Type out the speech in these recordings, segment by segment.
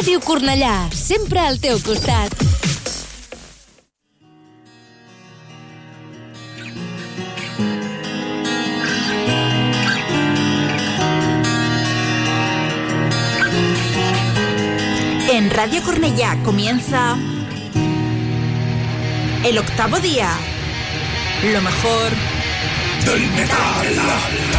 Ràdio Cornellà, sempre al teu costat. En Radio Cornellá comienza el octavo día. Lo mejor del metal.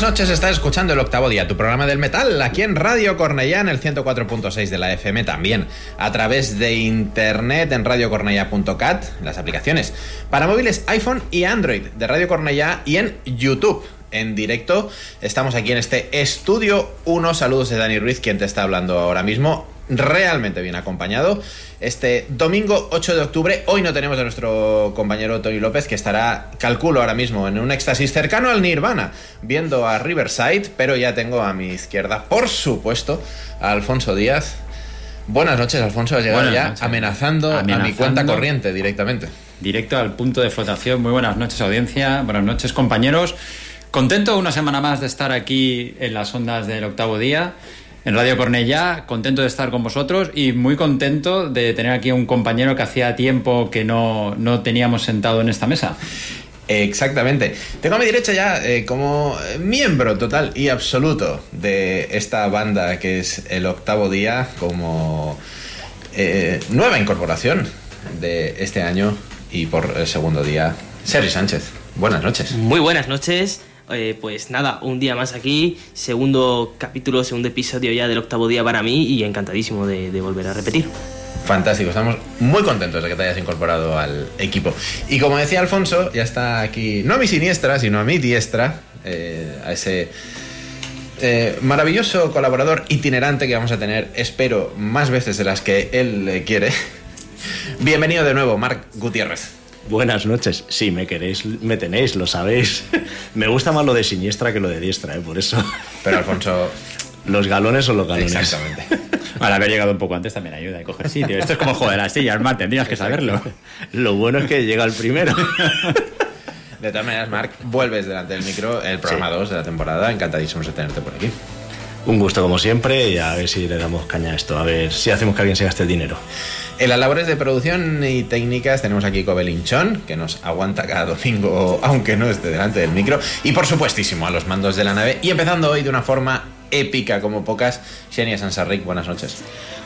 Buenas noches, estás escuchando el octavo día, tu programa del metal, aquí en Radio Cornellá, en el 104.6 de la FM, también a través de internet en radiocornellá.cat, las aplicaciones para móviles iPhone y Android de Radio Cornellá y en YouTube. En directo, estamos aquí en este estudio 1. Saludos de Dani Ruiz, quien te está hablando ahora mismo realmente bien acompañado. Este domingo 8 de octubre, hoy no tenemos a nuestro compañero Tony López, que estará, calculo ahora mismo, en un éxtasis cercano al Nirvana, viendo a Riverside, pero ya tengo a mi izquierda, por supuesto, a Alfonso Díaz. Buenas noches, Alfonso. Has llegado ya amenazando, a mi cuenta corriente directamente. Directo al punto de flotación. Muy buenas noches, audiencia. Buenas noches, compañeros. Contento una semana más de estar aquí en las ondas del octavo día en Radio Cornellá, contento de estar con vosotros y muy contento de tener aquí a un compañero que hacía tiempo que no, teníamos sentado en esta mesa. Exactamente. Tengo a mi derecha ya eh, como miembro total y absoluto de esta banda que es el octavo día, como eh, nueva incorporación de este año y por el segundo día, Sergio Sánchez. Buenas noches. Muy buenas noches. Eh, pues nada, un día más aquí, segundo capítulo, segundo episodio ya del octavo día para mí y encantadísimo de, volver a repetir. Fantástico, estamos muy contentos de que te hayas incorporado al equipo. Y como decía Alfonso, ya está aquí, no a mi siniestra, sino a mi diestra, eh, a ese eh, maravilloso colaborador itinerante que vamos a tener, espero, más veces de las que él quiere. Bienvenido de nuevo, Marc Gutiérrez. Buenas noches. Sí, me queréis, me tenéis, lo sabéis. me gusta más lo de siniestra que lo de diestra, ¿eh? por eso. Pero Alfonso. Los galones son los galones. Exactamente. Al haber llegado un poco antes también ayuda a coger sitio. Esto es como joder las sillas, Marc, tendrías que saberlo. Lo bueno es que llega el primero. De todas maneras, Marc, vuelves delante del micro el programa 2 de la temporada. Encantadísimos de tenerte por aquí. Un gusto como siempre y a ver si le damos caña a esto, a ver si hacemos que alguien se gaste el dinero. En las labores de producción y técnicas tenemos aquí Cobelinchón, que nos aguanta cada domingo, aunque no esté delante del micro. Y por supuestísimo a los mandos de la nave. Y empezando hoy de una forma épica como pocas, Xenia Sansarric, buenas noches.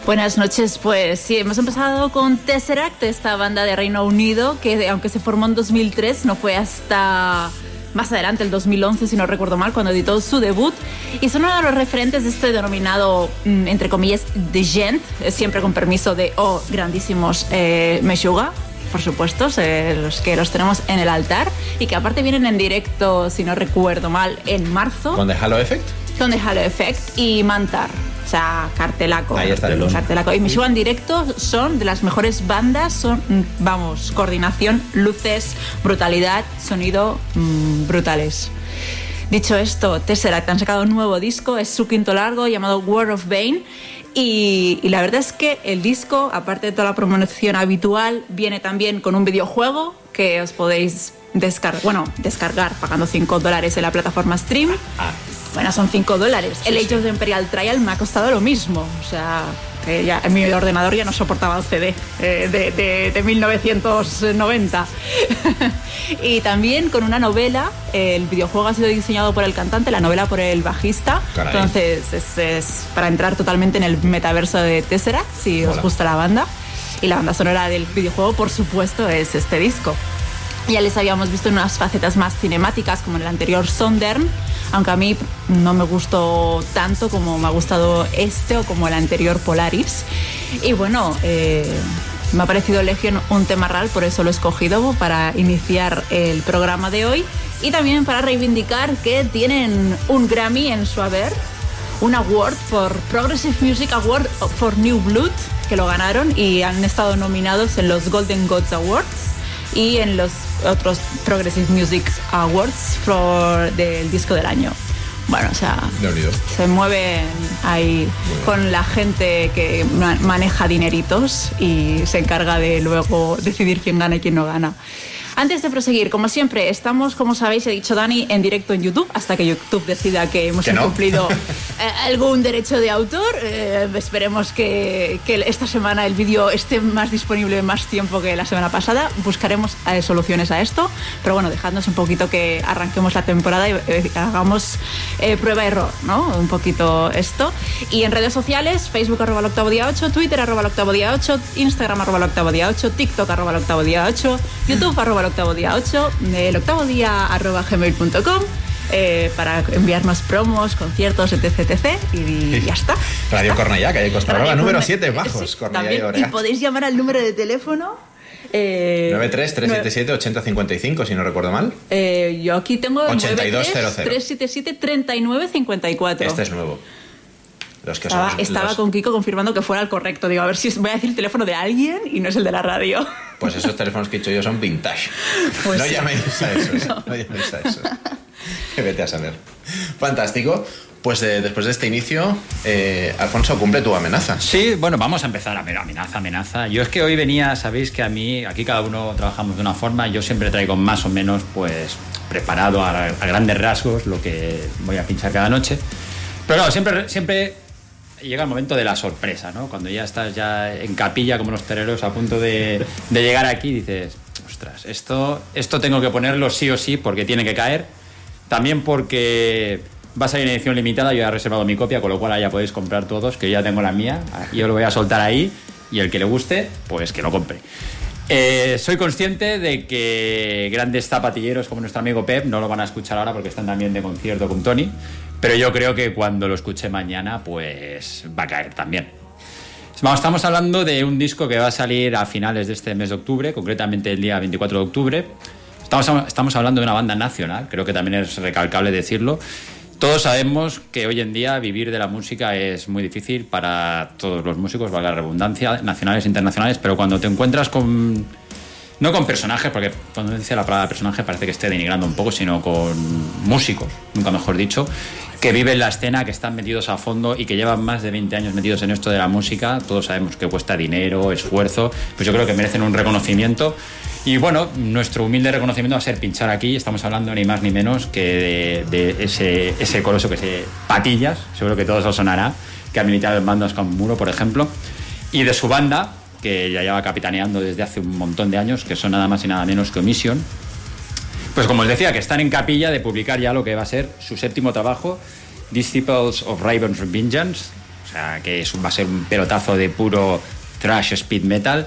Buenas noches, pues sí, hemos empezado con Tesseract, esta banda de Reino Unido, que aunque se formó en 2003, no fue hasta más adelante, el 2011, si no recuerdo mal, cuando editó su debut. Y son uno de los referentes de este denominado, mm, entre comillas, de gent, eh, siempre con permiso de, oh, grandísimos eh, Meshuga, por supuesto, los que los tenemos en el altar y que aparte vienen en directo, si no recuerdo mal, en marzo. ¿Con The Halo Effect? Con The Halo Effect y Mantar. O sea, cartelaco. Ahí está el cartelaco. Y Mishuga en directo son de las mejores bandas, son, vamos, coordinación, luces, brutalidad, sonido mm, brutales. Dicho esto, Tesseract han sacado un nuevo disco, es su quinto largo llamado World of Bane. Y, y, la verdad es que el disco, aparte de toda la promoción habitual, viene también con un videojuego que os podéis descargar, bueno, descargar pagando 5 dólares en la plataforma Stream. Ah. Bueno, son 5 dólares. el Age of the Imperial Trial me ha costado lo mismo. O sea, que ya, mi ordenador ya no soportaba el CD eh, de, de, 1990. y también con una novela, el videojuego ha sido diseñado por el cantante, la novela por el bajista. Entonces es, para entrar totalmente en el metaverso de Tesseract, si os gusta la banda. Y la banda sonora del videojuego, por supuesto, es este disco. Ya les habíamos visto en unas facetas más cinemáticas, como en el anterior Sondern, aunque a mí no me gustó tanto como me ha gustado este o como el anterior Polaris. Y bueno, eh, me ha parecido Legion un tema real, por eso lo he escogido para iniciar el programa de hoy y también para reivindicar que tienen un Grammy en su haber, un award por Progressive Music Award for New Blood, que lo ganaron y han estado nominados en los Golden Gods Awards y en los otros Progressive Music Awards for del disco del año. Bueno, o sea, se mueven ahí con la gente que maneja dineritos y se encarga de luego decidir quién gana y quién no gana. Antes de proseguir, como siempre, estamos, como sabéis, he dicho Dani, en directo en YouTube, hasta que YouTube decida que hemos incumplido eh, algún derecho de autor. Eh, esperemos que, esta semana el vídeo esté más disponible más tiempo que la semana pasada. Buscaremos eh, soluciones a esto, pero bueno, dejadnos un poquito que arranquemos la temporada y hagamos prueba-error, ¿no? Un poquito esto. Y en redes sociales, Facebook arroba el octavo día 8, Twitter arroba el octavo día 8, Instagram arroba el octavo día 8, TikTok arroba el octavo día 8, YouTube arroba el octavo día 8, el octavo día arroba gmail.com eh, para enviarnos promos, conciertos, etc, etc. Y, ya está. Radio Cornellá, calle Costa Radio Brava, número Corne- 7, bajos, Sí, Cornellá y y podéis llamar al número de teléfono. Eh, 93-377-8055, si no recuerdo mal. eh, yo aquí tengo 8200. 377-3954. Este es nuevo. Los que Estaba, son estaba los- con Kiko confirmando que fuera el correcto. Digo, a ver si voy a decir el teléfono de alguien y no es el de la radio. Pues esos teléfonos que he dicho yo son vintage. Pues no sí. llaméis a esos. No, llaméis a esos. Que vete a saber. Fantástico. Pues eh, después de este inicio, eh, Alfonso, cumple tu amenaza. Sí, bueno, vamos a empezar a ver amenaza, amenaza. Yo es que hoy venía, sabéis que a mí, aquí cada uno trabajamos de una forma, yo siempre traigo más o menos, pues, preparado a, a grandes rasgos lo que voy a pinchar cada noche. Pero claro, siempre, siempre llega el momento de la sorpresa, ¿no? Cuando ya estás ya en capilla como los toreros a punto de, llegar aquí, dices, ostras, esto, esto tengo que ponerlo sí o sí porque tiene que caer. También porque va a salir en edición limitada, yo he reservado mi copia, con lo cual ya podéis comprar todos, que yo ya tengo la mía, yo lo voy a soltar ahí y el que le guste, pues que lo compre. Eh, soy consciente de que grandes zapatilleros como nuestro amigo Pep no lo van a escuchar ahora porque están también de concierto con Tony, pero yo creo que cuando lo escuche mañana, pues va a caer también. Vamos, estamos hablando de un disco que va a salir a finales de este mes de octubre, concretamente el día 24 de octubre. Estamos, hablando de una banda nacional, creo que también es recalcable decirlo. Todos sabemos que hoy en día vivir de la música es muy difícil para todos los músicos, valga la redundancia, nacionales e internacionales, pero cuando te encuentras con no con personajes, porque cuando dice la palabra personaje parece que esté denigrando un poco, sino con músicos, nunca mejor dicho, que viven la escena, que están metidos a fondo y que llevan más de 20 años metidos en esto de la música. Todos sabemos que cuesta dinero, esfuerzo, pues yo creo que merecen un reconocimiento. Y bueno, nuestro humilde reconocimiento va a ser pinchar aquí. Estamos hablando ni más ni menos que de, ese coloso que se Patillas, seguro que todos os sonará, que ha militado en bandas como Muro, por ejemplo, y de su banda, que ya lleva capitaneando desde hace un montón de años, que son nada más y nada menos que Omission. Pues como os decía, que están en capilla de publicar ya lo que va a ser su séptimo trabajo, Disciples of Raven's Vengeance, o sea, que es va a ser un pelotazo de puro trash speed metal.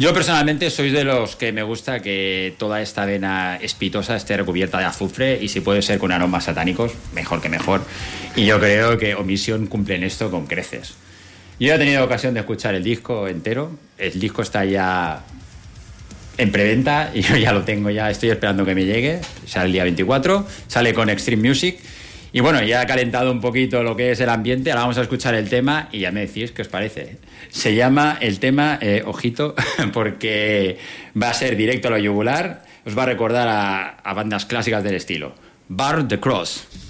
Yo personalmente soy de los que me gusta que toda esta vena espitosa esté recubierta de azufre y si puede ser con aromas satánicos, mejor que mejor. Y yo creo que Omission cumple en esto con creces. Yo he tenido ocasión de escuchar el disco entero. El disco está ya en preventa y yo ya lo tengo, ya estoy esperando que me llegue. Sale el día 24, sale con Extreme Music. Y bueno, ya ha calentado un poquito lo que es el ambiente. Ahora vamos a escuchar el tema y ya me decís qué os parece. Se llama el tema, eh, ojito, porque va a ser directo a lo yugular. Os va a recordar a, a bandas clásicas del estilo. Bar the Cross.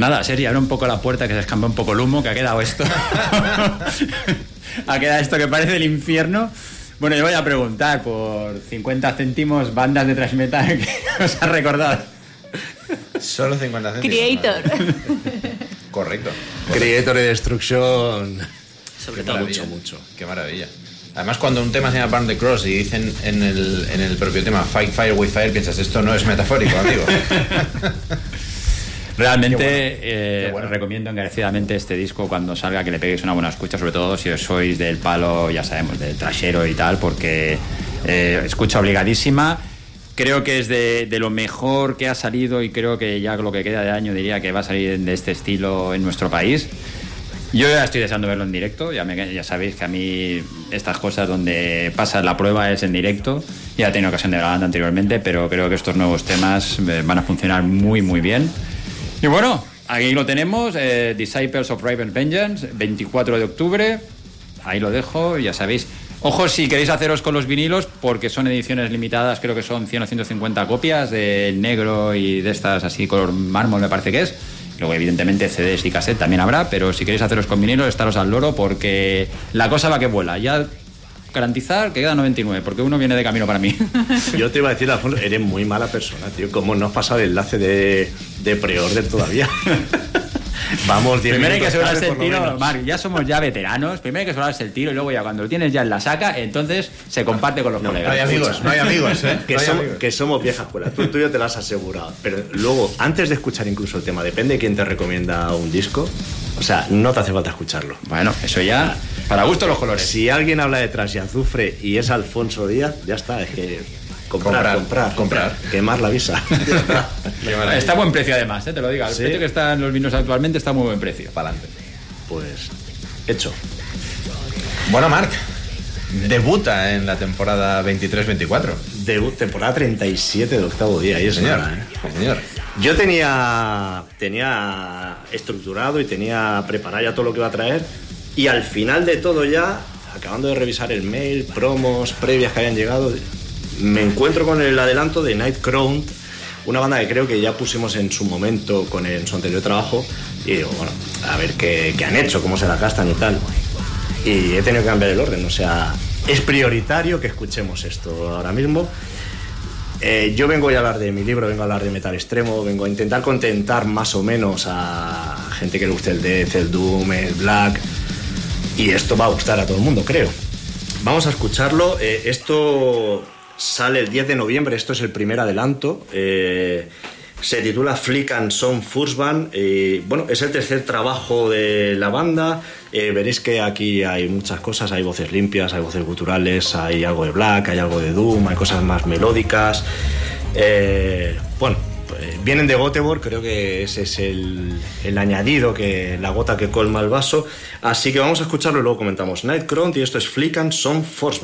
Nada, Sergi, abre un poco la puerta que se escampa un poco el humo, que ha quedado esto. ha quedado esto que parece el infierno. Bueno, yo voy a preguntar por 50 céntimos bandas de thrash metal que os ha recordado. Solo 50 céntimos. Creator. Correcto. Creator y Destruction. Sobre Qué todo. maravilla, mucho, mucho. Qué maravilla. Además, cuando un tema se llama Burn the Cross y dicen en el, en el propio tema Fight Fire with Fire, piensas, esto no es metafórico, amigo. Realmente eh, bueno. recomiendo encarecidamente este disco cuando salga que le peguéis una buena escucha, sobre todo si os sois del palo, ya sabemos, del trashero y tal, porque eh, escucha obligadísima. Creo que es de, de lo mejor que ha salido y creo que ya lo que queda de año diría que va a salir de este estilo en nuestro país. Yo ya estoy deseando verlo en directo, ya, me- ya sabéis que a mí estas cosas donde pasa la prueba es en directo, ya he tenido ocasión de banda anteriormente, pero creo que estos nuevos temas eh, van a funcionar muy muy bien. Y bueno, aquí lo tenemos, eh, Disciples of Raven Vengeance, 24 de octubre, ahí lo dejo, ya sabéis. Ojo si queréis haceros con los vinilos, porque son ediciones limitadas, creo que son 100 o 150 copias de negro y de estas así color mármol me parece que es. Luego, evidentemente, CDs y cassette también habrá, pero si queréis haceros con vinilos, estaros al loro porque la cosa va que vuela. Ya garantizar que queda 99, porque uno viene de camino para mí. Yo te iba a decir, Alfonso, eres muy mala persona, tío. ¿Cómo no has pasado el enlace de, de pre-order todavía? Vamos, 10 Primero hay que minutos asegurarse el tiro. Marc, ya somos ya veteranos, primero hay que asegurarse el tiro y luego ya cuando lo tienes ya en la saca, entonces se comparte con los No hay colegas. amigos, no hay amigos, ¿eh? Que, No hay somos, amigos. que somos vieja escuela. Tú, tú ya te lo has asegurado. Pero luego, antes de escuchar incluso el tema, depende de quién te recomienda un disco. O sea, no te hace falta escucharlo. Bueno, eso ya, para gusto los colores. Si alguien habla de Tras y Azufre y es Alfonso Díaz, ya está. Es que comprar, Comprar, comprar, comprar. Quemar la visa. Está. A buen precio además, ¿eh? te lo digo. El ¿Sí? precio que están los vinos actualmente está a muy buen precio. Pa'lante. Pues, hecho. Bueno, Marc, debuta en la temporada 23-24. Debut, temporada 37 de octavo día. Y es Señor, nada, ¿eh? Señor. Yo tenía, tenía estructurado y tenía preparado ya todo lo que iba a traer. Y al final de todo ya, acabando de revisar el mail, promos, previas que habían llegado, me encuentro con el adelanto de Night Crown, una banda que creo que ya pusimos en su momento con el- su anterior trabajo. Y digo, bueno, a ver qué, qué han hecho, cómo se la gastan y tal. Y he tenido que cambiar el orden, o sea, es prioritario que escuchemos esto ahora mismo. Eh, yo vengo a hablar de mi libro, vengo a hablar de metal extremo, vengo a intentar contentar más o menos a gente que le guste el death, el doom, el black. Y esto va a gustar a todo el mundo, creo. Vamos a escucharlo. Eh, esto sale el 10 de noviembre, esto es el primer adelanto. Eh, se titula Flick and Son First Band. Eh, bueno, es el tercer trabajo de la banda. Veréis que aquí hay muchas cosas, hay voces limpias, hay voces guturales, hay algo de black, hay algo de doom, hay cosas más melódicas. Bueno, vienen de Göteborg, creo que ese es el, el añadido, que la gota que colma el vaso. Así que vamos a escucharlo y luego comentamos. Nightcrown y esto es Flick and Son Force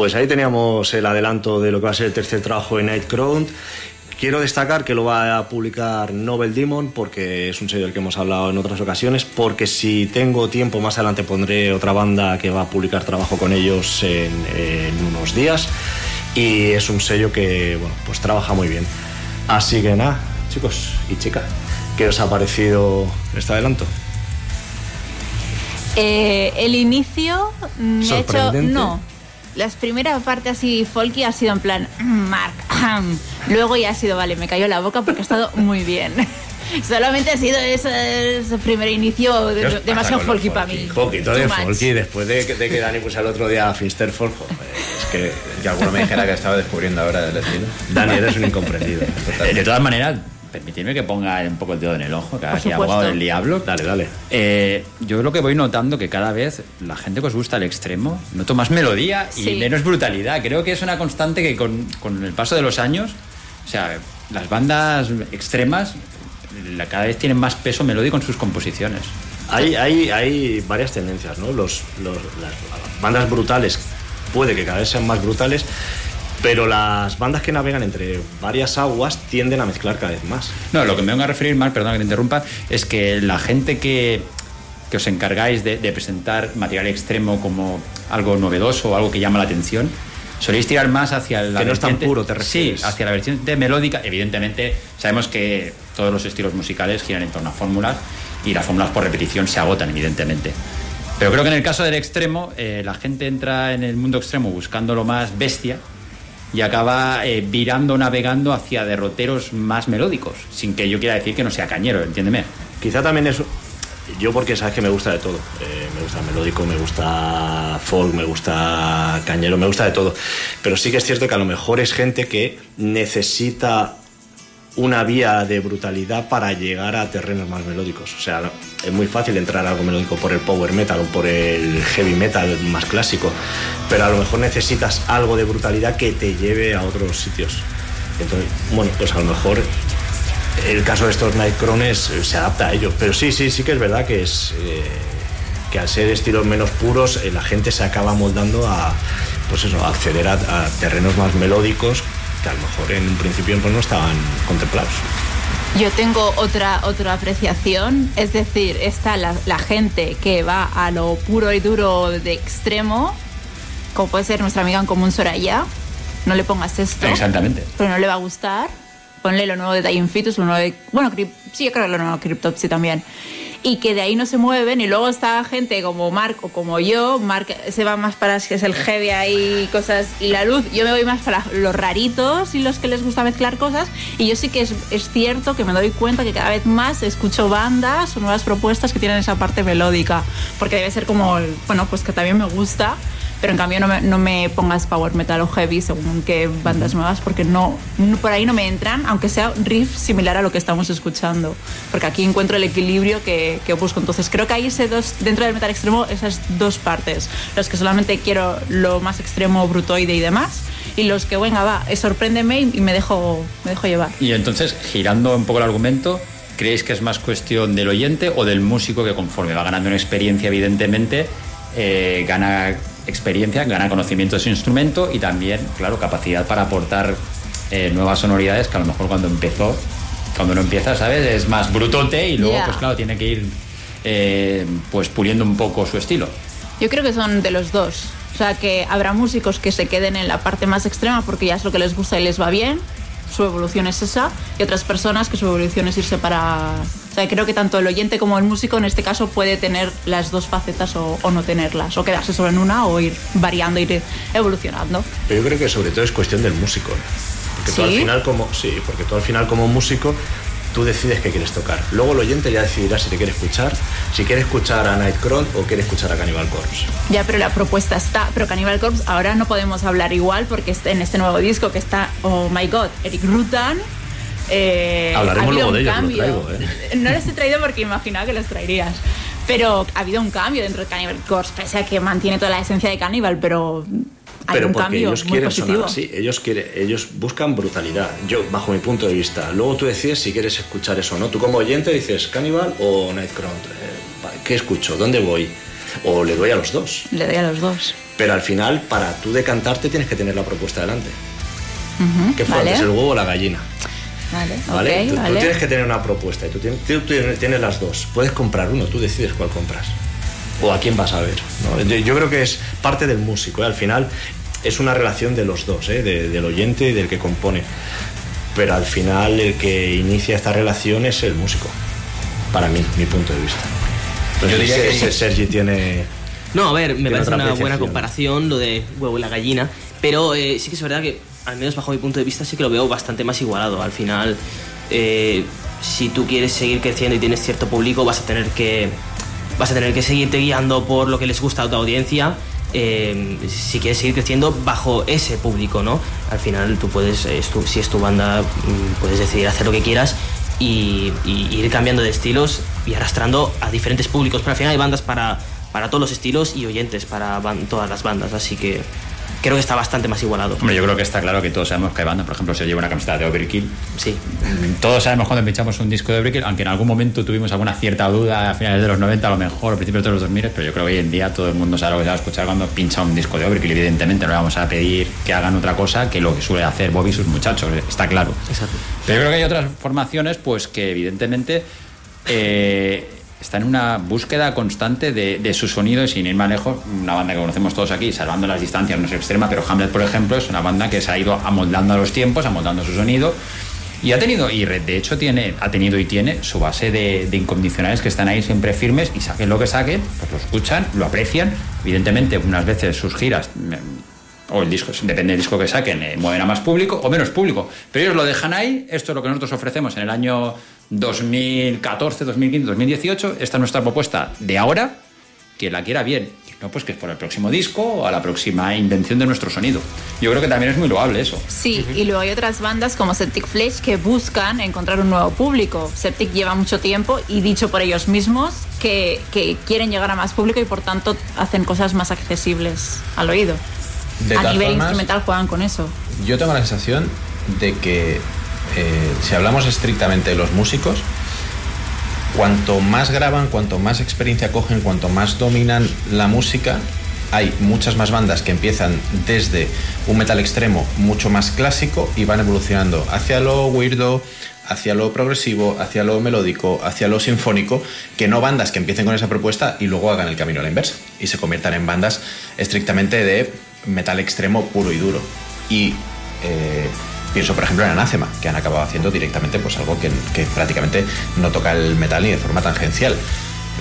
Pues ahí teníamos el adelanto de lo que va a ser el tercer trabajo de Nightcrown. Quiero destacar que lo va a publicar Nobel Demon porque es un sello del que hemos hablado en otras ocasiones, porque si tengo tiempo más adelante pondré otra banda que va a publicar trabajo con ellos en, en unos días y es un sello que bueno, pues trabaja muy bien. Así que nada, chicos y chicas, ¿qué os ha parecido este adelanto? Eh, el inicio me ha hecho. Sorprendente. No. Las primeras partes así folky ha sido en plan, "Mm, Mark, ahem". luego ya ha sido, vale, me cayó la boca porque ha estado muy bien. Solamente ha sido ese, ese primer inicio de- ¿Qué os pasa demasiado folky para mí. Poquito de folky después de, que- de que Dani puso el otro día a Finster Folk. joder, Es que Que alguno me dijera que estaba descubriendo ahora el estilo. Dani eres un incomprendido. De todas maneras, permitidme que ponga un poco el dedo en el ojo, que aquí abogado del diablo. Dale, dale. Eh, yo lo que voy notando que cada vez la gente que os gusta el extremo noto más melodía y Sí. menos brutalidad. Creo que es una constante que con, con el paso de los años, o sea, las bandas extremas la- cada vez tienen más peso melódico en sus composiciones. Hay, hay, hay varias tendencias, ¿no? Los, los- las bandas brutales puede que cada vez sean más brutales, pero las bandas que navegan entre varias aguas tienden a mezclar cada vez más. No, lo que me vengo a referir, Marc, perdón que te interrumpa, es que la gente que, que os encargáis de, de presentar material extremo como algo novedoso o algo que llama la atención, soléis tirar más hacia la Que no es tan puro, te Sí, refieres. hacia la vertiente melódica. Evidentemente, sabemos que todos los estilos musicales giran en torno a fórmulas y las fórmulas por repetición se agotan, evidentemente. Pero creo que en el caso del extremo, eh, la gente entra en el mundo extremo buscando lo más bestia y acaba eh, virando, navegando hacia derroteros más melódicos, sin que yo quiera decir que no sea cañero, entiéndeme. Quizá también es. Yo, porque sabes que me gusta de todo. Eh, me gusta melódico, me gusta folk, me gusta cañero, me gusta de todo. Pero sí que es cierto que a lo mejor es gente que necesita una vía de brutalidad para llegar a terrenos más melódicos. O sea, es muy fácil entrar a algo melódico por el power metal o por el heavy metal más clásico, pero a lo mejor necesitas algo de brutalidad que te lleve a otros sitios. Entonces, bueno, pues a lo mejor el caso de estos Nightcrones eh, se adapta a ello. Pero sí, sí, sí que es verdad que es eh, que al ser estilos menos puros, eh, la gente se acaba moldando a pues eso, acceder a terrenos más melódicos que a lo mejor en un principio pues, no estaban contemplados. Yo tengo otra, otra apreciación, es decir, está la, la gente que va a lo puro y duro de extremo, como puede ser nuestra amiga en común Soraya, no le pongas esto, Exactamente. pero no le va a gustar. Ponle lo nuevo de Dying Fetus, lo nuevo de... Bueno, sí, yo creo que lo nuevo de Cryptopsy también. Y que de ahí no se mueven. Y luego está gente como Mark o como yo. Mark se va más para que es el heavy ahí, cosas y la luz. Yo me voy más para los raritos y los que les gusta mezclar cosas. Y yo sí que es, cierto que me doy cuenta que cada vez más escucho bandas o nuevas propuestas que tienen esa parte melódica. Porque debe ser como, bueno, pues que también me gusta. Pero en cambio no me, no me pongas power metal o heavy según qué bandas nuevas porque no, no- por ahí no me entran, aunque sea riff similar a lo que estamos escuchando. Porque aquí encuentro el equilibrio que, que busco. Entonces creo que hay ese dos, dentro del metal extremo esas dos partes. Los que solamente quiero lo más extremo, brutoide y demás. Y los que, venga, va, sorpréndeme y me dejo, me dejo llevar. Y entonces, girando un poco el argumento, ¿creéis que es más cuestión del oyente o del músico que conforme va ganando una experiencia, evidentemente, eh, gana experiencia, gana conocimiento de su instrumento y también, claro, capacidad para aportar eh, nuevas sonoridades que a lo mejor cuando empezó, cuando no empieza, ¿sabes? Es más brutote y luego, pues claro, tiene que ir eh, pues puliendo un poco su estilo. Yo creo que son de los dos. O sea, que habrá músicos que se queden en la parte más extrema porque ya es lo que les gusta y les va bien. Su evolución es esa. Y otras personas que su evolución es irse para... O sea, creo que tanto el oyente como el músico en este caso puede tener las dos facetas o, o no tenerlas. O quedarse solo en una o ir variando, ir evolucionando. Pero yo creo que sobre todo es cuestión del músico. Porque tú al ¿Sí? final como sí, porque tú al final como músico tú decides qué quieres tocar. Luego el oyente ya decidirá si te quiere escuchar, si quiere escuchar a Nightcrawler o quiere escuchar a Cannibal Corpse. Ya, pero la propuesta está. Pero Cannibal Corpse ahora no podemos hablar igual porque en este nuevo disco que está, oh my god, Eric Rutan. Eh, Hablaremos ha luego de ellos, lo cambio. traigo, ¿eh? No los he traído porque imaginaba que los traerías. Pero ha habido un cambio dentro de Cannibal Corpse, pese a que mantiene toda la esencia de Cannibal, pero hay Pero un porque cambio ellos muy quieren positivo. sonar así, ellos, quieren, ellos buscan brutalidad, yo bajo mi punto de vista. Luego tú decides si quieres escuchar eso o no. Tú como oyente dices Cannibal o Nightcrawler. Eh, ¿Qué escucho? ¿Dónde voy? O le doy a los dos. Le doy a los dos. Pero al final, para tú decantarte, tienes que tener la propuesta delante. Ujú, ¿Qué fue vale. antes, el huevo o la gallina? Vale, ¿Vale? ok, tú, tienes que tener una propuesta y tú tienes, tú tienes- tienes las dos. Puedes comprar uno, tú decides cuál compras. O a quién vas a ver. ¿no? Yo, yo creo que es parte del músico. ¿eh? Al final es una relación de los dos, ¿eh? de- del oyente y del que compone. Pero al final el que inicia esta relación es el músico. Para mí, mi punto de vista. Pero Yo diría que- que Sergi tiene... No, a ver, me parece una buena comparación lo de huevo y la gallina, pero eh, sí que es verdad que, al menos bajo mi punto de vista, sí que lo veo bastante más igualado. Al final, eh, si tú quieres seguir creciendo y tienes cierto público, vas a tener que vas a tener que seguirte guiando por lo que les gusta a tu audiencia. eh, si quieres seguir creciendo bajo ese público, ¿no? Al final tú puedes, es tu- si es tu banda, mm, puedes decidir hacer lo que quieras y, ir cambiando de estilos y arrastrando a diferentes públicos. Pero al final hay bandas para, para todos los estilos y oyentes para todas las bandas, así que creo que está bastante más igualado. Hombre, yo creo que está claro que todos sabemos que hay bandas, por ejemplo, si yo llevo una camiseta de Overkill, Sí. todos sabemos cuando pinchamos un disco de Overkill, aunque en algún momento tuvimos alguna cierta duda a finales de los 90 a lo mejor, a principios de los 2000, pero yo creo que hoy en día todo el mundo sabe lo que se va a escuchar cuando pincha un disco de Overkill. Evidentemente no le vamos a pedir que hagan otra cosa que lo que suele hacer Bobby y sus muchachos, está claro. Exacto. Pero yo creo que hay otras formaciones pues que evidentemente eh, están en una búsqueda constante de, de su sonido y sin ir más lejos, una banda que conocemos todos aquí, salvando las distancias, no es extrema, pero Hamlet, por ejemplo, es una banda que se ha ido amoldando a los tiempos, amoldando su sonido. Y ha tenido, y de hecho tiene, ha tenido y tiene su base de, incondicionales que están ahí siempre firmes y saquen lo que saquen, pues lo escuchan, lo aprecian. Evidentemente, unas veces sus giras o el disco, depende del disco que saquen, eh, mueven a más público o menos público. Pero ellos lo dejan ahí, esto es lo que nosotros ofrecemos en el año 2014, 2015, 2018, esta es nuestra propuesta de ahora, que la quiera bien. No, pues que es por el próximo disco o a la próxima invención de nuestro sonido. Yo creo que también es muy loable eso. Sí, y luego hay otras bandas como Septic Flesh que buscan encontrar un nuevo público. Septic lleva mucho tiempo y dicho por ellos mismos que, que quieren llegar a más público y por tanto hacen cosas más accesibles al oído. De a nivel formas, instrumental juegan con eso. Yo tengo la sensación de que eh, si hablamos estrictamente de los músicos, cuanto más graban, cuanto más experiencia cogen, cuanto más dominan la música, hay muchas más bandas que empiezan desde un metal extremo mucho más clásico y van evolucionando hacia lo weirdo, hacia lo progresivo, hacia lo melódico, hacia lo sinfónico, que no bandas que empiecen con esa propuesta y luego hagan el camino a la inversa y se conviertan en bandas estrictamente de metal extremo puro y duro. Y eh, pienso, por ejemplo, en Anathema, que han acabado haciendo directamente pues algo que, que prácticamente no toca el metal ni de forma tangencial.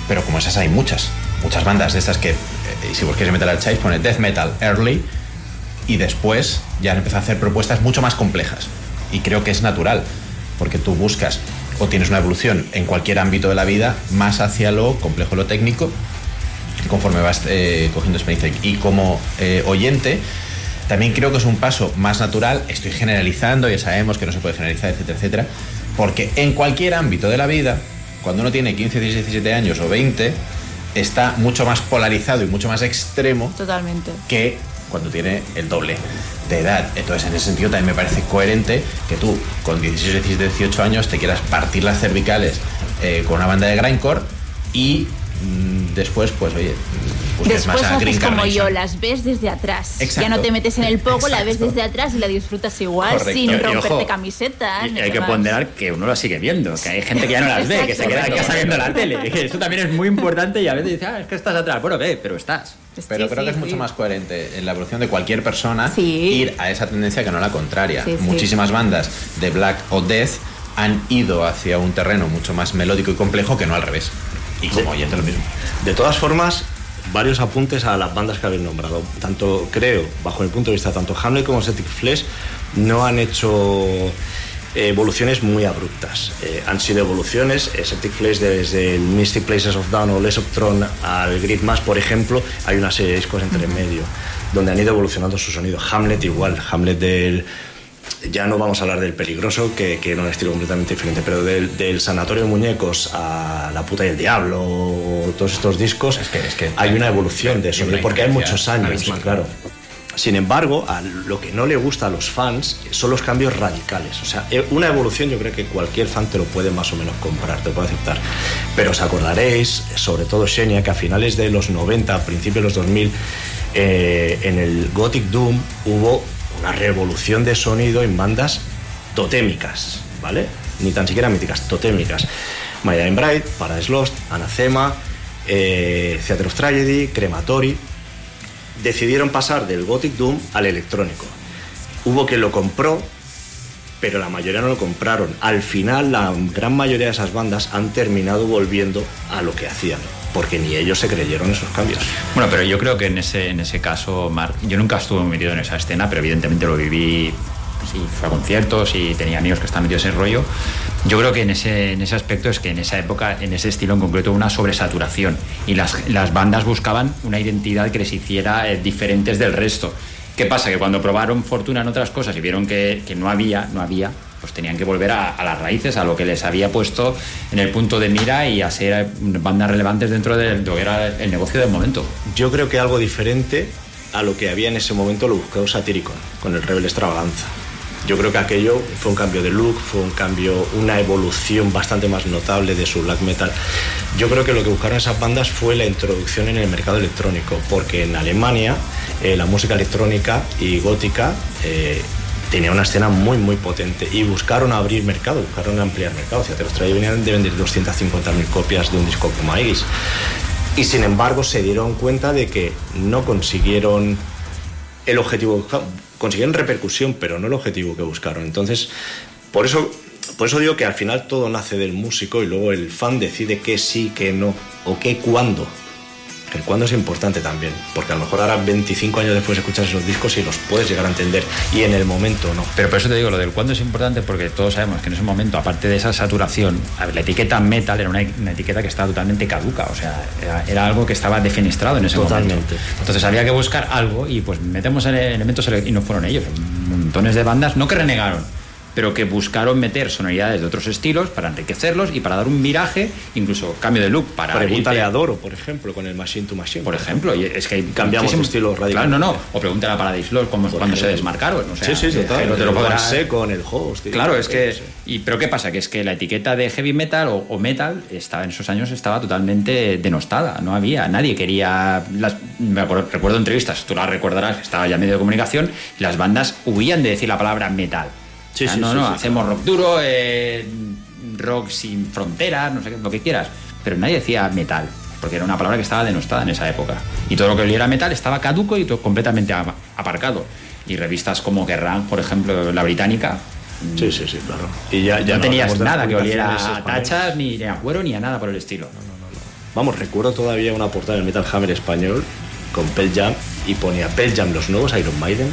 Pero como esas hay muchas, muchas bandas de estas que, eh, si busquéis en Metal Archives, pone Death Metal Early y después ya han empezado a hacer propuestas mucho más complejas. Y creo que es natural, porque tú buscas o tienes una evolución en cualquier ámbito de la vida más hacia lo complejo, lo técnico, conforme vas eh, cogiendo experiencia. Y como eh, oyente, también creo que es un paso más natural. Estoy generalizando, ya sabemos que no se puede generalizar, etcétera, etcétera. Porque en cualquier ámbito de la vida, cuando uno tiene 15, 16, 17 años o 20, está mucho más polarizado y mucho más extremo Totalmente. que cuando tiene el doble de edad. Entonces, en ese sentido, también me parece coherente que tú, con 16, 17, 18 años, te quieras partir las cervicales eh, con una banda de grindcore y después, pues, oye, mm, Después más a Green como Carnation. yo, las ves desde atrás. Exacto. Ya no te metes en el poco, la ves desde atrás y la disfrutas igual Correcto. sin Y- y romperte ojo, camisetas. Y ni hay que demás. ponderar que uno la sigue viendo, que hay gente que ya no las ve, que se queda en casa viendo la tele. Eso también es muy importante y a veces dice, ah, es que estás atrás. Bueno, ve, pero estás. Pero Sí, creo sí, que es sí. mucho más coherente en la evolución de cualquier persona ir a esa tendencia que no a la contraria. Muchísimas bandas de black o death han ido hacia un terreno mucho más melódico y complejo que no al revés. Y como oyente lo mismo. De todas formas, varios apuntes a las bandas que habéis nombrado. Tanto, creo, bajo mi punto de vista, tanto Hamlet como Septic Flesh no han hecho evoluciones muy abruptas. Eh, han sido evoluciones, eh, Septic Flesh desde el Mystic Places of Dawn o Less of Throne al Grid Mass, por ejemplo, hay una serie de discos entre medio, donde han ido evolucionando su sonido. Hamlet igual, Hamlet del ya no vamos a hablar del peligroso, que, que era un estilo completamente diferente, pero del, del Sanatorio de Muñecos a La puta y el diablo, todos estos discos, Es que- es que- hay una evolución de una porque hay muchos años, claro. Sin embargo, a lo que no le gusta a los fans son los cambios radicales. O sea, eh, una evolución yo creo que cualquier fan te lo puede más o menos comprar, te puede aceptar. Pero os acordaréis, sobre todo Xenia, que a finales de los 90, a principios de los 2000, eh, en el Gothic Doom hubo una revolución de sonido en bandas totémicas, ¿vale? Ni tan siquiera míticas, totémicas. My Bride, Paradise Lost, Anathema, eh, Theater of Tragedy, Crematory, decidieron pasar del Gothic Doom al electrónico. Hubo quien lo compró, pero la mayoría no lo compraron. Al final, la gran mayoría de esas bandas han terminado volviendo a lo que hacían, porque ni ellos se creyeron esos cambios. Bueno, pero yo creo que en ese, en ese caso, Mark, yo nunca estuve metido en esa escena, pero evidentemente lo viví, sí, fue a conciertos y tenía amigos que estaban metidos en rollo. Yo creo que en ese, en ese aspecto es que en esa época, en ese estilo en concreto, una sobresaturación y las, las bandas buscaban una identidad que les hiciera eh, diferentes del resto. ¿Qué pasa? Que cuando probaron fortuna en otras cosas y vieron que, que no había, no había, pues tenían que volver a, a, las raíces, a lo que les había puesto en el punto de mira y a ser bandas relevantes dentro de lo que era el negocio del momento. Yo creo que algo diferente a lo que había en ese momento lo buscó Satyricon con el Rebel Extravaganza. Yo creo que aquello fue un cambio de look, fue un cambio, una evolución bastante más notable de su black metal. Yo creo que lo que buscaron esas bandas fue la introducción en el mercado electrónico, porque en Alemania eh, la música electrónica y gótica eh, tenía una escena muy muy potente y buscaron abrir mercado, buscaron ampliar mercado. Si te los traía venían de vender 250.000 copias de un disco como Aegis. Y sin embargo se dieron cuenta de que no consiguieron el objetivo consiguieron repercusión, pero no el objetivo que buscaron. Entonces, por eso, por eso digo que al final todo nace del músico y luego el fan decide qué sí, qué no, o qué cuándo. El cuándo es importante también, porque a lo mejor ahora 25 años después escuchas esos discos y los puedes llegar a entender, y en el momento no. Pero por eso te digo, lo del cuándo es importante, porque todos sabemos que en ese momento, aparte de esa saturación, la etiqueta metal era una, una etiqueta que estaba totalmente caduca, o sea, era, era, algo que estaba defenestrado en ese Totalmente. momento. Entonces había que buscar algo y pues metemos elementos y no fueron ellos, montones de bandas, no que renegaron, pero que buscaron meter sonoridades de otros estilos para enriquecerlos y para dar un viraje, incluso cambio de look para pregúntale irte... a Doro, por ejemplo, con el Machine to Machine. Por ejemplo, y es que cambiamos un estilo radical. Claro, no, no, o pregúntale a Paradise Lost cuando se desmarcaron, o sea, sí, sí, sí, no te lo podrás con el host. Tío, claro, es que y pero qué pasa, que es que la etiqueta de heavy metal o, o, metal estaba en esos años estaba totalmente denostada, no había, nadie quería las, me acuerdo, recuerdo entrevistas, tú las recordarás, estaba ya medio de comunicación y las bandas huían de decir la palabra metal. Sí, o sea, sí, no, sí, no, sí, hacemos rock duro, eh, rock sin fronteras, no sé lo que quieras. Pero nadie decía metal, porque era una palabra que estaba denostada en esa época. Y todo lo que oliera metal estaba caduco y todo completamente aparcado. Y revistas como Kerrang, por ejemplo, la británica. Sí, sí, sí, claro. Y ya, ya no, tenías nada que oliera a tachas, ni a cuero, ni a nada por el estilo. No, no, no, Vamos, recuerdo todavía una portada del Metal Hammer español con Pearl Jam y ponía Pearl Jam los nuevos Iron Maiden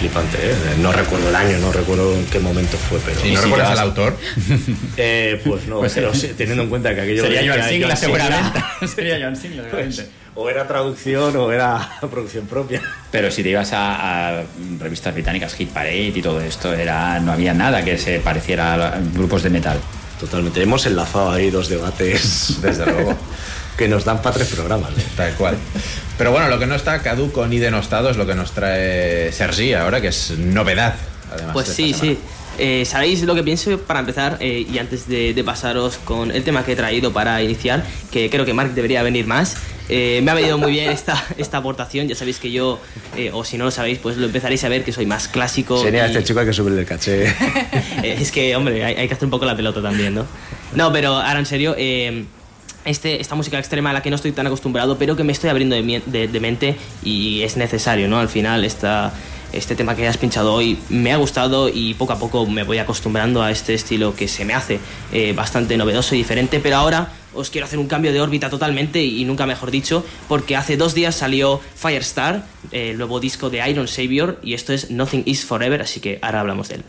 flipante, ¿eh? No recuerdo el año, no recuerdo en qué momento fue, pero... ¿Y no recuerdas al autor? Eh, pues no, Pues pero sí. sí, teniendo en cuenta que aquello... Sería Joan era Singla, seguramente. Sería Joan Singla, Pues, seguramente. o era traducción o era producción propia. Pero si te ibas a, a revistas británicas, Hit Parade y todo esto, era no había nada que se pareciera a grupos de metal. Totalmente. Hemos enlazado ahí dos debates, Desde luego. que nos dan para tres programas. ¿eh? Tal cual. Pero bueno, lo que no está caduco ni denostado es lo que nos trae Sergi ahora, que es novedad. Además Pues sí, esta sí. semana. Eh, ¿Sabéis lo que pienso para empezar? Eh, y antes de, de pasaros con el tema que he traído para iniciar, que creo que Mark debería venir más. Eh, me ha venido muy bien esta, esta aportación. Ya sabéis que yo, eh, o si no lo sabéis, pues lo empezaréis a ver que soy más clásico. Sería y- este chico hay que subirle el caché. Eh, es que, hombre, hay, hay que hacer un poco la pelota también, ¿no? No, pero ahora en serio, eh, este, esta música extrema a la que no estoy tan acostumbrado, pero que me estoy abriendo de, de- de mente y es necesario, ¿no? Al final, esta, este tema que has pinchado hoy me ha gustado y poco a poco me voy acostumbrando a este estilo que se me hace eh, bastante novedoso y diferente, pero ahora os quiero hacer un cambio de órbita totalmente y nunca mejor dicho, porque hace dos días salió Firestar, el nuevo disco de Iron Savior, y esto es Nothing Is Forever, así que ahora hablamos de él.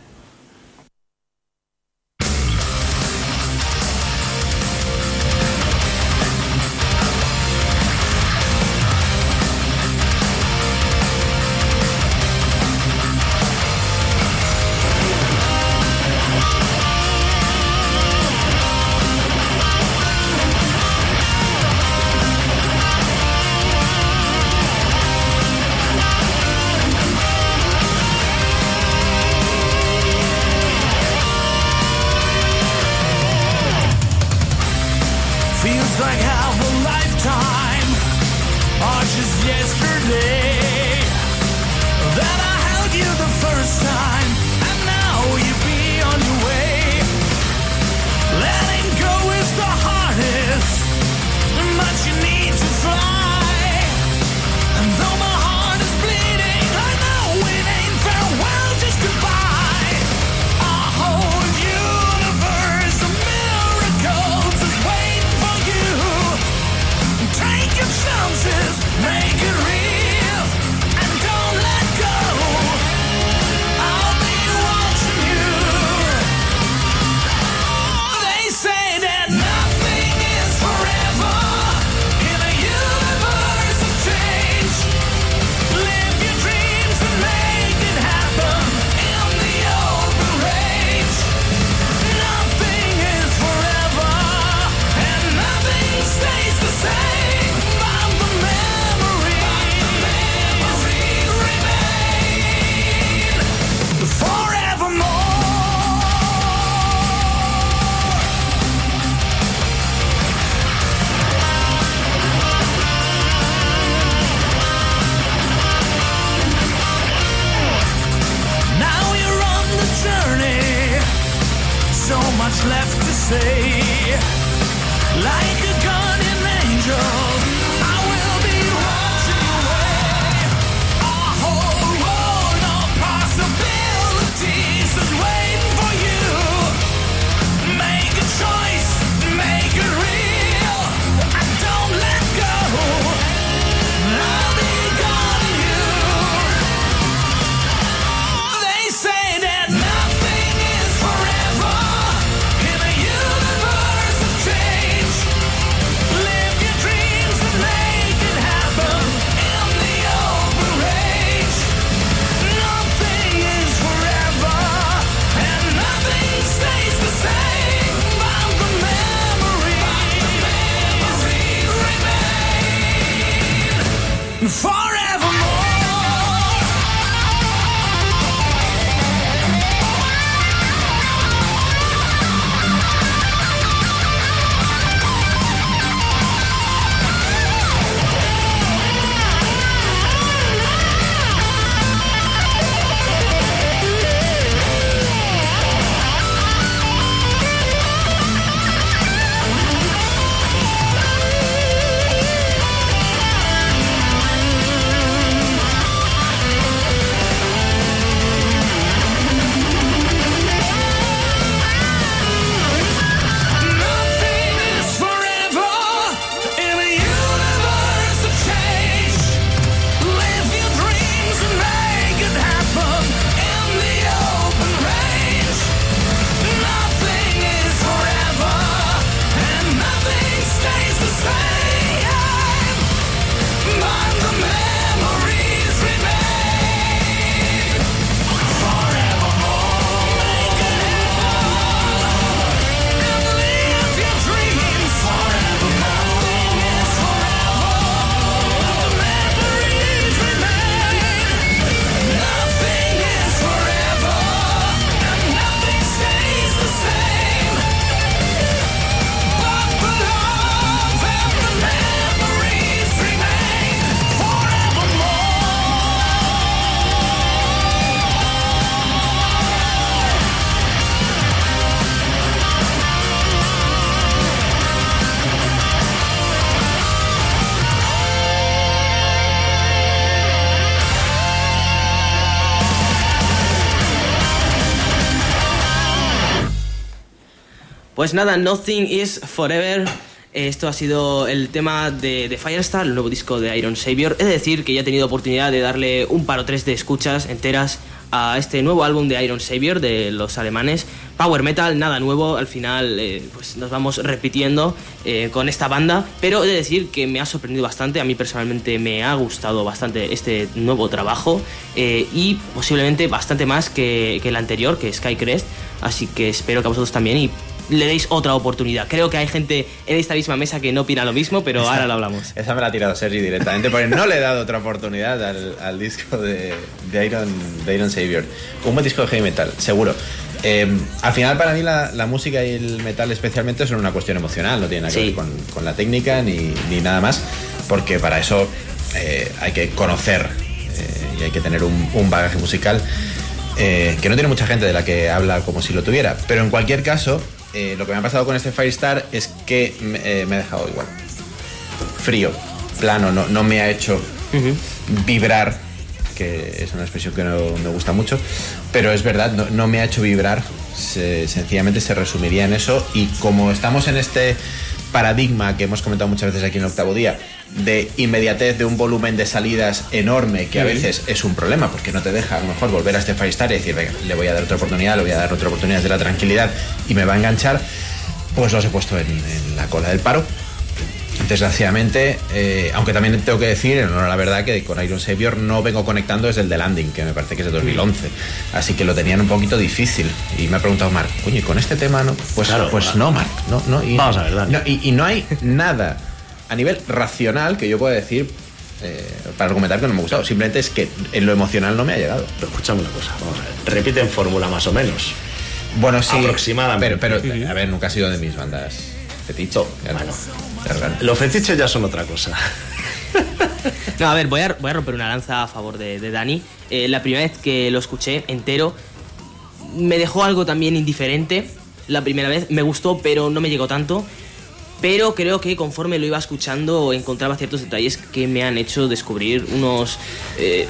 Pues nada, Nothing is Forever. Esto ha sido el tema de, Firestar, el nuevo disco de Iron Savior. Es decir, que ya he tenido oportunidad de darle un par o tres de escuchas enteras a este nuevo álbum de Iron Savior de los alemanes. Power Metal, nada nuevo, al final eh, pues nos vamos repitiendo eh, con esta banda, pero he de decir que me ha sorprendido bastante, a mí personalmente me ha gustado bastante este nuevo trabajo eh, y posiblemente bastante más que, que el anterior, que es Skycrest, así que espero que a vosotros también le deis otra oportunidad. Creo que hay gente en esta misma mesa que no opina lo mismo, pero Esa- ahora lo hablamos. Esa me la ha tirado Sergi directamente, porque no le he dado otra oportunidad al, al disco de, de Iron, de Iron Savior. Un buen disco de heavy metal, seguro. Eh, al final, para mí, la, la música y el metal, especialmente, son una cuestión emocional, no tiene nada que Sí. ver con, con la técnica ni, ni nada más, porque para eso eh, hay que conocer eh, y hay que tener un, un bagaje musical que no tiene mucha gente de la que habla como si lo tuviera. Pero en cualquier caso, eh, lo que me ha pasado con este Firestar es que me, eh, me ha dejado igual. Frío, plano, no, no me ha hecho vibrar, que es una expresión que no me gusta mucho, pero es verdad, no, no me ha hecho vibrar, se- sencillamente se resumiría en eso. Y como estamos en este paradigma que hemos comentado muchas veces aquí en el octavo día, de inmediatez de un volumen de salidas enorme que a veces es un problema porque no te deja a lo mejor volver a este Firestar y decir, venga, le voy a dar otra oportunidad, le voy a dar otra oportunidad de la tranquilidad y me va a enganchar, pues los he puesto en, en la cola del paro. Desgraciadamente, eh, aunque también tengo que decir, en honor a la verdad, que con Iron Savior no vengo conectando desde el de Landing, que me parece que es de 2011. Así que lo tenían un poquito difícil. Y me ha preguntado Mark, coño, ¿y con este tema no? Pues, Claro, pues claro. no, Mark. No, no, y, Vamos a ver, no, y, y no hay nada a nivel racional que yo pueda decir eh, para argumentar que no me ha gustado. Simplemente es que en lo emocional no me ha llegado. Pero escúchame una cosa, vamos a ver. Repiten fórmula más o menos. Bueno, sí. Aproximadamente. Pero, pero a ver, nunca ha sido de mis bandas no. Bueno. Los fetiches ya son otra cosa. No, a ver, voy a, romper una lanza a favor de, de Dani. Eh, la primera vez que lo escuché entero, me dejó algo también indiferente. La primera vez me gustó, pero no me llegó tanto. Pero creo que conforme lo iba escuchando, encontraba ciertos detalles que me han hecho descubrir unos eh,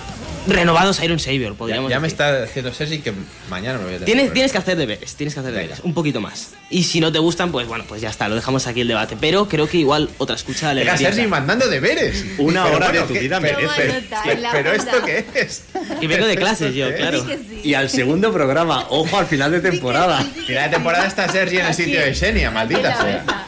renovados Iron Savior, Ya, podríamos ya me decir. está diciendo Sergi que mañana me voy a tener Tienes, que tienes que hacer deberes, tienes que hacer Venga. deberes, un poquito más. Y si no te gustan, pues bueno, pues ya está, lo dejamos aquí el debate. Pero creo que igual otra escucha le Venga, Sergi mandando deberes. Una Pero hora de tu ¿qué- vida pero- merece. pero- la banda. esto qué es? Y vengo de clases yo, claro. Que sí. Y al segundo programa, ojo al final de temporada. Final de temporada está Sergi en el sitio de Xenia, maldita sea.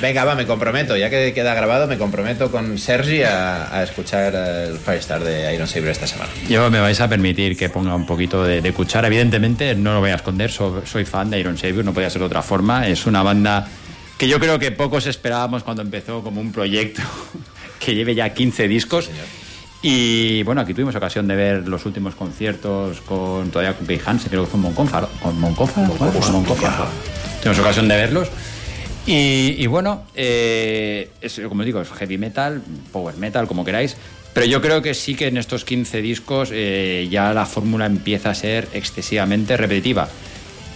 Venga, va, me comprometo, ya que queda grabado, me comprometo con Sergi a, a escuchar el Firestar de Iron Saber esta semana. Yo me vais a permitir que ponga un poquito de, de cuchara. Evidentemente, no lo voy a esconder, so- soy fan de Iron Savior, no podía ser de otra forma. Es una banda que yo creo que pocos esperábamos cuando empezó como un proyecto que lleve ya 15 discos. Y bueno, aquí tuvimos ocasión de ver los últimos conciertos con todavía con Pei Hansen, creo que fue ¿no? con. Tuvimos ocasión de verlos. Y, y bueno, eh, es, como digo, es heavy metal, power metal, como queráis. Pero yo creo que sí que en estos 15 discos eh, ya la fórmula empieza a ser excesivamente repetitiva.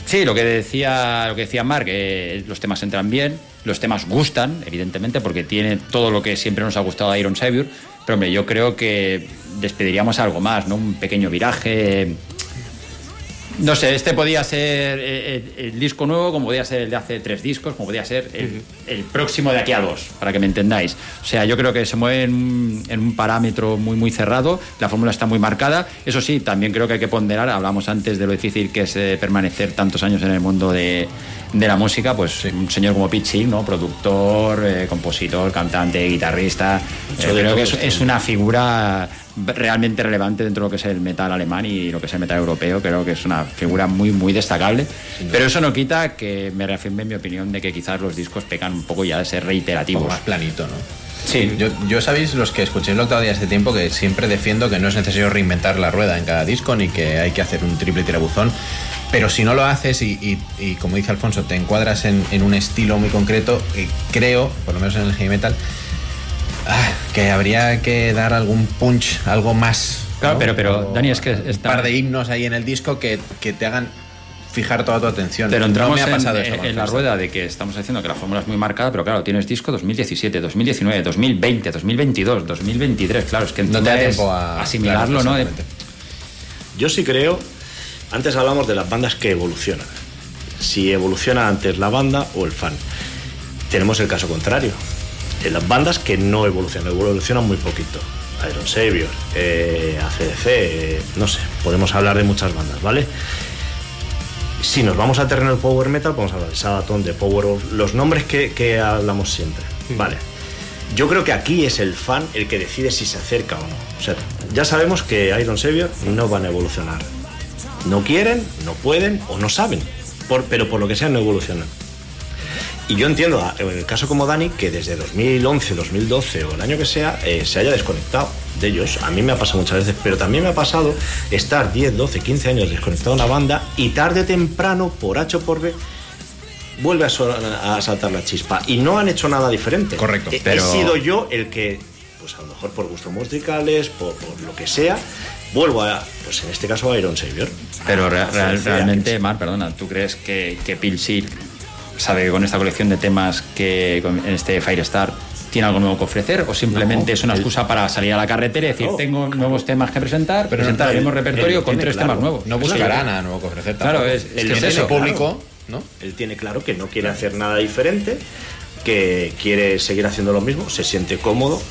Sí, lo que decía, lo que decía Mark, eh, los temas entran bien, los temas gustan, evidentemente, porque tiene todo lo que siempre nos ha gustado a Iron Savior. Pero hombre, yo creo que despediríamos algo más, ¿no? Un pequeño viraje. No sé, este podía ser eh, el, el disco nuevo, como podía ser el de hace tres discos, como podía ser el, el próximo de aquí a dos, para que me entendáis. O sea, yo creo que se mueve en, un- en un parámetro muy, muy cerrado, la fórmula está muy marcada. Eso sí, también creo que hay que ponderar, hablamos antes de lo difícil que es eh, permanecer tantos años en el mundo de, de la música, pues un señor como Seeg, ¿no? Productor, eh, compositor, cantante, guitarrista. eh, Hecho de creo que es, es una figura realmente relevante dentro de lo que es el metal alemán y lo que es el metal europeo. Creo que es una figura muy, muy destacable. Pero eso no quita que me reafirme mi opinión de que quizás los discos pecan un poco ya de ser Un reiterativos. más planito, ¿no? Sí. Yo, yo sabéis, los que escuchéis el octavo día hace tiempo, que siempre defiendo que no es necesario reinventar la rueda en cada disco, ni que hay que hacer un triple tirabuzón. Pero si no lo haces y, y- y, como dice Alfonso, te encuadras en, en un estilo muy concreto, eh, creo, por lo menos en el heavy metal, ah, que habría que dar algún punch, algo más. Claro, ¿no? pero- pero, Dani, es que Un está- par de himnos ahí en el disco que, que te hagan fijar toda tu atención. Pero no entramos me ha en, pasado en- eso con en la rueda de que estamos diciendo que la fórmula es muy marcada, pero claro, tienes disco 2017, 2019, 2020, 2022, 2023. Claro, es que No te da tiempo a asimilarlo, claro, ¿no? Yo sí creo, antes hablamos de las bandas que evolucionan. Si evoluciona antes la banda o el fan. Tenemos el caso contrario. De las bandas que no evolucionan, evolucionan muy poquito. Iron Savior, eh, ACDC, eh, no sé, podemos hablar de muchas bandas, ¿vale? Si nos vamos al terreno del power metal, podemos hablar de Sabaton, de Power of, los nombres que, que hablamos siempre. Vale. Yo creo que aquí es el fan el que decide si se acerca o no. O sea, ya sabemos que Iron Savior no van a evolucionar. No quieren, no pueden o no saben. Por- pero por lo que sea no evolucionan. Y yo entiendo, a- en el caso como Dani, que desde 2011, 2012 o el año que sea, eh, se haya desconectado de ellos. A mí me ha pasado muchas veces, pero también me ha pasado estar 10, 12, 15 años desconectado de una banda y tarde o temprano, por H o por B, vuelve a, saltar la chispa. Y no han hecho nada diferente. Correcto, He- pero- He sido yo el que, pues a lo mejor por gustos musicales, por, por lo que sea, vuelvo a, pues en este caso a Iron Savior. Pero A- re- a real- CDC, realmente, Mar, perdona, ¿tú crees que, que Pilsil sabe que con esta colección de temas que con- en este Firestar tiene algo nuevo que ofrecer o simplemente No, es una excusa para salir a la carretera y decir No. tengo nuevos temas que presentar, Pero no, presentar el mismo repertorio con tres claro. temas nuevos? No buscará sí. nada nuevo que ofrecer. Claro, tampoco. es- es el que que es tiene eso, público, ¿no? Él tiene claro que no quiere hacer nada diferente, que quiere seguir haciendo lo mismo, se siente cómodo.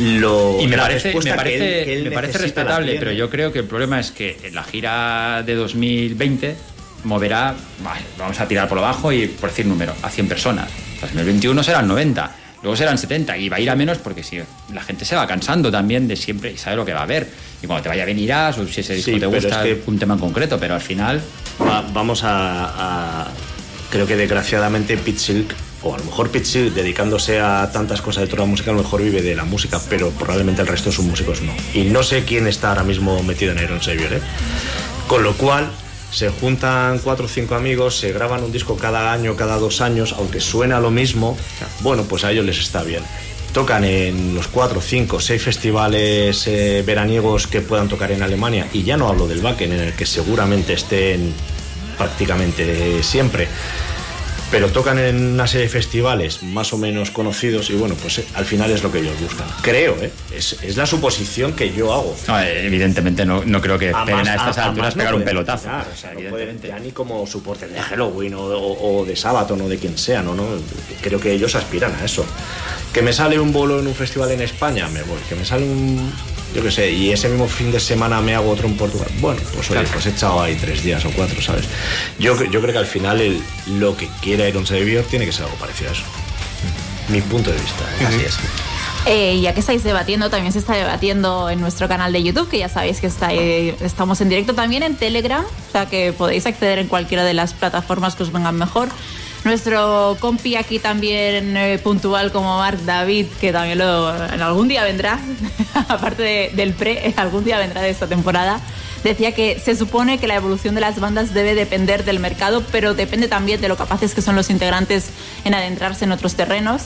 Lo, Y me parece, me que parece, él- que él me parece respetable, pero yo creo que el problema es que en la gira de 2020 moverá, vale, vamos a tirar por lo bajo y por decir número, a 100 personas. 2021 serán 90, luego serán 70 y va a ir a menos porque si la gente se va cansando también de siempre y sabe lo que va a haber. Y cuando te vaya bien irás o si ese disco Sí, te gusta es que- un tema en concreto, pero al final Va- vamos a, a- Creo que desgraciadamente Pete Silk, o a lo mejor Pete Silk, dedicándose a tantas cosas de toda la música, a lo mejor vive de la música, pero probablemente el resto de sus músicos no. Y no sé quién está ahora mismo metido en Iron Savior, ¿eh? Con lo cual. Se juntan cuatro o cinco amigos, se graban un disco cada año, cada dos años, aunque suena lo mismo, bueno, pues a ellos les está bien. Tocan en los cuatro, cinco, seis festivales eh, veraniegos que puedan tocar en Alemania, y ya no hablo del Wacken, en el que seguramente estén prácticamente siempre. Pero tocan en una serie de festivales más o menos conocidos y bueno, pues eh, al final es lo que ellos buscan. Creo, ¿eh? Es, es la suposición que yo hago. no, eh, evidentemente no, no creo que A más- a estas a- a alturas no pegar un pueden pelotazo. aspirar, O sea, no evidentemente. pueden- ya ni como soporte de Halloween o, o- o de Sabaton o de quien sea, ¿no? ¿no? Creo que ellos aspiran a eso. Que me sale un bolo en un festival en España, me voy. Que me sale un. Yo qué sé, y ese mismo fin de semana me hago otro en Portugal. Bueno, pues oye, pues he echado ahí tres días o cuatro, ¿sabes? Yo, yo creo que al final el- lo que quiera Iron Savior tiene que ser algo parecido a eso. Mi punto de vista. ¿eh? Así es. Eh, ya que estáis debatiendo, también se está debatiendo en nuestro canal de YouTube, que ya sabéis que está, eh, estamos en directo también en Telegram, o sea que podéis acceder en cualquiera de las plataformas que os vengan mejor. Nuestro compi aquí también eh, puntual como Mark David, que también lo, en algún día vendrá, aparte de- del pre, algún día vendrá de esta temporada, decía que se supone que la evolución de las bandas debe depender del mercado, pero depende también de lo capaces que son los integrantes en adentrarse en otros terrenos.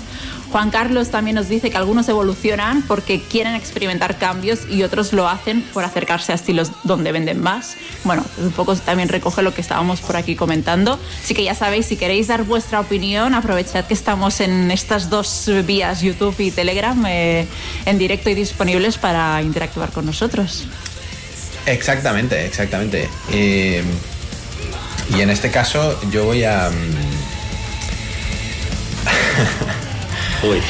Juan Carlos también nos dice que algunos evolucionan porque quieren experimentar cambios y otros lo hacen por acercarse a estilos donde venden más. Bueno, un poco también recoge lo que estábamos por aquí comentando. Así que ya sabéis, si queréis dar vuestra opinión, aprovechad que estamos en estas dos vías, YouTube y Telegram, eh, en directo y disponibles para interactuar con nosotros. Exactamente, exactamente. Eh, y en este caso yo voy a... Uy,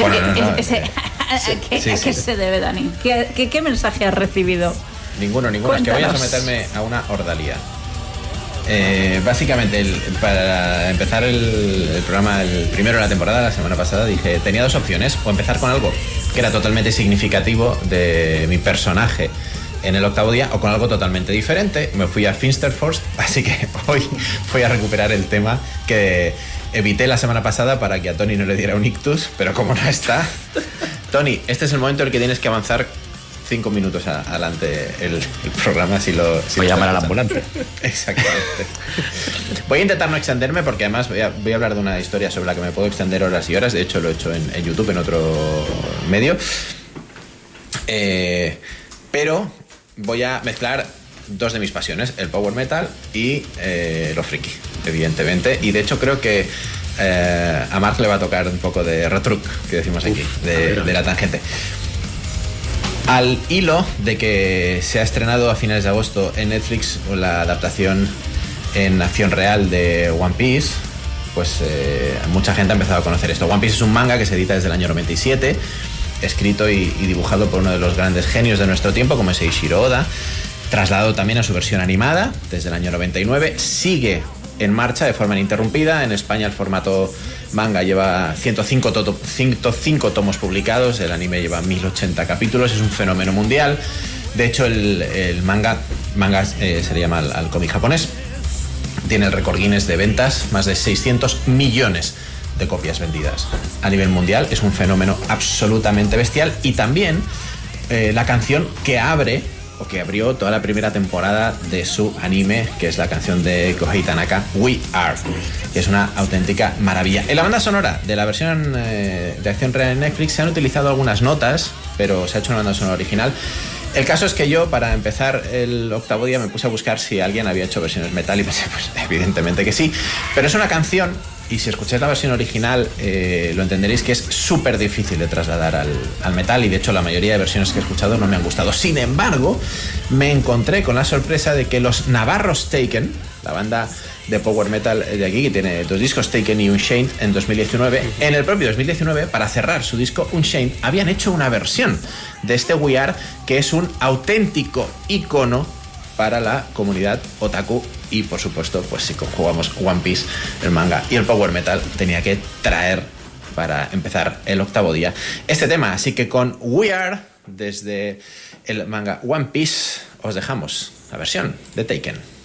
Bueno, no, ¿A qué, sí, a qué sí. se debe, Dani? ¿Qué, qué, qué mensaje has recibido? Ninguno, ninguno. Es que voy a someterme a una ordalía. Eh, básicamente, el- para empezar el, el programa, el primero de la temporada, la semana pasada, dije, tenía dos opciones, o empezar con algo que era totalmente significativo de mi personaje en el octavo día, o con algo totalmente diferente. Me fui a Finsterforce, así que hoy voy a recuperar el tema que evité la semana pasada para que a Tony no le diera un ictus, pero como no está... Tony, este es el momento en el que tienes que avanzar cinco minutos a- adelante el, el programa si lo si Voy a llamar a la estás ambulancia. escuchando. Exactamente. Voy a intentar no extenderme porque además voy a, voy a hablar de una historia sobre la que me puedo extender horas y horas. De hecho, lo he hecho en, en YouTube, en otro medio. Eh, pero voy a mezclar dos de mis pasiones, el power metal y eh, lo friki, evidentemente. Y de hecho creo que eh, a Mark le va a tocar un poco de retruc, que decimos aquí, de la tangente. Al hilo de que se ha estrenado a finales de agosto en Netflix la adaptación en acción real de One Piece, pues eh, mucha gente ha empezado a conocer esto. One Piece es un manga que se edita desde el año 97, escrito y, y dibujado por uno de los grandes genios de nuestro tiempo, como es Eiichiro Oda, trasladado también a su versión animada desde el año 99, sigue en marcha de forma ininterrumpida. En España el formato manga lleva 105, toto- 105 tomos publicados, el anime lleva 1080 capítulos, es un fenómeno mundial. De hecho, el, manga, manga eh, se le llama al, al cómic japonés, tiene el Guinness de ventas, más de 600 millones de copias vendidas a nivel mundial. Es un fenómeno absolutamente bestial. Y también eh, la canción que abre o que abrió toda la primera temporada de su anime, que es la canción de Kohei Tanaka, We Are, que es una auténtica maravilla. En la banda sonora de la versión eh, de acción real en Netflix se han utilizado algunas notas, pero se ha hecho una banda sonora original. El caso es que yo, para empezar el octavo día, me puse a buscar si alguien había hecho versiones metal y pensé, pues evidentemente que sí. Pero es una canción, y si escucháis la versión original, eh, lo entenderéis que es súper difícil de trasladar al, al metal y de hecho la mayoría de versiones que he escuchado no me han gustado. Sin embargo, me encontré con la sorpresa de que los Navarros Taken, la banda de power metal de aquí, que tiene dos discos, Taken y Unchained, en 2019. En el propio 2019, para cerrar su disco Unchained, habían hecho una versión de este We Are, que es un auténtico icono para la comunidad otaku y por supuesto, pues si jugamos One Piece, el manga y el power metal, tenía que traer para empezar el octavo día este tema. Así que con We Are, desde el manga One Piece, os dejamos la versión de Taken.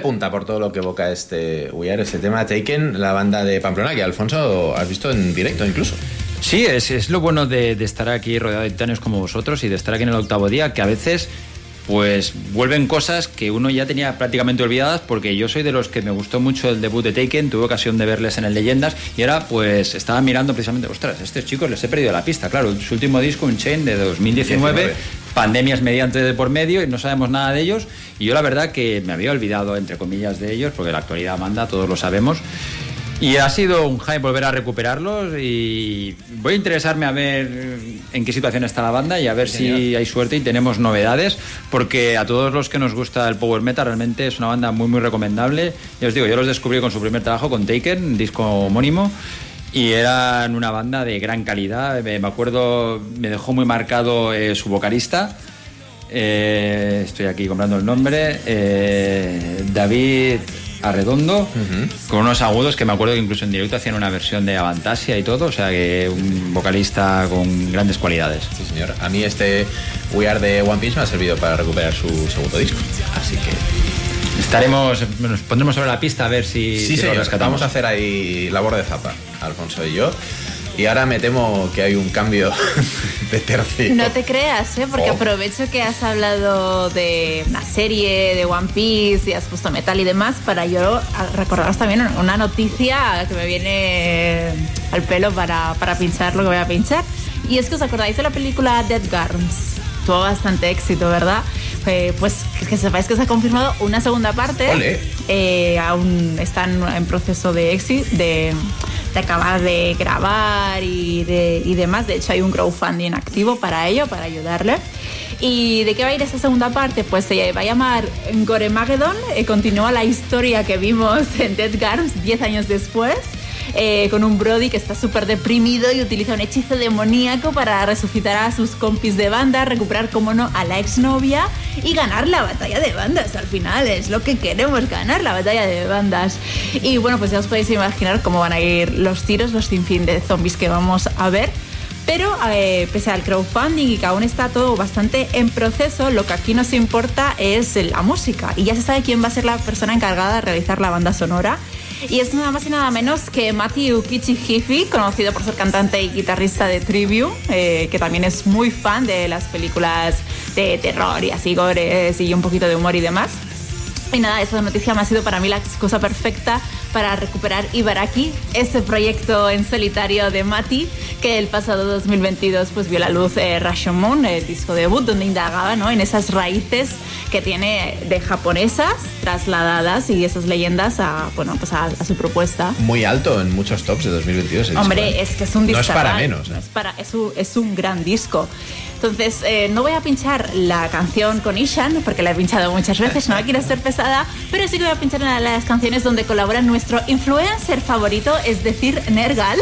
Punta por todo lo que evoca este Are, este tema Taken, la banda de Pamplona, que Alfonso has visto en directo incluso. Sí, es, es lo bueno de, de estar aquí rodeado de titanes como vosotros y de estar aquí en el octavo día, que a veces pues vuelven cosas que uno ya tenía prácticamente olvidadas porque yo soy de los que me gustó mucho el debut de Taken, tuve ocasión de verles en el Leyendas y ahora pues estaba mirando precisamente, ostras, a estos chicos les he perdido la pista, claro, su último disco, un Chain de 2019, 19. Pandemias mediante de por medio y no sabemos nada de ellos y yo la verdad que me había olvidado entre comillas de ellos porque la actualidad manda, todos lo sabemos. Y ha sido un hype volver a recuperarlos y voy a interesarme a ver en qué situación está la banda y a ver si hay suerte y tenemos novedades, porque a todos los que nos gusta el power metal realmente es una banda muy muy recomendable. Ya os digo, yo los descubrí con su primer trabajo con Taken, disco homónimo. Y eran una banda de gran calidad. Me me acuerdo, me dejó muy marcado eh, su vocalista, eh, estoy aquí comprando el nombre, eh, David Arredondo, con unos agudos que me acuerdo que incluso en directo hacían una versión de Avantasia y todo, o sea que un vocalista con grandes cualidades. Sí, señor. A mí este We Are de One Piece me ha servido para recuperar su segundo disco. Así que Estaremos, nos pondremos sobre la pista a ver si, sí, si lo señor. rescatamos. Vamos a hacer ahí labor de zapa, Alfonso y yo. Y ahora me temo que hay un cambio de tercio. No te creas, ¿eh? porque Oh. aprovecho que has hablado de una serie de One Piece y has puesto metal y demás para yo recordaros también una noticia que me viene al pelo para, para pinchar lo que voy a pinchar. Y es que os acordáis de la película Dead Garms. Tuvo bastante éxito, ¿verdad? Eh, pues que, sepáis que se ha confirmado una segunda parte. Eh, aún están en proceso de éxito, de, de acabar de grabar y, de, y demás. De hecho, hay un crowdfunding activo para ello, para ayudarle. ¿Y de qué va a ir esta segunda parte? Pues se va a llamar Goremageddon. Eh, continúa la historia que vimos en Dead Garms 10 años después. Eh, con un Brody que está súper deprimido y utiliza un hechizo demoníaco para resucitar a sus compis de banda, recuperar, como no, a la exnovia y ganar la batalla de bandas. Al final es lo que queremos, ganar la batalla de bandas. Y bueno, pues ya os podéis imaginar cómo van a ir los tiros, los sinfín de zombies que vamos a ver. Pero eh, pese al crowdfunding y que aún está todo bastante en proceso, lo que aquí nos importa es la música. Y ya se sabe quién va a ser la persona encargada de realizar la banda sonora. Y es nada más y nada menos que Matthew Kichihifi, conocido por ser cantante y guitarrista de Trivium, eh, que también es muy fan de las películas de terror y así gores y un poquito de humor y demás. Y nada, esa noticia me ha sido para mí la cosa perfecta para recuperar Ibaraki, ese proyecto en solitario de Mati, que el pasado 2022 pues vio la luz eh, Rashomon, el disco debut, donde indagaba ¿no? en esas raíces que tiene de japonesas trasladadas y esas leyendas a, bueno, pues a, a su propuesta. Muy alto en muchos tops de 2022. el Hombre, disco, ¿eh? es que es un disco. No es para menos. ¿eh? es, para, es, un, es un gran disco. Entonces, eh, no voy a pinchar la canción con Ishan, porque la he pinchado muchas veces, no quiero ser pesada, pero sí que voy a pinchar una de las canciones donde colabora nuestro influencer favorito, es decir, Nergal.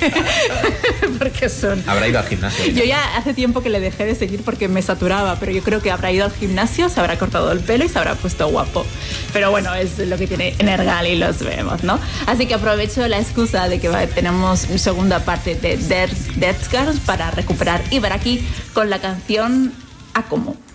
porque son... Habrá ido al gimnasio. Yo ya hace tiempo que le dejé de seguir porque me saturaba, pero yo creo que habrá ido al gimnasio, se habrá cortado el pelo y se habrá puesto guapo. Pero bueno, es lo que tiene Energal y los vemos, ¿no? Así que aprovecho la excusa de que va- tenemos segunda parte de Death, Scars para recuperar Ibaraki con la canción Akomo. Yes,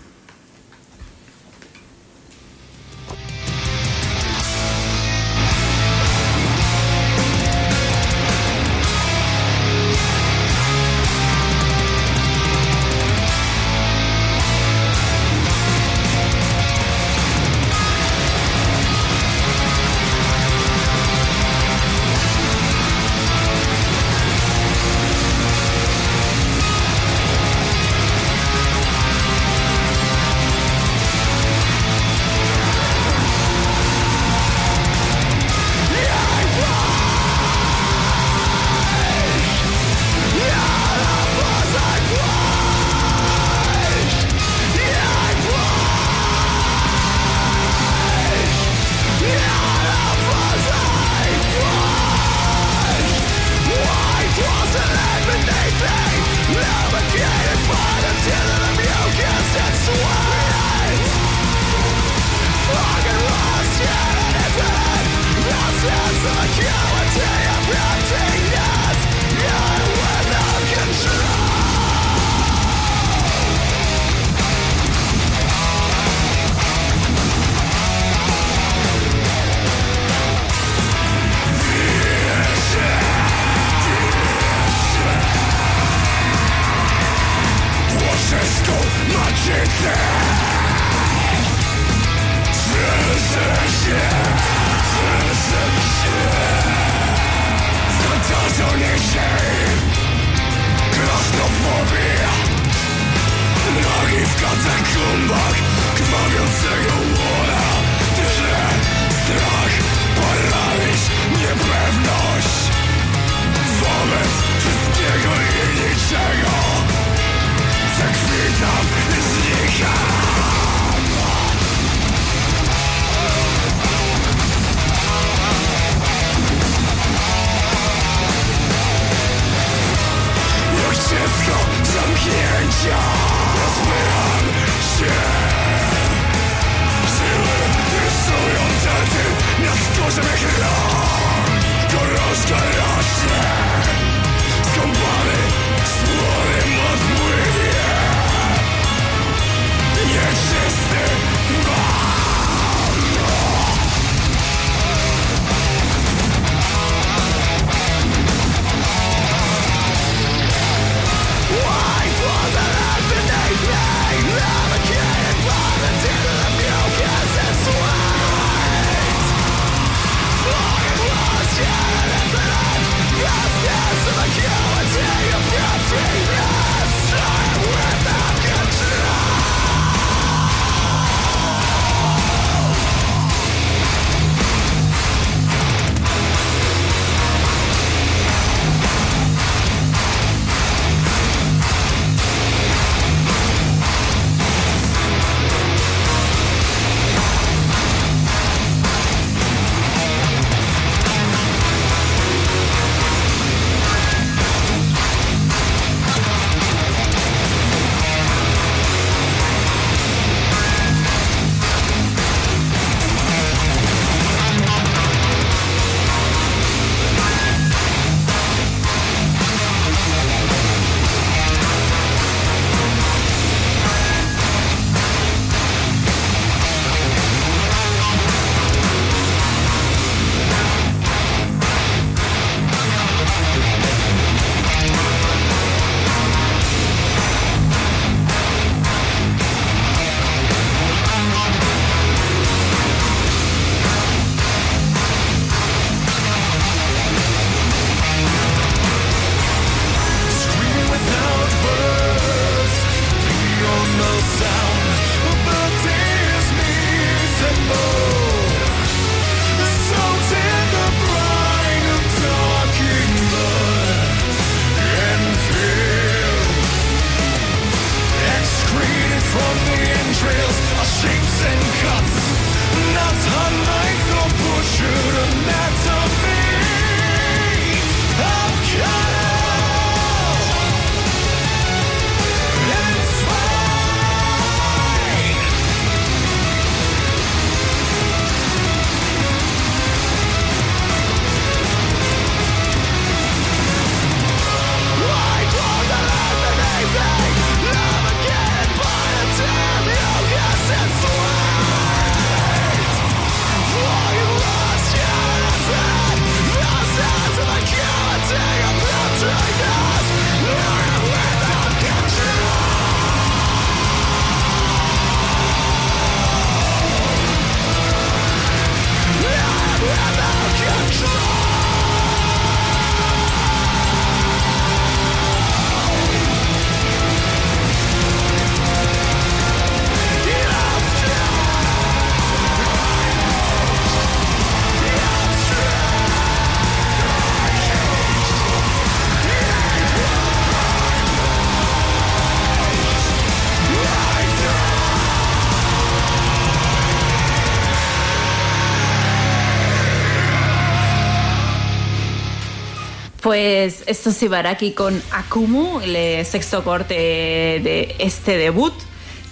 Pues esto es Ibaraki con Akumu, el sexto corte de este debut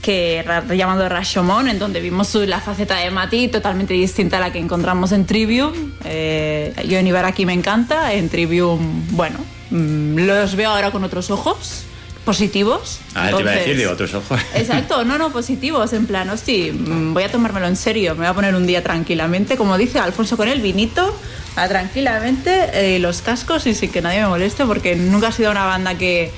que llamado Rashomon, en donde vimos la faceta de Mati totalmente distinta a la que encontramos en Trivium. Eh, yo en Ibaraki me encanta, en Trivium, bueno, mm, los veo ahora con otros ojos positivos. Ah, te iba a decir, digo, otros ojos. Exacto, no, no, positivos, en plan, hostia, mm, voy a tomármelo en serio, me voy a poner un día tranquilamente, como dice Alfonso con el vinito, tranquilamente, eh, los cascos y sin que nadie me moleste, porque nunca ha sido una banda que,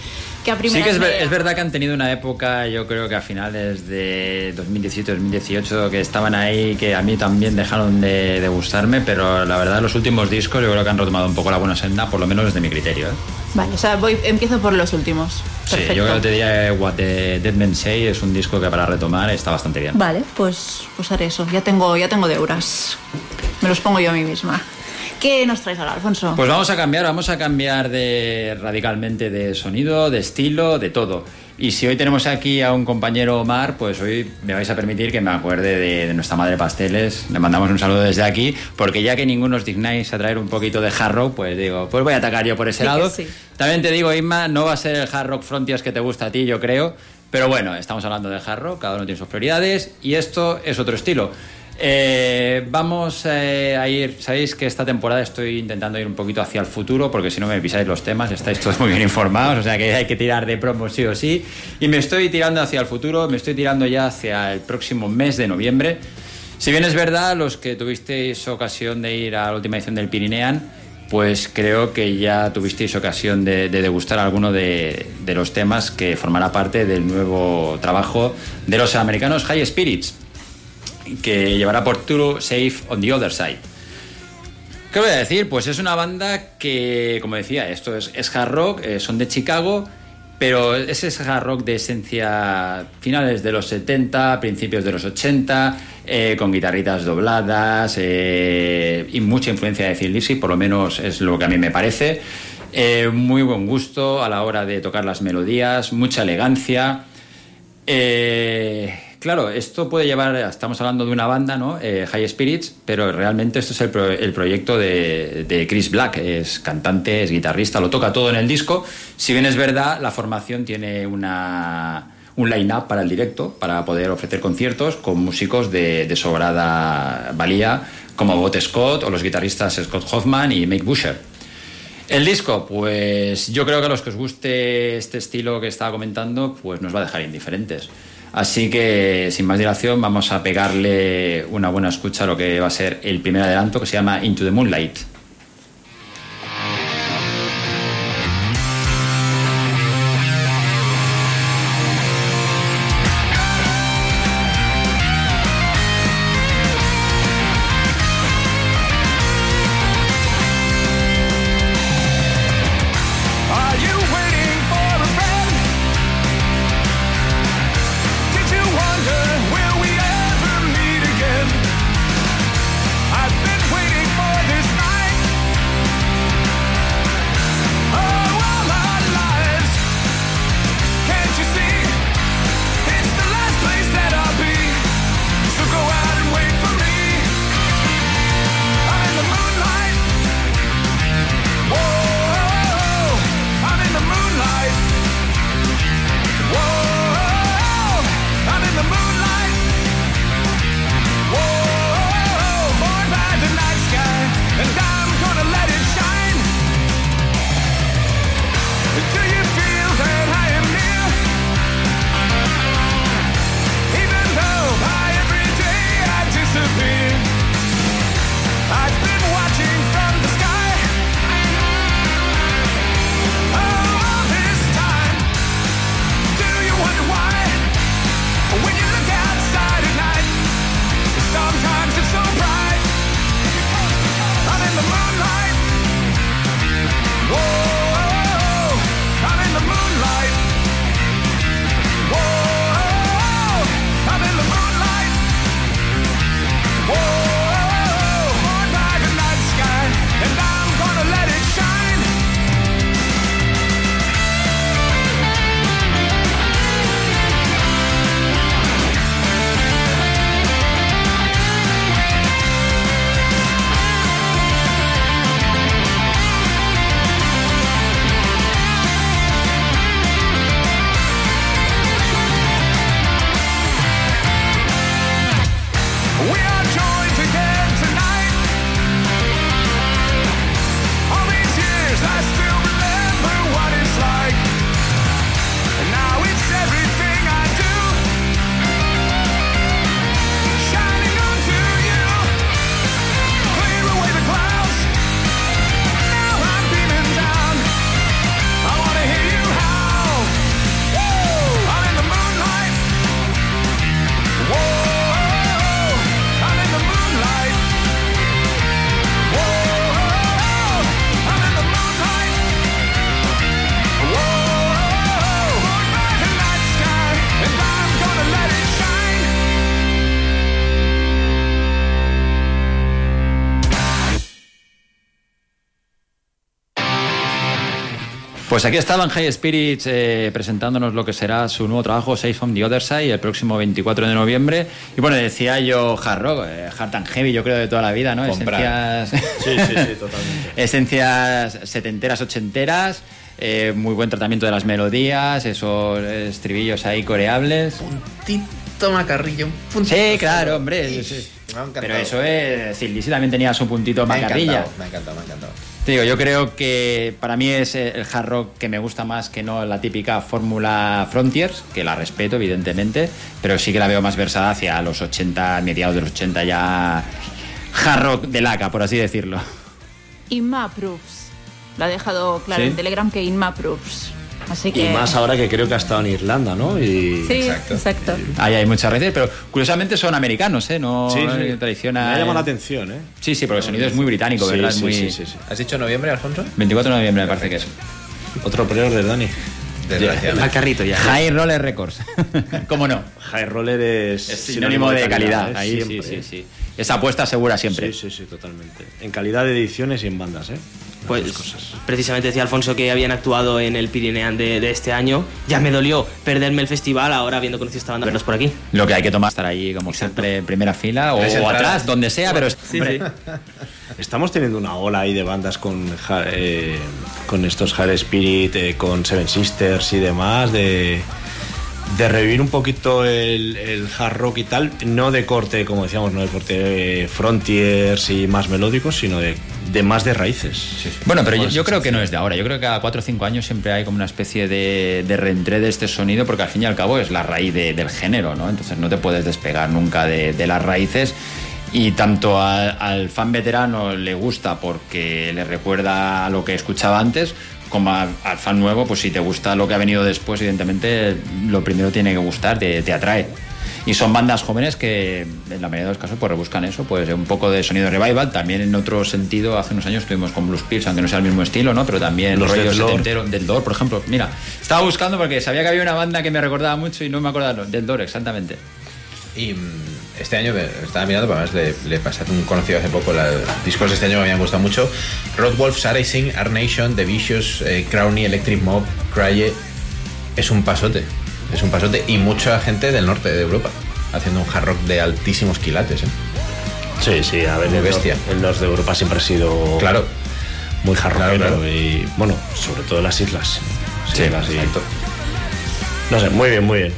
que a Sí que es, es, verdad que han tenido una época, yo creo que a finales de 2017-2018, que estaban ahí, que a mí también dejaron de, de, gustarme, pero la verdad los últimos discos yo creo que han retomado un poco la buena senda, por lo menos desde mi criterio. ¿eh? Vale, o sea, voy, empiezo por los últimos. Perfecto. Sí, yo creo que te diría What the Dead Men Say es un disco que para retomar está bastante bien. Vale, pues, pues haré eso. Ya tengo, ya tengo deuras. Me los pongo yo a mí misma. ¿Qué nos traes ahora, Alfonso? Pues vamos a cambiar, vamos a cambiar de radicalmente de sonido, de estilo, de todo. Y si hoy tenemos aquí a un compañero Omar, pues hoy me vais a permitir que me acuerde de, de, nuestra madre Pasteles. Le mandamos un saludo desde aquí, porque ya que ninguno os dignáis a traer un poquito de hard rock, pues digo, pues voy a atacar yo por ese Sí lado. sí. También te digo, Inma, no va a ser el hard rock frontiers que te gusta a ti, yo creo. Pero bueno, estamos hablando del hard rock, cada uno tiene sus prioridades y esto es otro estilo. Eh, vamos eh, a ir, sabéis que esta temporada estoy intentando ir un poquito hacia el futuro porque si no me pisáis los temas, estáis todos muy bien informados, o sea que hay que tirar de promo sí o sí. Y me estoy tirando hacia el futuro, me estoy tirando ya hacia el próximo mes de noviembre. Si bien es verdad, los que tuvisteis ocasión de ir a la última edición del Pirinean, pues creo que ya tuvisteis ocasión de, de degustar alguno de, de los temas que formará parte del nuevo trabajo de los americanos High Spirits que llevará por título Safe on the Other Side. ¿Qué voy a decir? Pues es una banda que, como decía, esto es, es hard rock, eh, son de Chicago, pero es ese hard rock de esencia finales de los 70, principios de los 80, eh, con guitarritas dobladas eh, y mucha influencia de Thin Lizzy, por lo menos es lo que a mí me parece. Muy buen gusto a la hora de tocar las melodías, mucha elegancia. Eh, claro, esto puede llevar, estamos hablando de una banda, ¿no? Eh, High Spirits, pero realmente esto es el, pro- el proyecto de, de Chris Black, es cantante, es guitarrista, lo toca todo en el disco. Si bien es verdad, la formación tiene una, un line-up para el directo, para poder ofrecer conciertos con músicos de, de sobrada valía, como Bot Scott o los guitarristas Scott Hoffman y Mike Busher. El disco, pues yo creo que a los que os guste este estilo que estaba comentando, pues nos va a dejar indiferentes. Así que, sin más dilación, vamos a pegarle una buena escucha a lo que va a ser el primer adelanto que se llama Into the Moonlight. Pues aquí estaban High Spirits eh, presentándonos lo que será su nuevo trabajo, Safe from the Other Side, el próximo 24 de noviembre. Y bueno, decía yo hard rock, eh, hard and heavy, yo creo de toda la vida, ¿no? Comprar. Esencias, Sí, sí, sí, totalmente. esencias setenteras, ochenteras, eh, muy buen tratamiento de las melodías, esos estribillos ahí coreables. Puntito macarrillo, un puntito. Sí, claro, hombre. sí, sí. Me ha encantado. Pero eso es, Lizzy también tenía su puntito Me ha macarrilla. encantado, me ha encantado, me ha encantado. Te digo, yo creo que para mí es eh, el hard rock que me gusta más que no la típica fórmula Frontiers, que la respeto, evidentemente, pero sí que la veo más versada hacia los 80, mediados de los 80 ya hard rock de laca, por así decirlo. Inma Proofs. Lo ha dejado claro ¿Sí? en Telegram que Inma Proofs. Así Y más ahora que creo que ha estado en Irlanda, ¿no? Y... Sí, Exacto. exacto. Ahí hay muchas raíces, pero curiosamente son americanos, ¿eh? No Sí, sí. tradición Me ha llamado la atención, ¿eh? Sí, sí, porque el sonido es muy británico, Sí, ¿verdad? Sí, muy... sí, sí, sí. ¿Has dicho noviembre, Alfonso? 24 de noviembre me parece que es. Otro pre-order, Dani. Desgraciadamente. Al carrito ya. High Roller Records. ¿Cómo no? High Roller es, Es sinónimo de calidad. ¿eh? Ahí sí, Siempre, sí, ¿eh? sí. Esa apuesta segura siempre. Sí, sí, sí, totalmente. En calidad de ediciones y en bandas, ¿eh? Pues cosas. precisamente decía Alfonso que habían actuado en el Pirinean de, de este año. Ya me dolió perderme el festival, ahora habiendo conocido esta banda, verlos por aquí. Lo que hay que tomar es estar allí, como siempre, en primera fila o, atrás, donde sea, pero hombre, Estamos teniendo una ola ahí de bandas con, eh, con estos High Spirit, eh, con Seven Sisters y demás, de, de revivir un poquito el, el hard rock y tal, no de corte, como decíamos, no de corte eh, frontiers y más melódicos, sino de, de más de raíces. Bueno, pero yo, creo que no es de ahora. Yo creo que cada 4 o 5 años siempre hay como una especie de, de reentré de este sonido, porque al fin y al cabo es la raíz de- del género, ¿no? Entonces no te puedes despegar nunca de, de las raíces. Y tanto al, al fan veterano le gusta porque le recuerda a lo que escuchaba antes, como al fan nuevo, pues si te gusta lo que ha venido después, evidentemente lo primero tiene que gustar, te, te atrae. Y son bandas jóvenes que en la mayoría de los casos pues rebuscan eso, pues un poco de sonido revival, también en otro sentido, hace unos años estuvimos con Blues Pills, aunque no sea el mismo estilo, ¿no? Pero también Los rollo Dead Lord. setentero, del Door, por ejemplo. Mira, estaba buscando porque sabía que había una banda que me recordaba mucho y no me acordaba, del Door, exactamente. Y mm, este año estaba mirando, pero además le, le pasé a un conocido hace poco los discos de este año me habían gustado mucho. Rod Wolf, Sarah Singh, Art Nation, The Vicious, eh, Crowny, Electric Mob, Crye. Es un pasote, es un pasote. Y mucha gente del norte de Europa haciendo un hard rock de altísimos quilates. ¿eh? Sí, sí, a ver, Muy el, bestia. nor- el norte de Europa siempre ha sido Claro, muy hard rockero claro. y, bueno, sobre todo las islas. Sí, Islas y- exacto. No sé, muy bien, muy bien.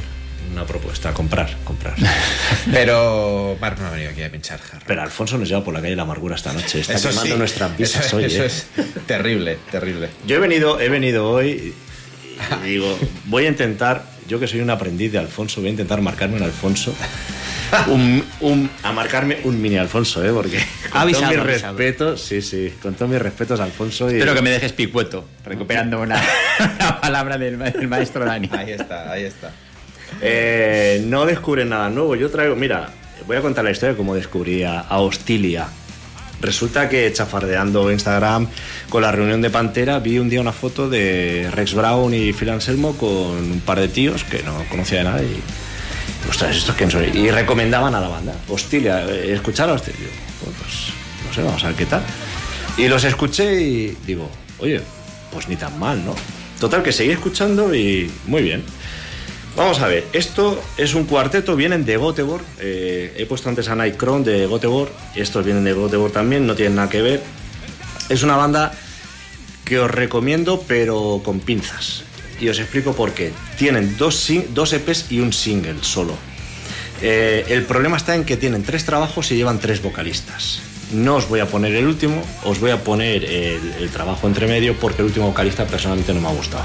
Una propuesta, comprar, comprar. Pero Mark no ha venido aquí a pinchar. Pero Alfonso nos lleva por la calle de la amargura esta noche. Está Eso quemando sí, nuestras visas eso, hoy. eso ¿eh? es terrible, terrible. Yo he venido, he venido hoy y digo, voy a intentar, yo que soy un aprendiz de Alfonso, voy a intentar marcarme un Alfonso. Un, un- a marcarme un mini Alfonso, ¿eh? Porque con Avisado, todos mis avisado. respetos, sí, sí, con todos mis respetos Alfonso y Espero que me dejes picueto, recuperando una, una palabra del, del maestro Dani. Ahí está, ahí está. Eh, no descubren nada nuevo. Yo traigo, mira, voy a contar la historia de cómo descubrí a, a Hostilia. Resulta que chafardeando Instagram con la reunión de Pantera vi un día una foto de Rex Brown y Phil Anselmo con un par de tíos que no conocía de nada y ostras, estos quién son y recomendaban a la banda. Hostilia, eh, escuchar a Hostilia. Digo, "Bueno, pues no sé, vamos a ver qué tal. Y los escuché y digo, oye, pues ni tan mal, ¿no? Total que seguí escuchando y muy bien. Vamos a ver, esto es un cuarteto, vienen de Göteborg. eh, he puesto antes a Nightcrawler de Göteborg, estos vienen de Göteborg también, no tienen nada que ver. Es una banda que os recomiendo, pero con pinzas. Y os explico por qué. Tienen dos, dos EPs y un single solo. Eh, el problema está en que tienen tres trabajos y llevan tres vocalistas. No os voy a poner el último, os voy a poner el, el trabajo entre medio porque el último vocalista personalmente no me ha gustado.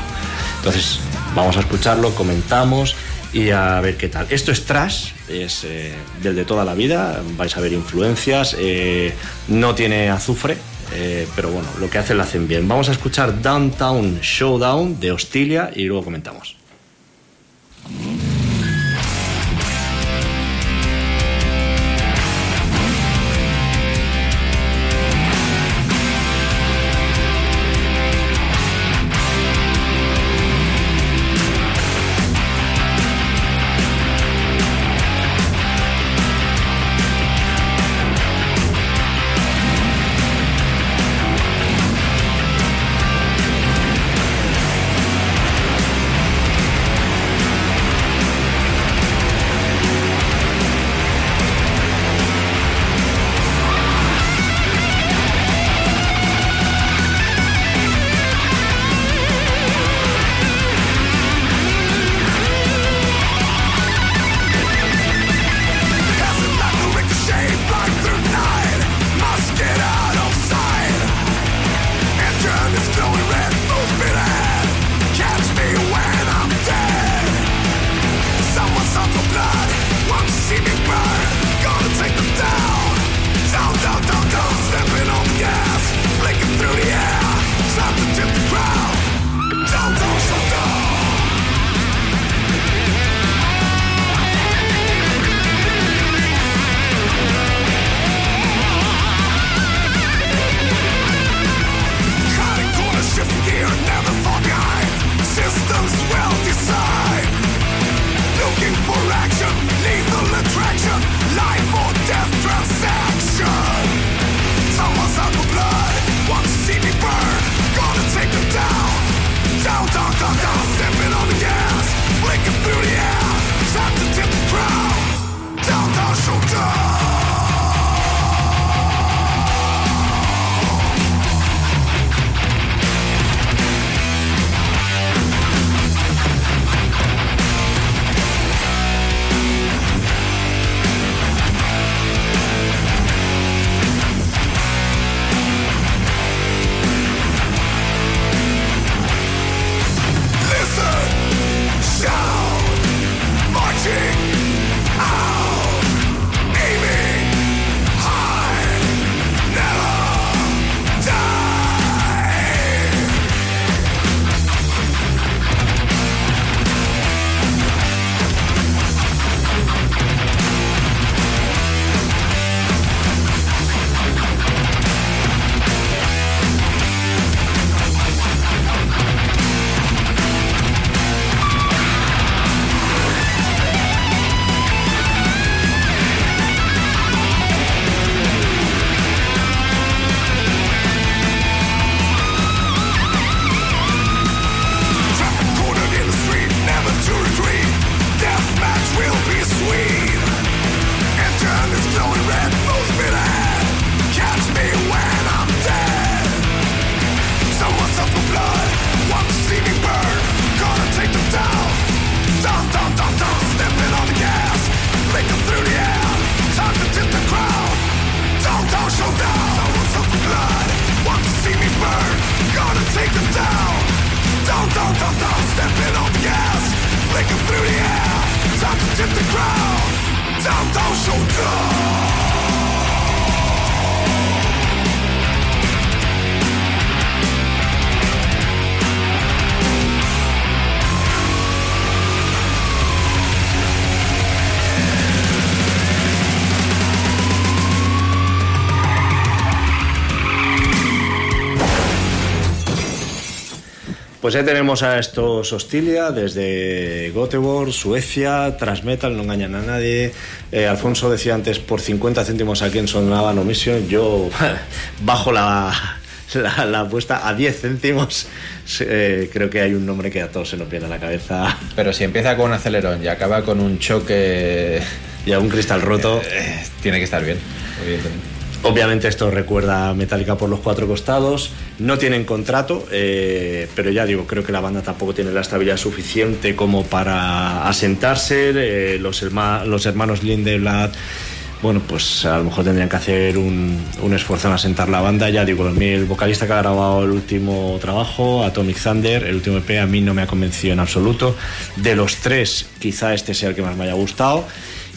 Entonces, vamos a escucharlo, comentamos y a ver qué tal. Esto es trash, es eh, del de toda la vida, vais a ver influencias, eh, no tiene azufre, eh, pero bueno, lo que hacen lo hacen bien. Vamos a escuchar Downtown Showdown de Hostilia y luego comentamos. Pues ahí tenemos a estos Hostilia desde Göteborg, Suecia, Transmetal, no engañan a nadie. Eh, Alfonso decía antes por 50 céntimos a quien sonaba No Mission. Yo bajo la, la, la apuesta a 10 céntimos. Eh, creo que hay un nombre que a todos se nos viene a la cabeza. Pero si empieza con un acelerón y acaba con un choque. Y a un cristal roto. eh, tiene que estar bien, evidentemente. Obviamente esto recuerda a Metallica por los cuatro costados. No tienen contrato, eh, pero ya digo, creo que la banda tampoco tiene la estabilidad suficiente como para asentarse. Eh, los, herma- los hermanos Lindeblad, bueno, pues a lo mejor tendrían que hacer un, un esfuerzo en asentar la banda. Ya digo, el vocalista que ha grabado el último trabajo, Atomic Thunder, el último EP, a mí no me ha convencido en absoluto. De los tres, quizá este sea el que más me haya gustado.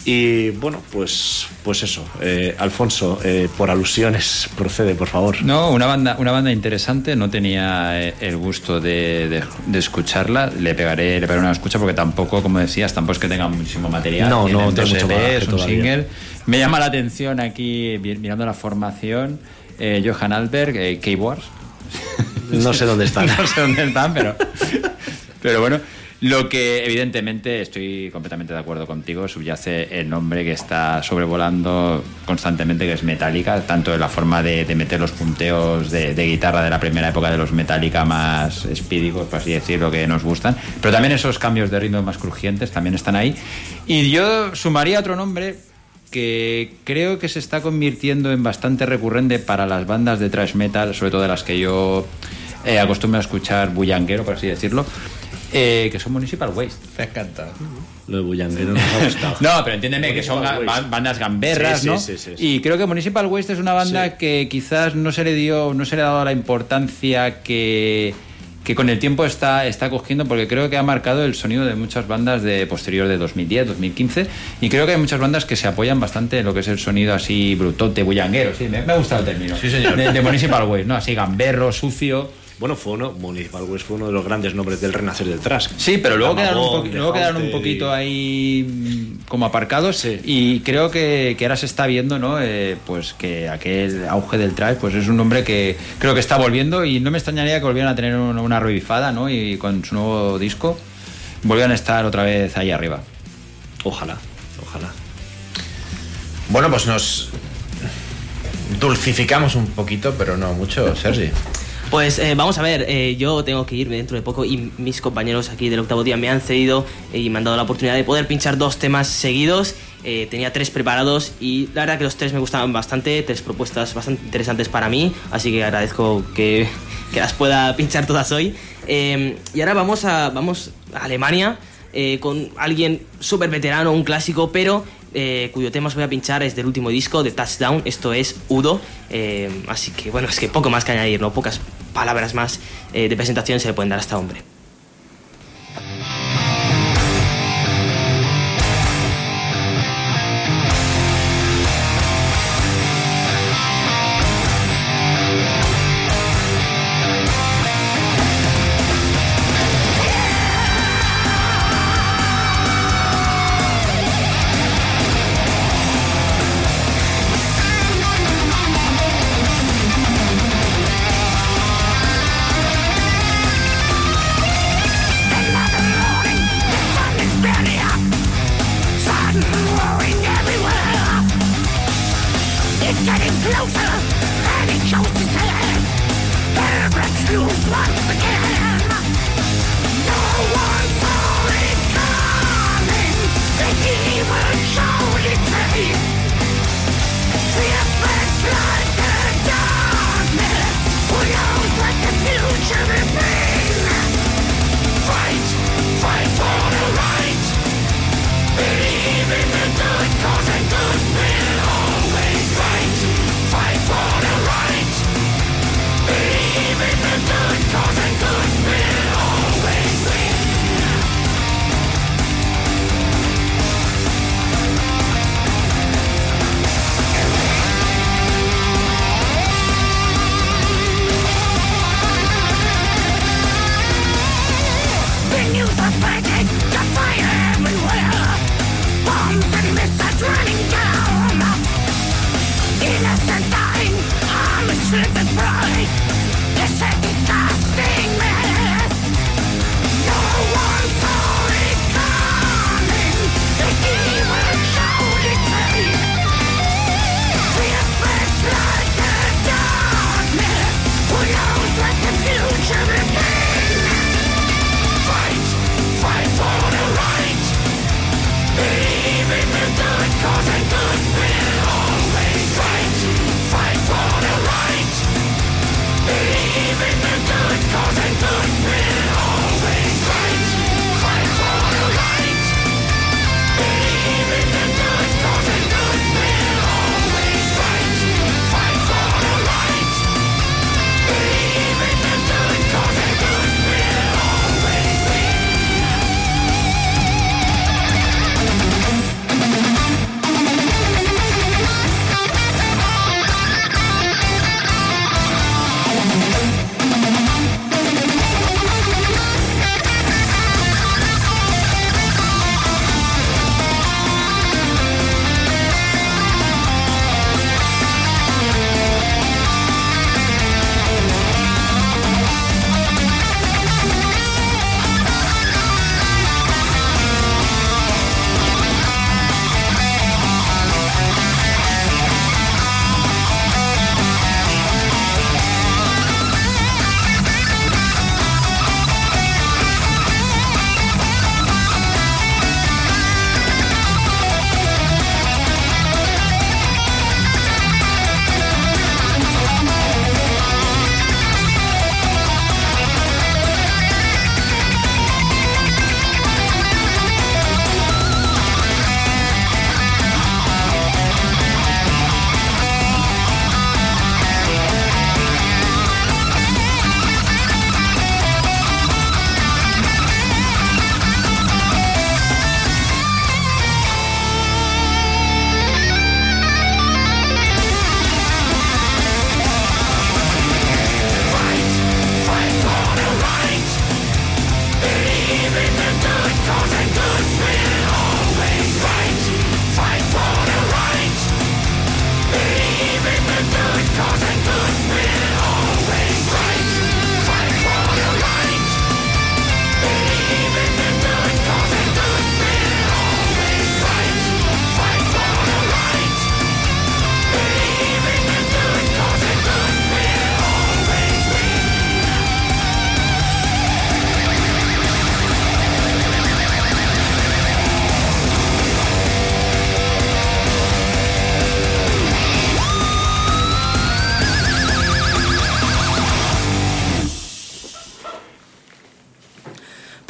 Y bueno, pues, pues eso. Eh, Alfonso, eh, por alusiones, procede, por favor. No, una banda, una banda interesante. No tenía eh, el gusto de, de- de escucharla. Le pegaré, le pegaré una escucha porque tampoco, como decías, tampoco es que tenga muchísimo material. No, no Tienen tiene dos mucho bagaje un single. Me llama la atención aquí, mirando la formación, eh, Johan Alberg, eh, K-Wars. No sé dónde están. no sé dónde están, pero, pero bueno. Lo que evidentemente estoy completamente de acuerdo contigo, subyace el nombre que está sobrevolando constantemente, que es Metallica, tanto en la forma de, de meter los punteos de, guitarra de la primera época de los Metallica más espídicos, por así decirlo, que nos gustan, pero también esos cambios de ritmo más crujientes también están ahí. Y yo sumaría otro nombre que creo que se está convirtiendo en bastante recurrente para las bandas de thrash metal, sobre todo de las que yo eh, acostumbro a escuchar bullanguero, por así decirlo, eh, que son Municipal Waste. Me encanta. Lo de Bullanguero nos ha gustado. No, pero entiéndeme que son ga- bandas gamberras, Sí, sí, ¿no? sí, sí, sí. Y creo que Municipal Waste es una banda que quizás no se le dio, no se le ha dado la importancia que, que con el tiempo está, está cogiendo, porque creo que ha marcado el sonido de muchas bandas de posterior de 2010, 2015, y creo que hay muchas bandas que se apoyan bastante en lo que es el sonido así brutote, bullanguero, sí, me, me ha gustado el término. Sí, señor. De, de Municipal Waste, ¿no? Así gamberro, sucio. Bueno, fue uno, Municipal Waste fue uno de los grandes nombres del renacer del trash. Sí, pero luego quedaron, un, luego quedaron un poquito y- ahí mm, como aparcados Sí. y creo que, que ahora se está viendo, ¿no? Eh, pues que aquel auge del trash pues es un nombre que creo que está volviendo y no me extrañaría que volvieran a tener un- una revifada, ¿no? Y con su nuevo disco volvieran a estar otra vez ahí arriba. Ojalá, ojalá. Bueno, pues nos dulcificamos un poquito, pero no mucho, Sergi. Pues eh, vamos a ver, eh, yo tengo que irme dentro de poco y mis compañeros aquí del octavo día me han cedido y me han dado la oportunidad de poder pinchar dos temas seguidos. Eh, tenía tres preparados y la verdad que los tres me gustaban bastante, tres propuestas bastante interesantes para mí, así que agradezco que, que las pueda pinchar todas hoy. Eh, y ahora vamos a, vamos a Alemania con alguien súper veterano, un clásico, pero eh, cuyo tema os voy a pinchar es del último disco de Touchdown, esto es Udo. Eh, así que bueno, es que poco más que añadir, ¿no? Pocas palabras más eh, de presentación se le pueden dar a este hombre.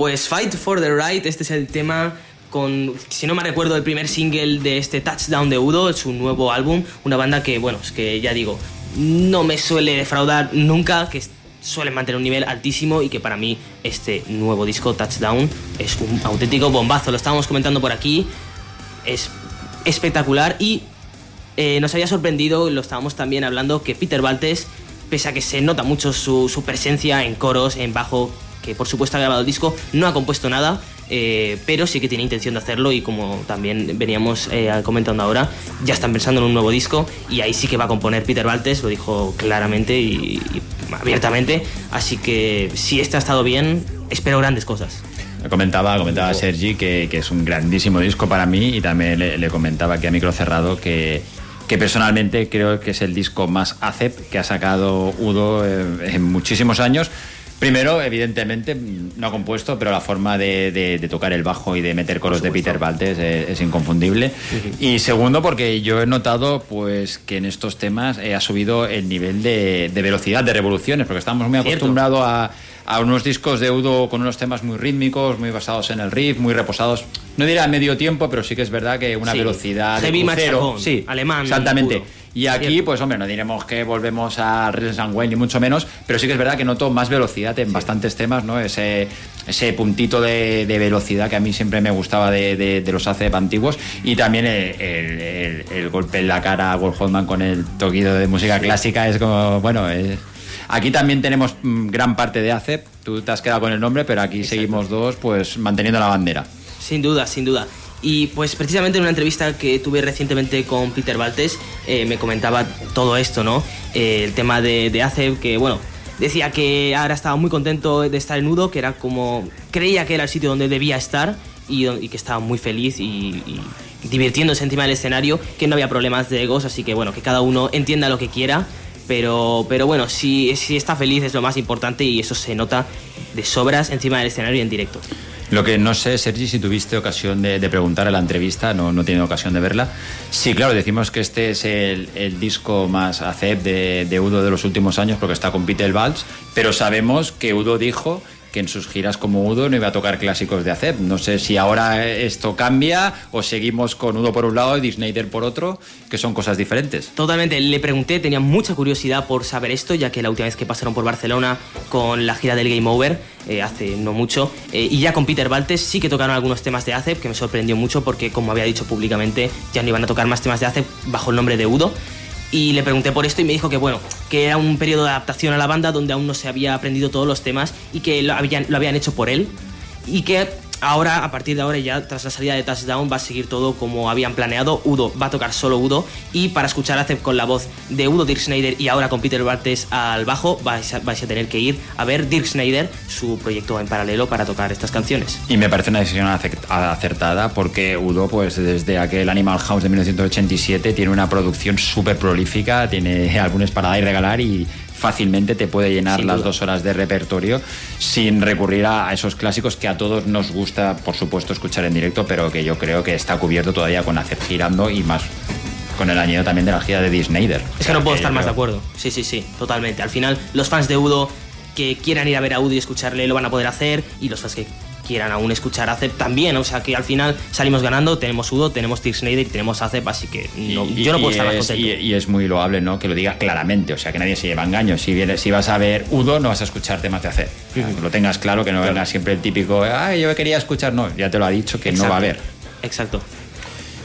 Pues Fight for the Right, este es el tema con, si no me recuerdo, el primer single de este Touchdown de Udo, su nuevo álbum, una banda que, bueno, es que ya digo, no me suele defraudar nunca, que suelen mantener un nivel altísimo y que para mí este nuevo disco Touchdown es un auténtico bombazo, lo estábamos comentando por aquí, es espectacular y eh, nos había sorprendido, lo estábamos también hablando, que Peter Baltes, pese a que se nota mucho su, su presencia en coros, en bajo, que por supuesto ha grabado el disco, no ha compuesto nada, eh, pero sí que tiene intención de hacerlo y como también veníamos eh, comentando ahora, ya están pensando en un nuevo disco y ahí sí que va a componer Peter Baltes, lo dijo claramente y, y abiertamente, así que si este ha estado bien, espero grandes cosas. Comentaba, comentaba Sergi que, que es un grandísimo disco para mí y también le, le comentaba aquí a micro cerrado que, que personalmente creo que es el disco más ACEP que ha sacado Udo eh, en muchísimos años. Primero, evidentemente, no ha compuesto, pero la forma de, de- de tocar el bajo y de meter coros de Peter Baltes es, es inconfundible. Y segundo, porque yo he notado pues que en estos temas eh, ha subido el nivel de, de velocidad, de revoluciones, porque estamos muy acostumbrados a, a unos discos de Udo con unos temas muy rítmicos, muy basados en el riff, muy reposados. No dirá medio tiempo, pero sí que es verdad que una Sí. velocidad de Heavy crucero. machacón, sí, alemán exactamente. puro. Y aquí, Cierto. pues hombre, no diremos que volvemos a Resident and Wayne, ni mucho menos, pero sí que es verdad que noto más velocidad en bastantes temas, ¿no? Ese, ese puntito de, de velocidad que a mí siempre me gustaba de, de- de los ACEP antiguos y también el, el- el- el golpe en la cara a Wolf Holdman con el toquido de música clásica es como, bueno, es- Aquí también tenemos mm, gran parte de ACEP, tú te has quedado con el nombre, pero aquí seguimos dos, pues manteniendo la bandera. Sin duda, sin duda. Y pues precisamente en una entrevista que tuve recientemente con Peter Baltes eh, me comentaba todo esto, ¿no? Eh, el tema de, de que bueno, decía que ahora estaba muy contento de estar en Udo, que era como, creía que era el sitio donde debía estar y que estaba muy feliz y, y divirtiéndose encima del escenario, que no había problemas de egos, así que bueno, que cada uno entienda lo que quiera. Pero, pero bueno, si, si está feliz es lo más importante y eso se nota de sobras encima del escenario y en directo. Lo que no sé, Sergi, si tuviste ocasión de, preguntar en la entrevista, no, no ocasión de verla. Sí, claro, decimos que este es el, el disco más ACEP de, de Udo de los últimos años porque está con Peter Valls, pero sabemos que Udo dijo que en sus giras como Udo no iba a tocar clásicos de ACEP. No sé si ahora esto cambia o seguimos con Udo por un lado y Disneyder por otro, que son cosas diferentes. Totalmente, le pregunté, tenía mucha curiosidad por saber esto, ya que la última vez que pasaron por Barcelona con la gira del Game Over, eh, hace no mucho, eh, y ya con Peter Baltes sí que tocaron algunos temas de ACEP, que me sorprendió mucho porque, como había dicho públicamente, ya no iban a tocar más temas de ACEP bajo el nombre de Udo. Y le pregunté por esto y me dijo que, bueno, que era un periodo de adaptación a la banda donde aún no se había aprendido todos los temas y que lo habían, lo habían hecho por él y que ahora, a partir de ahora ya tras la salida de Touchdown va a seguir todo como habían planeado. Udo va a tocar solo Udo y para escuchar a Acep con la voz de Udo Dirk Schneider y ahora con Peter Bartes al bajo vais a, a tener que ir a ver Dirk Schneider, su proyecto en paralelo para tocar estas canciones. Y me parece una decisión acert- acertada porque Udo, pues desde aquel Animal House de 1987, tiene una producción súper prolífica, tiene álbumes para dar y regalar y fácilmente te puede llenar las dos horas de repertorio sin recurrir a, a esos clásicos que a todos nos gusta, por supuesto, escuchar en directo, pero que yo creo que está cubierto todavía con Acep girando y más con el añadido también de la gira de Disneyder. Es que no puedo estar más de acuerdo. Sí, sí, sí, totalmente. Al final, los fans de Udo que quieran ir a ver a Udo y escucharle lo van a poder hacer y los fans que quieran aún escuchar Acep también. O sea que al final salimos ganando, tenemos Udo, tenemos Dirk Schneider y tenemos Acep, así que no- Y- yo no puedo estar más contento. y, y es muy loable, ¿no? Que lo digas claramente, o sea, que nadie se lleva engaños. Si, vienes, si vas a ver Udo, no vas a escuchar temas de hacer. Que Lo tengas claro, que no venga siempre el típico, ay, yo quería escuchar, no, ya te lo ha dicho que no va a haber. Exacto.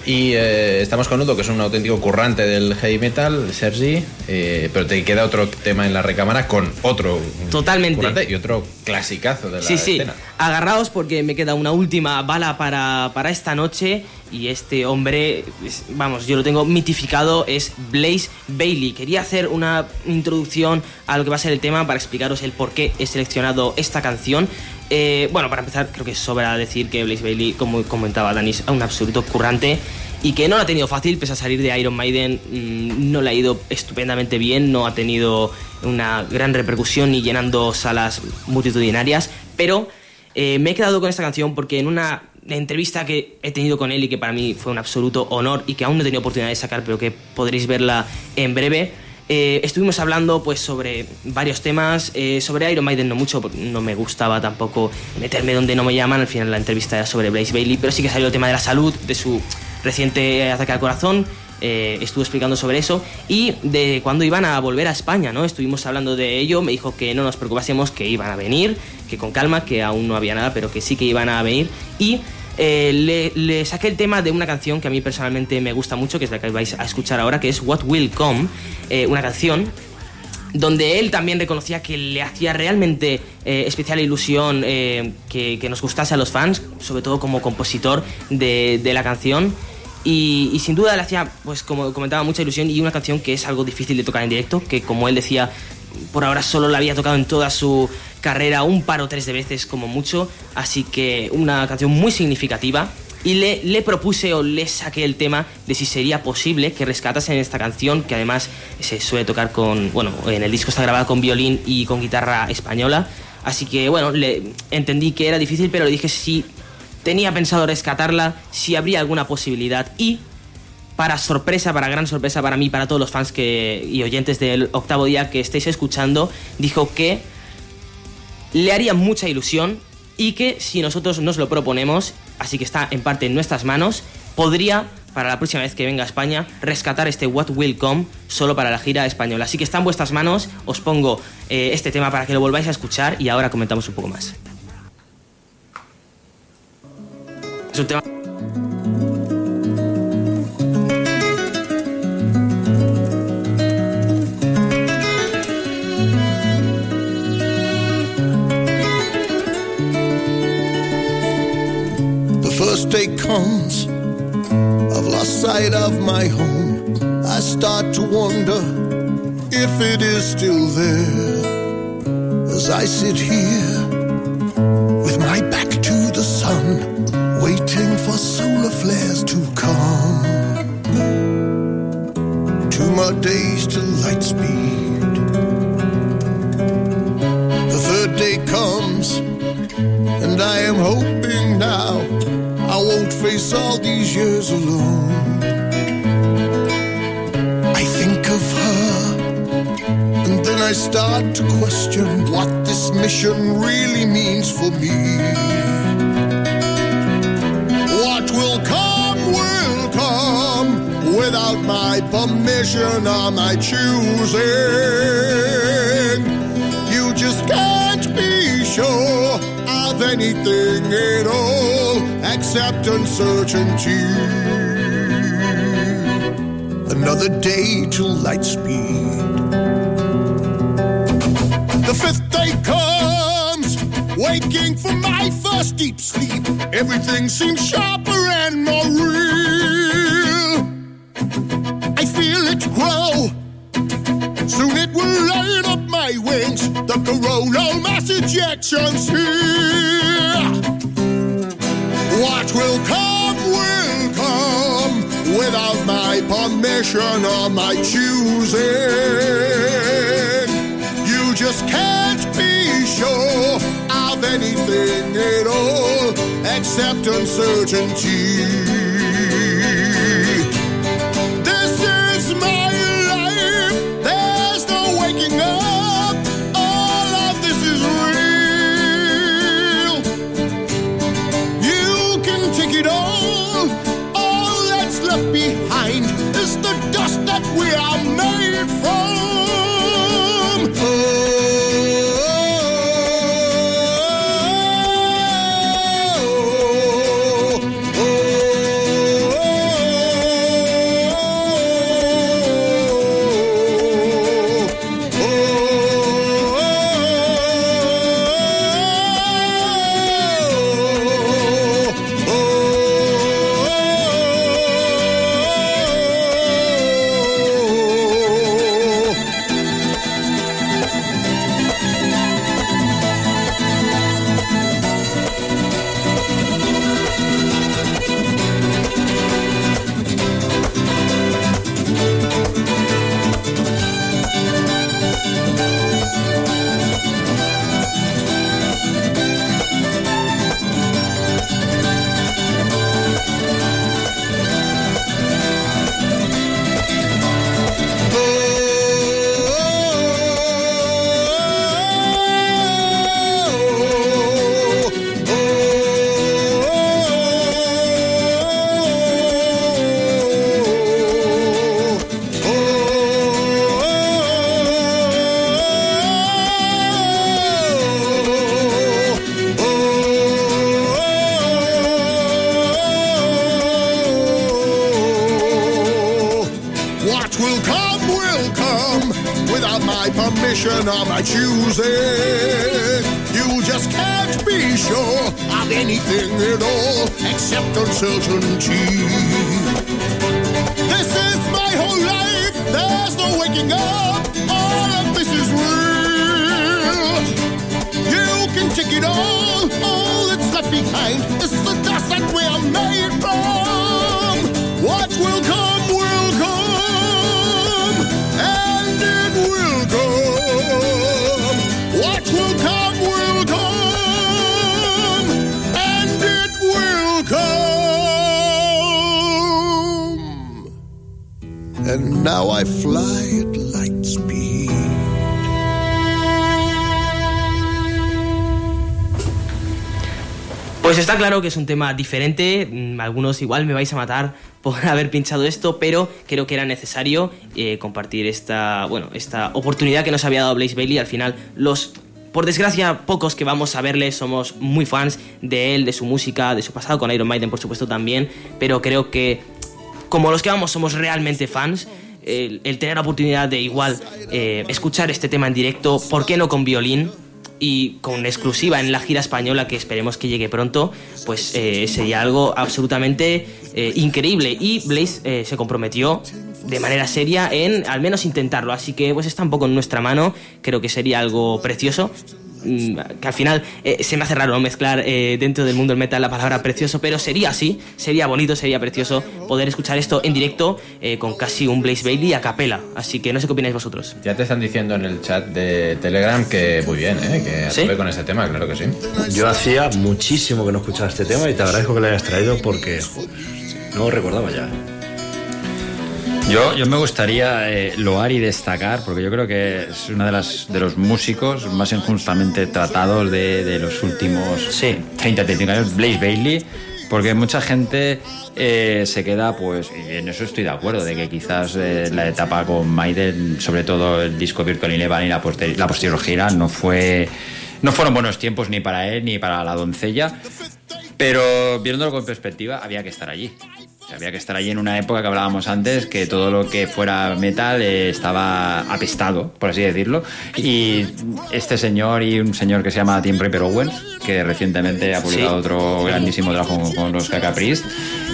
Y eh, estamos con Udo, que es un auténtico currante del heavy metal, Sergi, eh, pero te queda otro tema en la recámara con otro Totalmente. currante y otro clasicazo de la Sí, sí. escena. Agarraos porque me queda una última bala para, para esta noche. Y este hombre, vamos, yo lo tengo mitificado, es Blaze Bailey. Quería hacer una introducción a lo que va a ser el tema para explicaros el por qué he seleccionado esta canción. Eh, bueno, para empezar, creo que sobra decir que Blaze Bailey, como comentaba Dani, es un absoluto currante y que no lo ha tenido fácil, pese a salir de Iron Maiden, mm, no le ha ido estupendamente bien, no ha tenido una gran repercusión ni llenando salas multitudinarias, pero eh, me he quedado con esta canción porque en una entrevista que he tenido con él y que para mí fue un absoluto honor y que aún no he tenido oportunidad de sacar, pero que podréis verla en breve, Eh, estuvimos hablando pues sobre varios temas, eh, sobre Iron Maiden no mucho, no me gustaba tampoco meterme donde no me llaman, al final la entrevista era sobre Blaze Bailey, pero sí que salió el tema de la salud, de su reciente ataque al corazón, eh, estuvo explicando sobre eso. Y de cuándo iban a volver a España, ¿no? Estuvimos hablando de ello, me dijo que no nos preocupásemos, que iban a venir, que con calma, que aún no había nada, pero que sí que iban a venir. Y eh, le, saqué el tema de una canción que a mí personalmente me gusta mucho, que es la que vais a escuchar ahora, que es What Will Come, eh, una canción donde él también reconocía que le hacía realmente eh, especial ilusión que, nos gustase a los fans, sobre todo como compositor de, de la canción. Y, y sin duda le hacía, pues como comentaba, mucha ilusión y una canción que es algo difícil de tocar en directo, que como él decía, por ahora solo la había tocado en toda su carrera un par o tres de veces como mucho, así que una canción muy significativa. Y le, le propuse o le saqué el tema de si sería posible que rescatasen esta canción, que además se suele tocar con, bueno, en el disco está grabada con violín y con guitarra española. Así que bueno, le entendí que era difícil, pero le dije si tenía pensado rescatarla, si habría alguna posibilidad. Y para sorpresa, para gran sorpresa para mí, para todos los fans que, y oyentes del octavo día que estéis escuchando, dijo que le haría mucha ilusión y que si nosotros nos lo proponemos, así que está en parte en nuestras manos, podría para la próxima vez que venga a España rescatar este What Will Come solo para la gira española. Así que está en vuestras manos, os pongo eh, este tema para que lo volváis a escuchar y ahora comentamos un poco más. Es un tema... first day comes, I've lost sight of my home. I start to wonder if it is still there. As I sit here with my back to the sun, waiting for solar flares to come. Two more days till light. All these years alone. I think of her, and then I start to question what this mission really means for me. What will come, will come without my permission or my choosing. You just can't be sure of anything at all except uncertainty. Another day to light speed. The fifth day comes, waking from my first deep sleep. Everything seems sharper permission or my choosing. You just can't be sure of anything at all except uncertainty. And now I fly at light speed. Pues está claro que es un tema diferente, mm, algunos igual me vais a matar por haber pinchado esto, pero creo que era necesario eh, compartir esta, bueno, esta oportunidad que nos había dado Blaze Bailey. Al final, los, por desgracia, pocos que vamos a verle somos muy fans de él, de su música, de su pasado con Iron Maiden, por supuesto también, pero creo que como los que vamos somos realmente fans, el, el tener la oportunidad de igual eh, escuchar este tema en directo, ¿por qué no con violín? y con exclusiva en la gira española que esperemos que llegue pronto, pues eh, sería algo absolutamente eh, increíble. Y Blaze eh, se comprometió de manera seria en al menos intentarlo, así que pues está un poco en nuestra mano, creo que sería algo precioso. Mm, Que al final eh, se me hace raro ¿no? mezclar eh, dentro del mundo del metal la palabra precioso, pero sería así, sería bonito, sería precioso poder escuchar esto en directo eh, con casi un Blaze Bailey a capela. Así que no sé qué opináis vosotros. Ya te están diciendo en el chat de Telegram que muy bien, ¿eh? que ¿Sí? con este tema, claro que sí. Yo hacía muchísimo que no escuchaba este tema y te agradezco que lo hayas traído porque joder, no lo recordaba ya. Yo, yo me gustaría eh, loar y destacar, porque yo creo que es uno de, las, de los músicos más injustamente tratados de, de los últimos 30, 35 años, Blaze Bailey, porque mucha gente eh, se queda, pues, en eso estoy de acuerdo, de que quizás eh, la etapa con Maiden, sobre todo el disco Virtual Eleven y la, la posterior gira, no fue... No fueron buenos tiempos ni para él ni para la doncella, pero viéndolo con perspectiva, había que estar allí. Había que estar allí en una época que hablábamos antes, que todo lo que fuera metal eh, estaba apestado, por así decirlo. Y este señor y un señor que se llama Tim Ripper Owens, que recientemente ha publicado Sí. otro grandísimo trabajo con, los Cacapriest,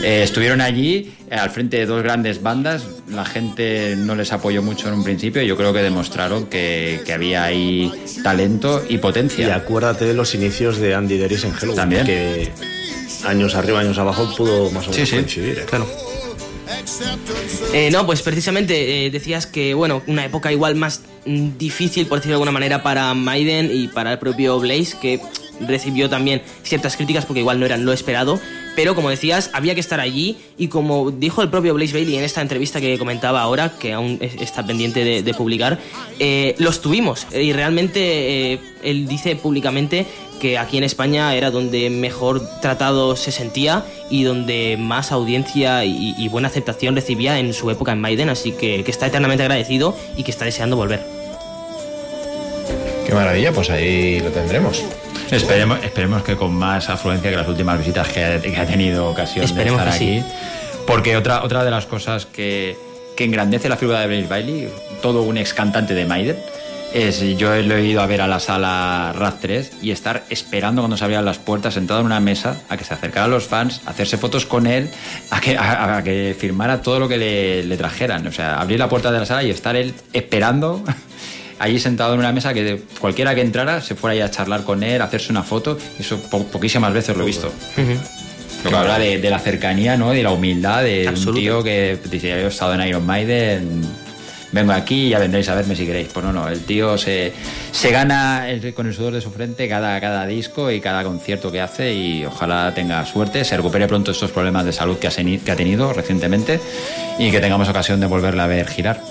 eh, estuvieron allí eh, al frente de dos grandes bandas. La gente no les apoyó mucho en un principio y yo creo que demostraron que, que había ahí talento y potencia. Y acuérdate de los inicios de Andy Deris en Halloween, También. que años arriba, años abajo pudo más o menos Sí, sí. coincidir. ¿eh? Claro. Eh, no, pues precisamente eh, decías que, bueno, una época igual más mm, difícil, por decirlo de alguna manera, para Maiden y para el propio Blaze, que recibió también ciertas críticas porque igual no eran lo esperado. Pero como decías, había que estar allí y como dijo el propio Blaze Bailey en esta entrevista que comentaba ahora, que aún es- está pendiente de, de publicar, eh, los tuvimos. Y realmente eh, él dice públicamente que aquí en España era donde mejor tratado se sentía y donde más audiencia y, y buena aceptación recibía en su época en Maiden, así que, que está eternamente agradecido y que está deseando volver. Qué maravilla, pues ahí lo tendremos. Esperemos, esperemos que con más afluencia que las últimas visitas que ha, que ha tenido ocasión Esperemos de estar que sí. aquí. Porque otra, otra de las cosas que, que engrandece la figura de Blaze Bailey, todo un ex cantante de Maiden, es yo lo he ido a ver a la sala RAD 3 y estar esperando cuando se abrían las puertas, sentado en una mesa, a que se acercaran los fans, a hacerse fotos con él, a que, a, a que firmara todo lo que le, le trajeran. O sea, abrir la puerta de la sala y estar él esperando allí sentado en una mesa que cualquiera que entrara se fuera ahí a charlar con él, a hacerse una foto. Eso po- poquísimas veces lo he visto. Lo que habla de, de la cercanía, ¿no? De la humildad de un tío que dice, yo he estado en Iron Maiden, vengo aquí y ya vendréis a verme si queréis. Pues no, no, el tío se, se gana el- con el sudor de su frente cada, cada disco y cada concierto que hace y ojalá tenga suerte, se recupere pronto estos problemas de salud que ha, que ha tenido recientemente y que tengamos ocasión de volverla a ver girar.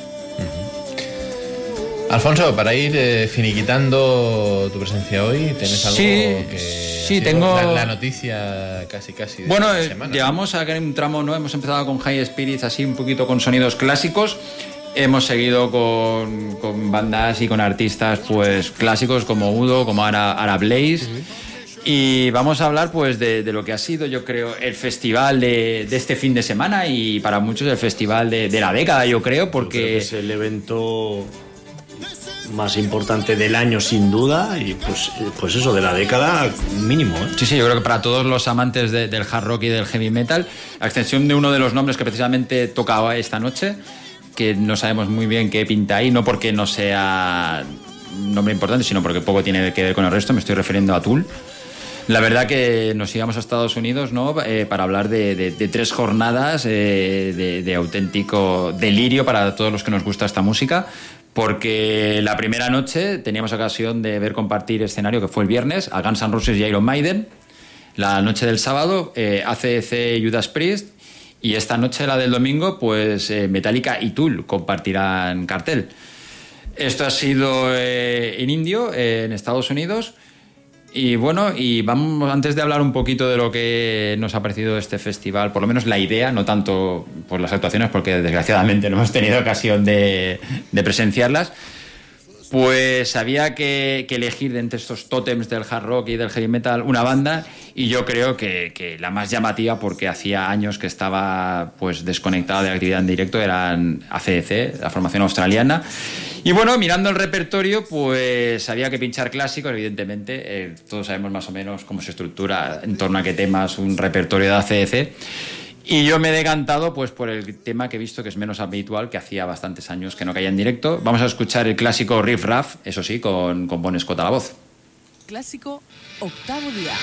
Alfonso, para ir eh, finiquitando tu presencia hoy, ¿tienes algo Sí, que sí, tengo- la, la noticia casi casi de Bueno, eh, semana? llevamos a un tramo, ¿no? Hemos empezado con High Spirits así un poquito con sonidos clásicos. Hemos seguido con, con bandas y con artistas pues clásicos como Udo, como Ara, Ara Blaze. Y vamos a hablar pues de, de lo que ha sido, yo creo, el festival de, de este fin de semana y para muchos el festival de, de la década, yo creo, porque... Es el evento más importante del año sin duda y pues, pues eso, de la década mínimo. ¿eh? Sí, sí, yo creo que para todos los amantes de- del hard rock y del heavy metal, a extensión de uno de los nombres que precisamente tocaba esta noche, que no sabemos muy bien qué pinta ahí, no porque no sea nombre importante, sino porque poco tiene que ver con el resto, me estoy refiriendo a Tool. La verdad que nos íbamos a Estados Unidos ¿no? Eh, para hablar de, de- de tres jornadas eh, de, de auténtico delirio para todos los que nos gusta esta música, porque la primera noche teníamos ocasión de ver compartir escenario, que fue el viernes, a Guns N' Roses y Iron Maiden. La noche del sábado, eh, ACDC y Judas Priest. Y esta noche, la del domingo, pues eh, Metallica y Tool compartirán cartel. Esto ha sido eh, en Indio, eh, en Estados Unidos. Y bueno, y vamos antes de hablar un poquito de lo que nos ha parecido este festival, por lo menos la idea, no tanto por las actuaciones, porque desgraciadamente no hemos tenido ocasión de, de presenciarlas, pues había que, elegir de entre estos tótems del hard rock y del heavy metal una banda y yo creo que, que la más llamativa porque hacía años que estaba pues desconectada de la actividad en directo eran ACDC, la formación australiana. Y bueno, mirando el repertorio, pues había que pinchar clásicos, evidentemente. eh, todos sabemos más o menos cómo se estructura en torno a qué temas un repertorio de ACDC. Y yo me he decantado pues por el tema que he visto que es menos habitual, que hacía bastantes años que no caía en directo. Vamos a escuchar el clásico Riff Raff, eso sí, con, con Bon Scott a la voz. Clásico, octavo día.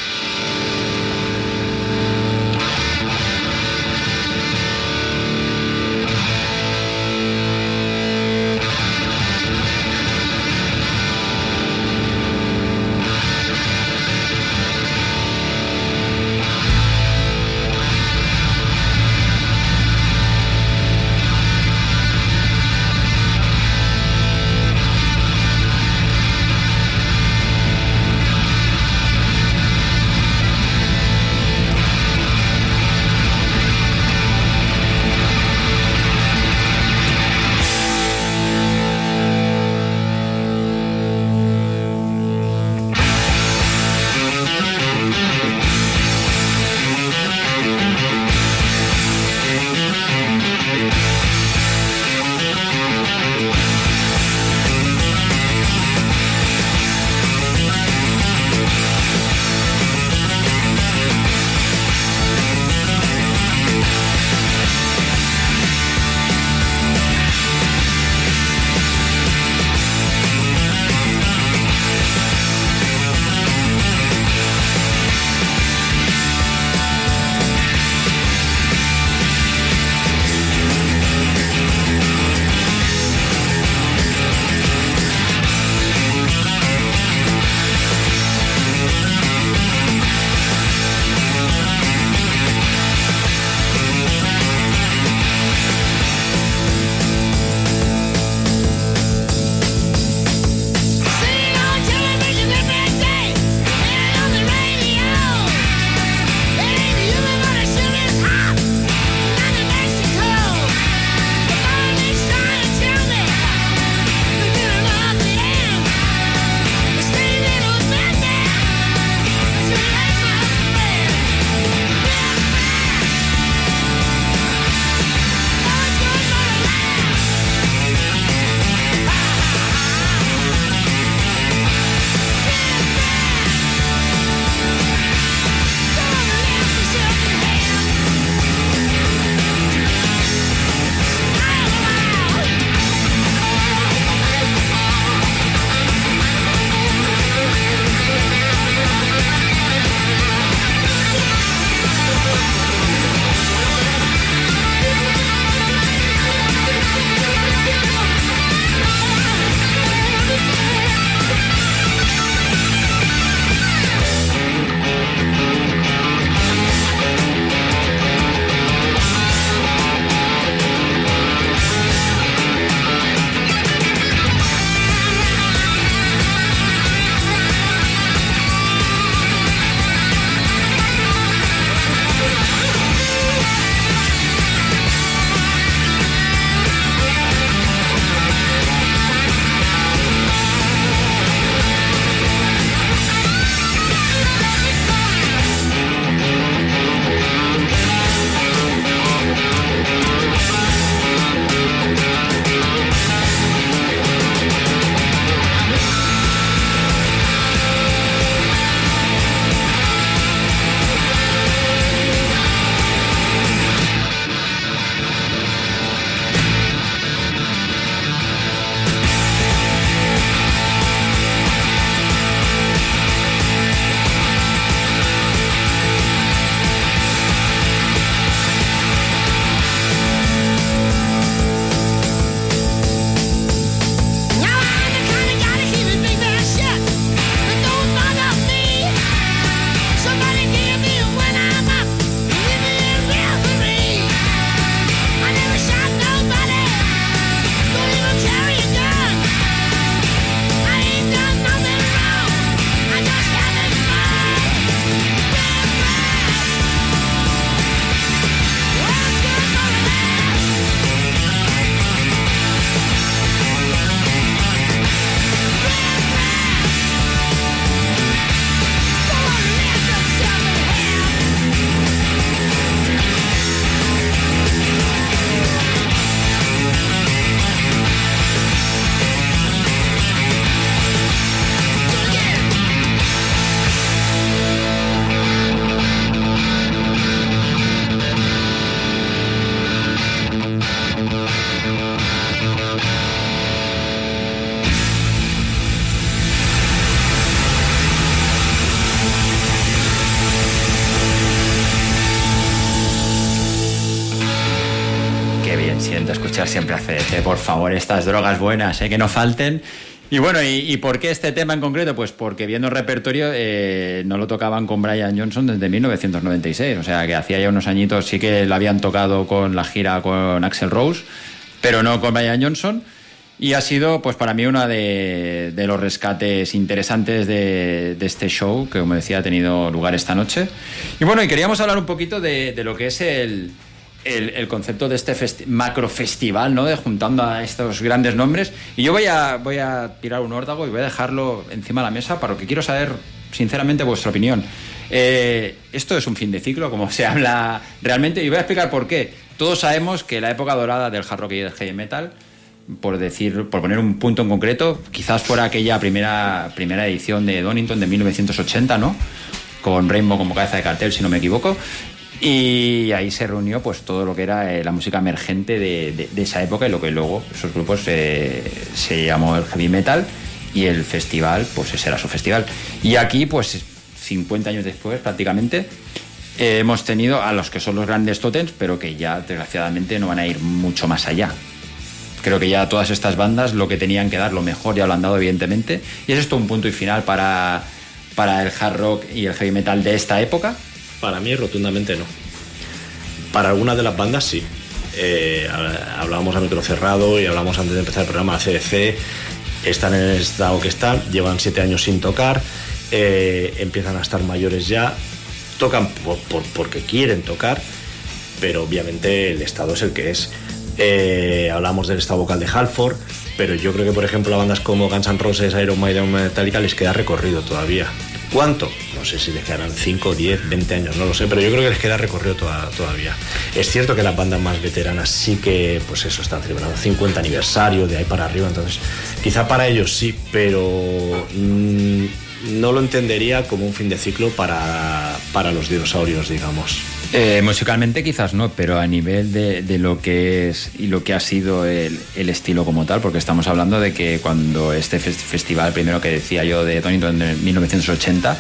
Estas drogas buenas, ¿eh? que no falten. Y bueno, ¿y, y por qué este tema en concreto? Pues porque viendo el repertorio eh, no lo tocaban con Brian Johnson desde 1996. O sea, que hacía ya unos añitos sí que lo habían tocado con la gira con Axel Rose, pero no con Brian Johnson. Y ha sido, pues para mí, uno de, de los rescates interesantes de, de este show, que como decía, ha tenido lugar esta noche. Y bueno, y queríamos hablar un poquito de, de lo que es el, el, concepto de este festi- macro festival, ¿no? De juntando a estos grandes nombres. Y yo voy a, tirar un órdago y voy a dejarlo encima de la mesa para que quiero saber, sinceramente, vuestra opinión. Eh, esto es un fin de ciclo, como se habla realmente, y voy a explicar por qué. Todos sabemos que la época dorada del hard rock y del heavy metal, por decir, por poner un punto en concreto, quizás fuera aquella primera, primera edición de Donington de 1980, ¿no? Con Rainbow como cabeza de cartel, si no me equivoco. Y ahí se reunió pues todo lo que era eh, la música emergente de, esa época y lo que luego esos grupos eh, se llamó el heavy metal y el festival pues ese era su festival. Y aquí pues 50 años después prácticamente eh, hemos tenido a los que son los grandes totems pero que ya desgraciadamente no van a ir mucho más allá. Creo que ya todas estas bandas lo que tenían que dar, lo mejor ya lo han dado evidentemente. Y es esto un punto y final para, para el hard rock y el heavy metal de esta época. Para mí, rotundamente no. Para algunas de las bandas, sí. Eh, hab- hablábamos a micro cerrado y hablamos antes de empezar el programa CDC. Están en el estado que están, llevan siete años sin tocar, eh, empiezan a estar mayores ya, tocan por- por- porque quieren tocar, pero obviamente el estado es el que es. Eh, hablamos del estado vocal de Halford, pero yo creo que, por ejemplo, a bandas como Guns N' Roses, Iron Maiden Metallica les queda recorrido todavía. ¿Cuánto? No sé si les quedarán 5, 10, 20 años, no lo sé, pero yo creo que les queda recorrido toda- todavía. Es cierto que las bandas más veteranas sí que, pues eso, están celebrando 50 aniversario, de ahí para arriba, entonces quizá para ellos sí, pero mm, no lo entendería como un fin de ciclo para, para los dinosaurios, digamos. Eh, musicalmente quizás no, pero a nivel de, de lo que es y lo que ha sido el, el estilo como tal, porque estamos hablando de que cuando este fes- festival, primero que decía yo de Donington en 1980,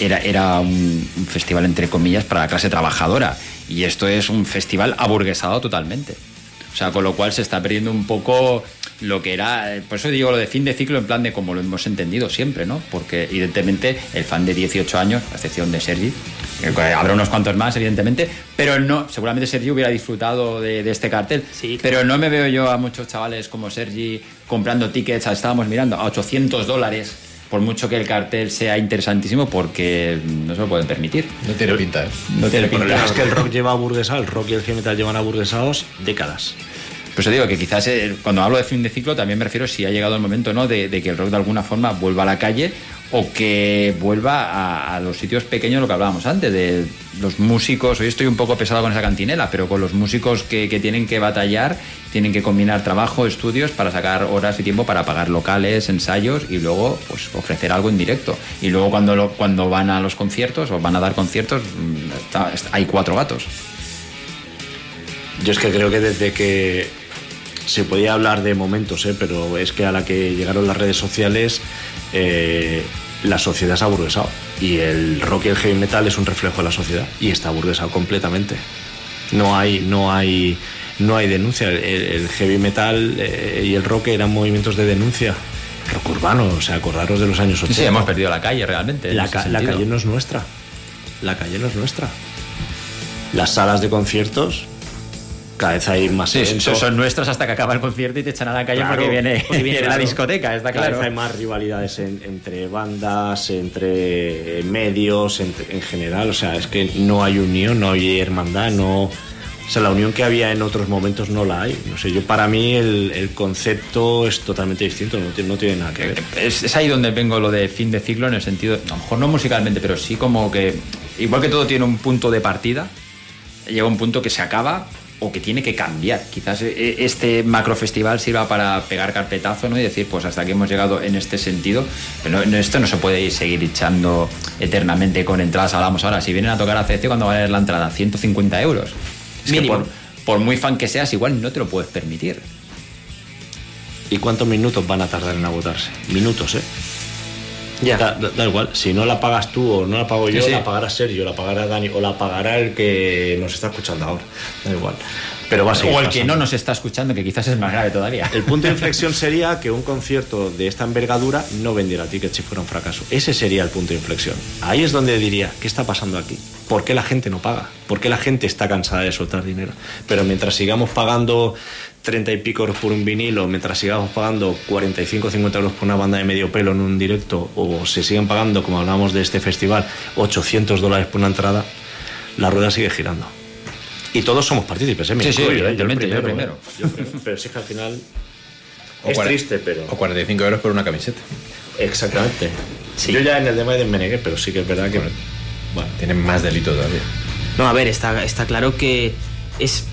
era, era un, un festival entre comillas para la clase trabajadora y esto es un festival aburguesado totalmente. O sea, con lo cual se está perdiendo un poco lo que era, por eso digo lo de fin de ciclo en plan de como lo hemos entendido siempre, ¿no? Porque evidentemente el fan de 18 años, a excepción de Sergi, eh, habrá unos cuantos más evidentemente, pero no, seguramente Sergi hubiera disfrutado de, de este cartel, pero no me veo yo a muchos chavales como Sergi comprando tickets, estábamos mirando, a 800 dólares, por mucho que el cartel sea interesantísimo, porque no se lo pueden permitir. No tiene pinta, ¿eh? No tiene pinta. es que el rock lleva aburguesado, el rock y el heavy metal llevan aburguesados décadas. Por eso digo que quizás eh, cuando hablo de fin de ciclo también me refiero si ha llegado el momento ¿no? de, de que el rock de alguna forma vuelva a la calle o que vuelva a, los sitios pequeños, lo que hablábamos antes, de los músicos. Hoy estoy un poco pesado con esa cantinela, pero con los músicos que, tienen que batallar, tienen que combinar trabajo, estudios para sacar horas y tiempo para pagar locales, ensayos y luego pues ofrecer algo en directo. Y luego cuando, cuando van a los conciertos o van a dar conciertos, mm, hay cuatro gatos. Yo es que creo que desde que se podía hablar de momentos, ¿eh? pero es que a la que llegaron las redes sociales, eh, la sociedad se ha aburguesado. Y el rock y el heavy metal es un reflejo de la sociedad y está aburguesado completamente. No hay, no hay, no hay denuncia. El, el heavy metal eh, y el rock eran movimientos de denuncia. Rock urbano, o sea, acordaros de los años 80. Sí, hemos perdido la calle realmente. en La, ca- calle no es nuestra. La calle no es nuestra. Las salas de conciertos, cada vez hay más Sí, son, son nuestros hasta que acaba el concierto y te echan a la calle Claro, porque viene, porque viene, la discoteca, está Cada claro. vez hay más rivalidades en- entre bandas, entre medios, entre- en general. O sea, es que no hay unión, no hay hermandad, no. O sea, la unión que había en otros momentos no la hay. No sé, yo para mí el, el concepto es totalmente distinto, no tiene, no tiene nada que ver. Es, es ahí donde vengo lo de fin de ciclo en el sentido, a lo mejor no musicalmente, pero sí como que, igual que todo tiene un punto de partida, llega un punto que se acaba o que tiene que cambiar. Quizás eh, este macrofestival sirva para pegar carpetazo ¿no? y decir, pues hasta aquí hemos llegado en este sentido. Pero no- esto no se puede ir- seguir echando eternamente con entradas. Hablamos ahora, si vienen a tocar a CC, cuando va a valer la entrada? 150 euros. Es que por, por muy fan que seas, igual no te lo puedes permitir. ¿Y cuántos minutos van a tardar en agotarse? Minutos, ¿eh? Da, da- da igual, si no la pagas tú o no la pago yo, Sí, sí. la pagará Sergio, la pagará Dani o la pagará el que nos está escuchando ahora. Da igual. Pero va a seguir O el que no nos está escuchando, que quizás es más grave todavía. El punto de inflexión sería que un concierto de esta envergadura no vendiera tickets si fuera un fracaso. Ese sería el punto de inflexión. Ahí es donde diría, ¿qué está pasando aquí? ¿Por qué la gente no paga? ¿Por qué la gente está cansada de soltar dinero? Pero mientras sigamos pagando 30 y pico euros por un vinilo, mientras sigamos pagando 45 o 50 euros por una banda de medio pelo en un directo, o se siguen pagando, como hablamos de este festival, 800 dólares por una entrada, la rueda sigue girando. Y todos somos partícipes, ¿eh? Sí, sí, ¿eh? evidentemente, yo ¿eh? primero. Yo primero. Pero sí que al final O es cuare- triste, pero. O 45 euros por una camiseta. Exactamente. Yo ya en el de Maiden me negué, pero sí que es verdad que. Bueno, Tienen más delito todavía. No, a ver, está, está claro que es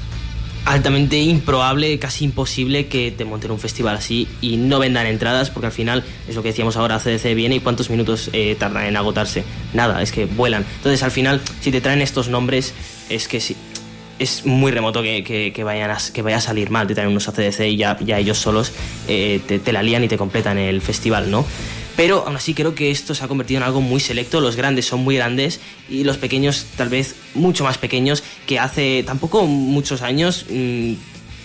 altamente improbable, casi imposible que te monten un festival así y no vendan entradas, porque al final es lo que decíamos ahora, CDC viene y cuántos minutos eh, tardan en agotarse. Nada, es que vuelan. Entonces al final, si te traen estos nombres, es que sí. Es muy remoto que, vayan a, que vaya a salir mal, te traen unos ACDC y ya, ya ellos solos eh, te, te la lían y te completan el festival, ¿no? Pero aún así creo que esto se ha convertido en algo muy selecto. Los grandes son muy grandes y los pequeños tal vez mucho más pequeños que hace tampoco muchos años, mm,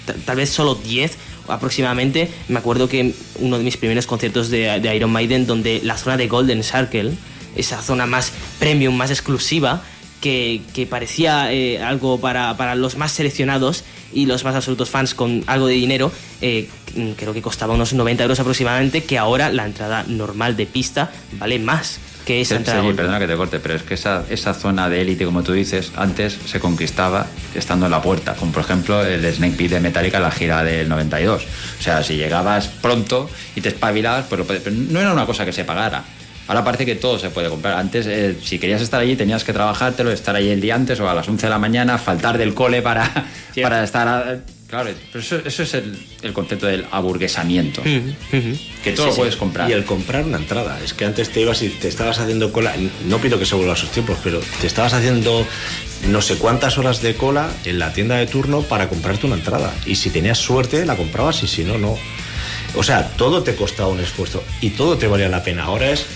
ta- tal vez solo 10 aproximadamente. Me acuerdo que uno de mis primeros conciertos de, de Iron Maiden donde la zona de Golden Circle, esa zona más premium, más exclusiva, que, que parecía eh, algo para, para los más seleccionados y los más absolutos fans con algo de dinero, eh, mm, creo que costaba unos 90 euros aproximadamente, que ahora la entrada normal de pista vale más que esa Sí, entrada. sí, perdona que te corte, pero es que esa, esa zona de élite, como tú dices, antes se conquistaba estando en la puerta, como por ejemplo el Snake Pit de Metallica en la gira del 92. O sea, si llegabas pronto y te espabilabas, pues pero no era una cosa que se pagara. Ahora parece que todo se puede comprar. Antes, eh, si querías estar allí, tenías que trabajártelo, estar allí el día antes o a las 11 de la mañana, faltar del cole para, para estar... a- claro, pero eso, eso es el, el concepto del aburguesamiento. Que todo Sí, lo sí. puedes comprar. Y el comprar una entrada. Es que antes te ibas y te estabas haciendo cola. No pido que se vuelva a esos tiempos, pero te estabas haciendo no sé cuántas horas de cola en la tienda de turno para comprarte una entrada. Y si tenías suerte, la comprabas y si no, no. O sea, todo te costaba un esfuerzo y todo te valía la pena. Ahora es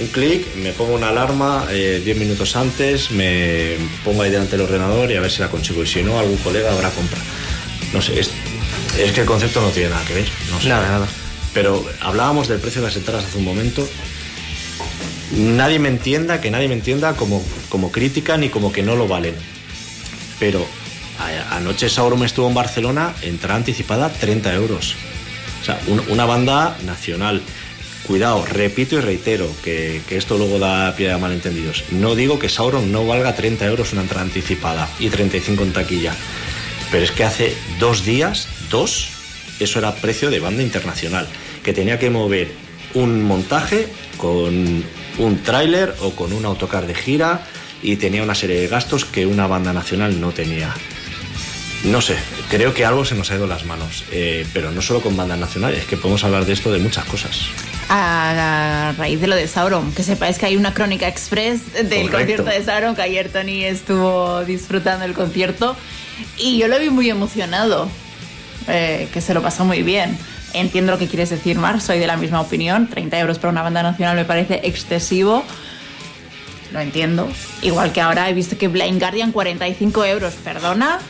un clic, me pongo una alarma eh, 10 minutos antes, me pongo ahí delante del ordenador y a ver si la consigo. Y si no, algún colega habrá compra. No sé, es, es que el concepto no tiene nada que ver. No sé. Nada, nada. Pero hablábamos del precio de las entradas hace un momento. Nadie me entienda, que nadie me entienda como, como crítica ni como que no lo valen. Pero a- anoche Sauron estuvo en Barcelona, entrada anticipada 30 euros. O sea, un- una banda nacional. Cuidado, repito y reitero que, esto luego da pie a malentendidos. No digo que Sauron no valga 30 euros una entrada anticipada y 35 en taquilla. Pero es que hace dos días, dos, eso era precio de banda internacional. Que tenía que mover un montaje con un tráiler o con un autocar de gira y tenía una serie de gastos que una banda nacional no tenía. No sé, creo que algo se nos ha ido las manos, eh, pero no solo con bandas nacionales, que podemos hablar de esto de muchas cosas. A raíz de lo de Sauron, que sepáis que hay una crónica express del Correcto. concierto de Sauron, que ayer Tony estuvo disfrutando el concierto y yo lo vi muy emocionado, eh, que se lo pasó muy bien. Entiendo lo que quieres decir, Mar, soy de la misma opinión. 30 euros para una banda nacional me parece excesivo. Lo entiendo. Igual que ahora he visto que Blind Guardian 45 euros, perdona.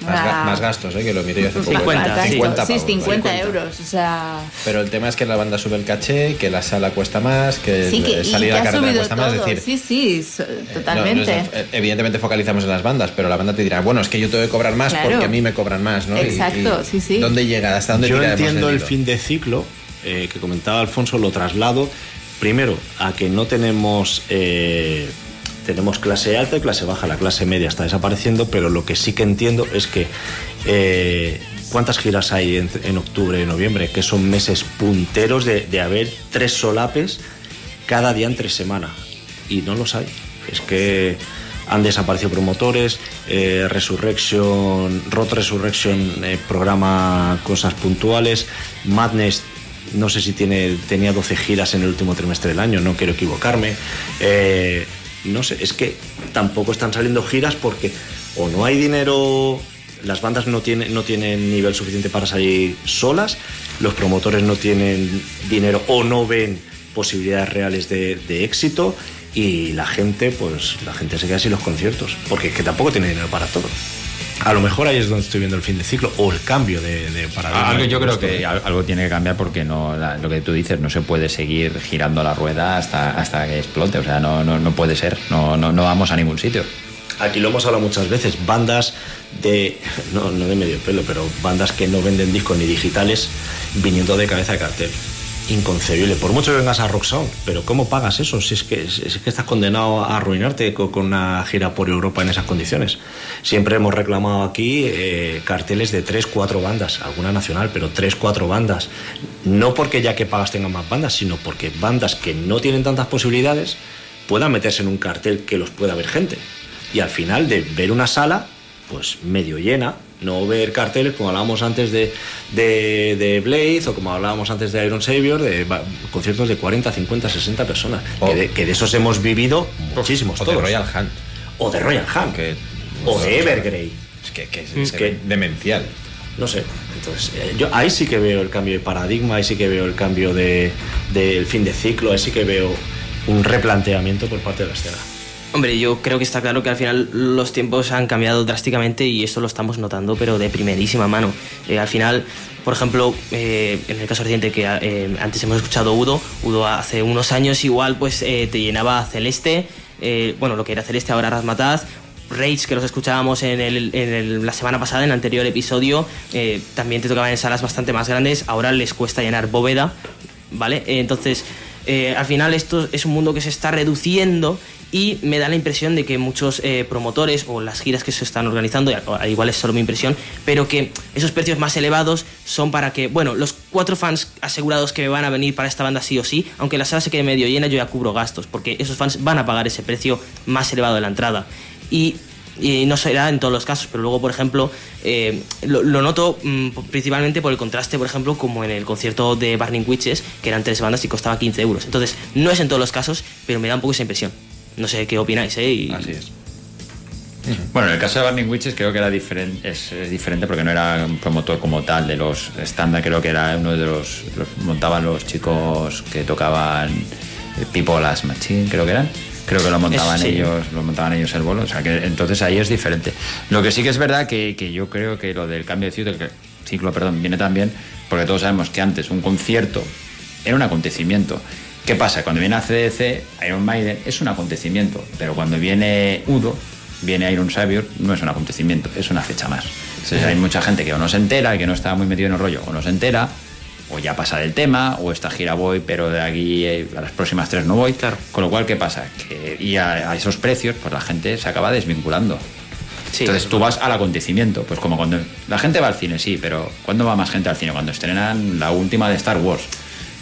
Más, ga- más gastos, ¿eh? que lo miré yo hace poco. 50, Fantástico. 50 sí, pavos, 50 ¿vale? euros. O sea, Pero el tema es que la banda sube el caché, que la sala cuesta más, que, sí, que, salir a la carretera cuesta todo. más. Es decir, sí, sí, no- no totalmente. es- eh, evidentemente focalizamos en las bandas, pero la banda te dirá, bueno, es que yo tengo que cobrar más Claro. porque a mí me cobran más, ¿no? Exacto, y sí, sí. ¿Dónde llega? ¿Hasta dónde Yo entiendo el fin de ciclo eh, que comentaba Alfonso, lo traslado primero a que no tenemos eh, tenemos clase alta y clase baja, la clase media está desapareciendo, pero lo que sí que entiendo es que eh, ¿cuántas giras hay en, octubre y noviembre? Que son meses punteros de, de haber tres solapes cada día entre semana y no los hay. Es que han desaparecido promotores, eh, Resurrection, Rot Resurrection eh, programa cosas puntuales, Madness no sé si tiene, tenía 12 giras en el último trimestre del año, no quiero equivocarme. Eh, no sé, es que tampoco están saliendo giras porque o no hay dinero, las bandas no tienen, no tienen nivel suficiente para salir solas, los promotores no tienen dinero o no ven posibilidades reales de, éxito y la gente, pues la gente se queda sin los conciertos, porque es que tampoco tiene dinero para todo. A lo mejor ahí es donde estoy viendo el fin de ciclo o el cambio de, de paradigma. Algo, yo creo que al- algo tiene que cambiar porque no la- lo que tú dices no se puede seguir girando la rueda hasta, hasta que explote. O sea, no, no, no puede ser. No, no, no vamos a ningún sitio. Aquí lo hemos hablado muchas veces, bandas de, no, no de medio pelo, pero bandas que no venden discos ni digitales viniendo de cabeza de cartel. Inconcebible. Por mucho que vengas a Rock Sound, pero ¿cómo pagas eso? Si es que, si estás condenado a arruinarte co- con, una gira por Europa en esas condiciones. Siempre hemos reclamado aquí eh, carteles de 3, 4 bandas, alguna nacional, pero 3, 4 bandas. No porque ya que pagas tengan más bandas, sino porque bandas que no tienen tantas posibilidades puedan meterse en un cartel que los pueda ver gente. Y al final de ver una sala, pues medio llena, no ver carteles como hablábamos antes de, de, de Blade o como hablábamos antes de Iron Savior, de va- conciertos de 40, 50, 60 personas. Que, de, que de esos hemos vivido muchísimos. O de todos. Royal Hunt. O de Royal Hunt. Que, o de Evergrey. Es que, que es, Mm, es que- demencial. No sé. Entonces, eh, yo ahí sí que veo el cambio de paradigma, ahí sí que veo el cambio de- del fin de ciclo, ahí sí que veo un replanteamiento por parte de la escena. Hombre, yo creo que está claro que al final los tiempos han cambiado drásticamente y esto lo estamos notando, pero de primerísima mano. Eh, al final, por ejemplo, eh, en el caso reciente que eh, antes hemos escuchado Udo, Udo hace unos años igual pues eh, te llenaba Celeste, bueno, lo que era Celeste ahora Razmataz, Rage, que los escuchábamos en, el- en el- la semana pasada, en el anterior episodio, también te tocaban en salas bastante más grandes, ahora les cuesta llenar bóveda, ¿vale? Entonces, eh, al final esto es un mundo que se está reduciendo y me da la impresión de que muchos eh, promotores o las giras que se están organizando, igual es solo mi impresión, pero que esos precios más elevados son para que, bueno, los cuatro fans asegurados que me van a venir para esta banda sí o sí, aunque la sala se quede medio llena, yo ya cubro gastos, porque esos fans van a pagar ese precio más elevado de la entrada. Y y no será en todos los casos, pero luego, por ejemplo, eh, lo, noto mm, principalmente por el contraste, por ejemplo, como en el concierto de Burning Witches, que eran tres bandas y costaba 15 euros. Entonces, no es en todos los casos, pero me da un poco esa impresión. No sé qué opináis, ¿eh? Así es. Bueno, en el caso de Burning Witches creo que era diferente, es, es diferente porque no era un promotor como tal de los estándar, creo que era uno de los, los- montaban los chicos que tocaban eh, People as Machine, creo que eran. Creo que lo montaban sí. ellos, lo montaban ellos el bolo, o sea que entonces ahí es diferente. Lo que sí que es verdad que, que yo creo que lo del cambio de ciclo, ciclo perdón, viene también porque todos sabemos que antes un concierto era un acontecimiento. ¿Qué pasa? Cuando viene ACDC, Iron Maiden es un acontecimiento, pero cuando viene Udo, viene Iron Savior, no es un acontecimiento, es una fecha más. Entonces, hay mucha gente que o no se entera, que no está muy metido en el rollo, o no se entera, o ya pasa del tema, o esta gira voy, pero de aquí eh, a las próximas tres no voy. Con lo cual, ¿qué pasa? Que y a, a esos precios, pues la gente se acaba desvinculando. Entonces tú vas al acontecimiento, pues como cuando la gente va al cine, sí, pero ¿cuándo va más gente al cine? Cuando estrenan la última de Star Wars.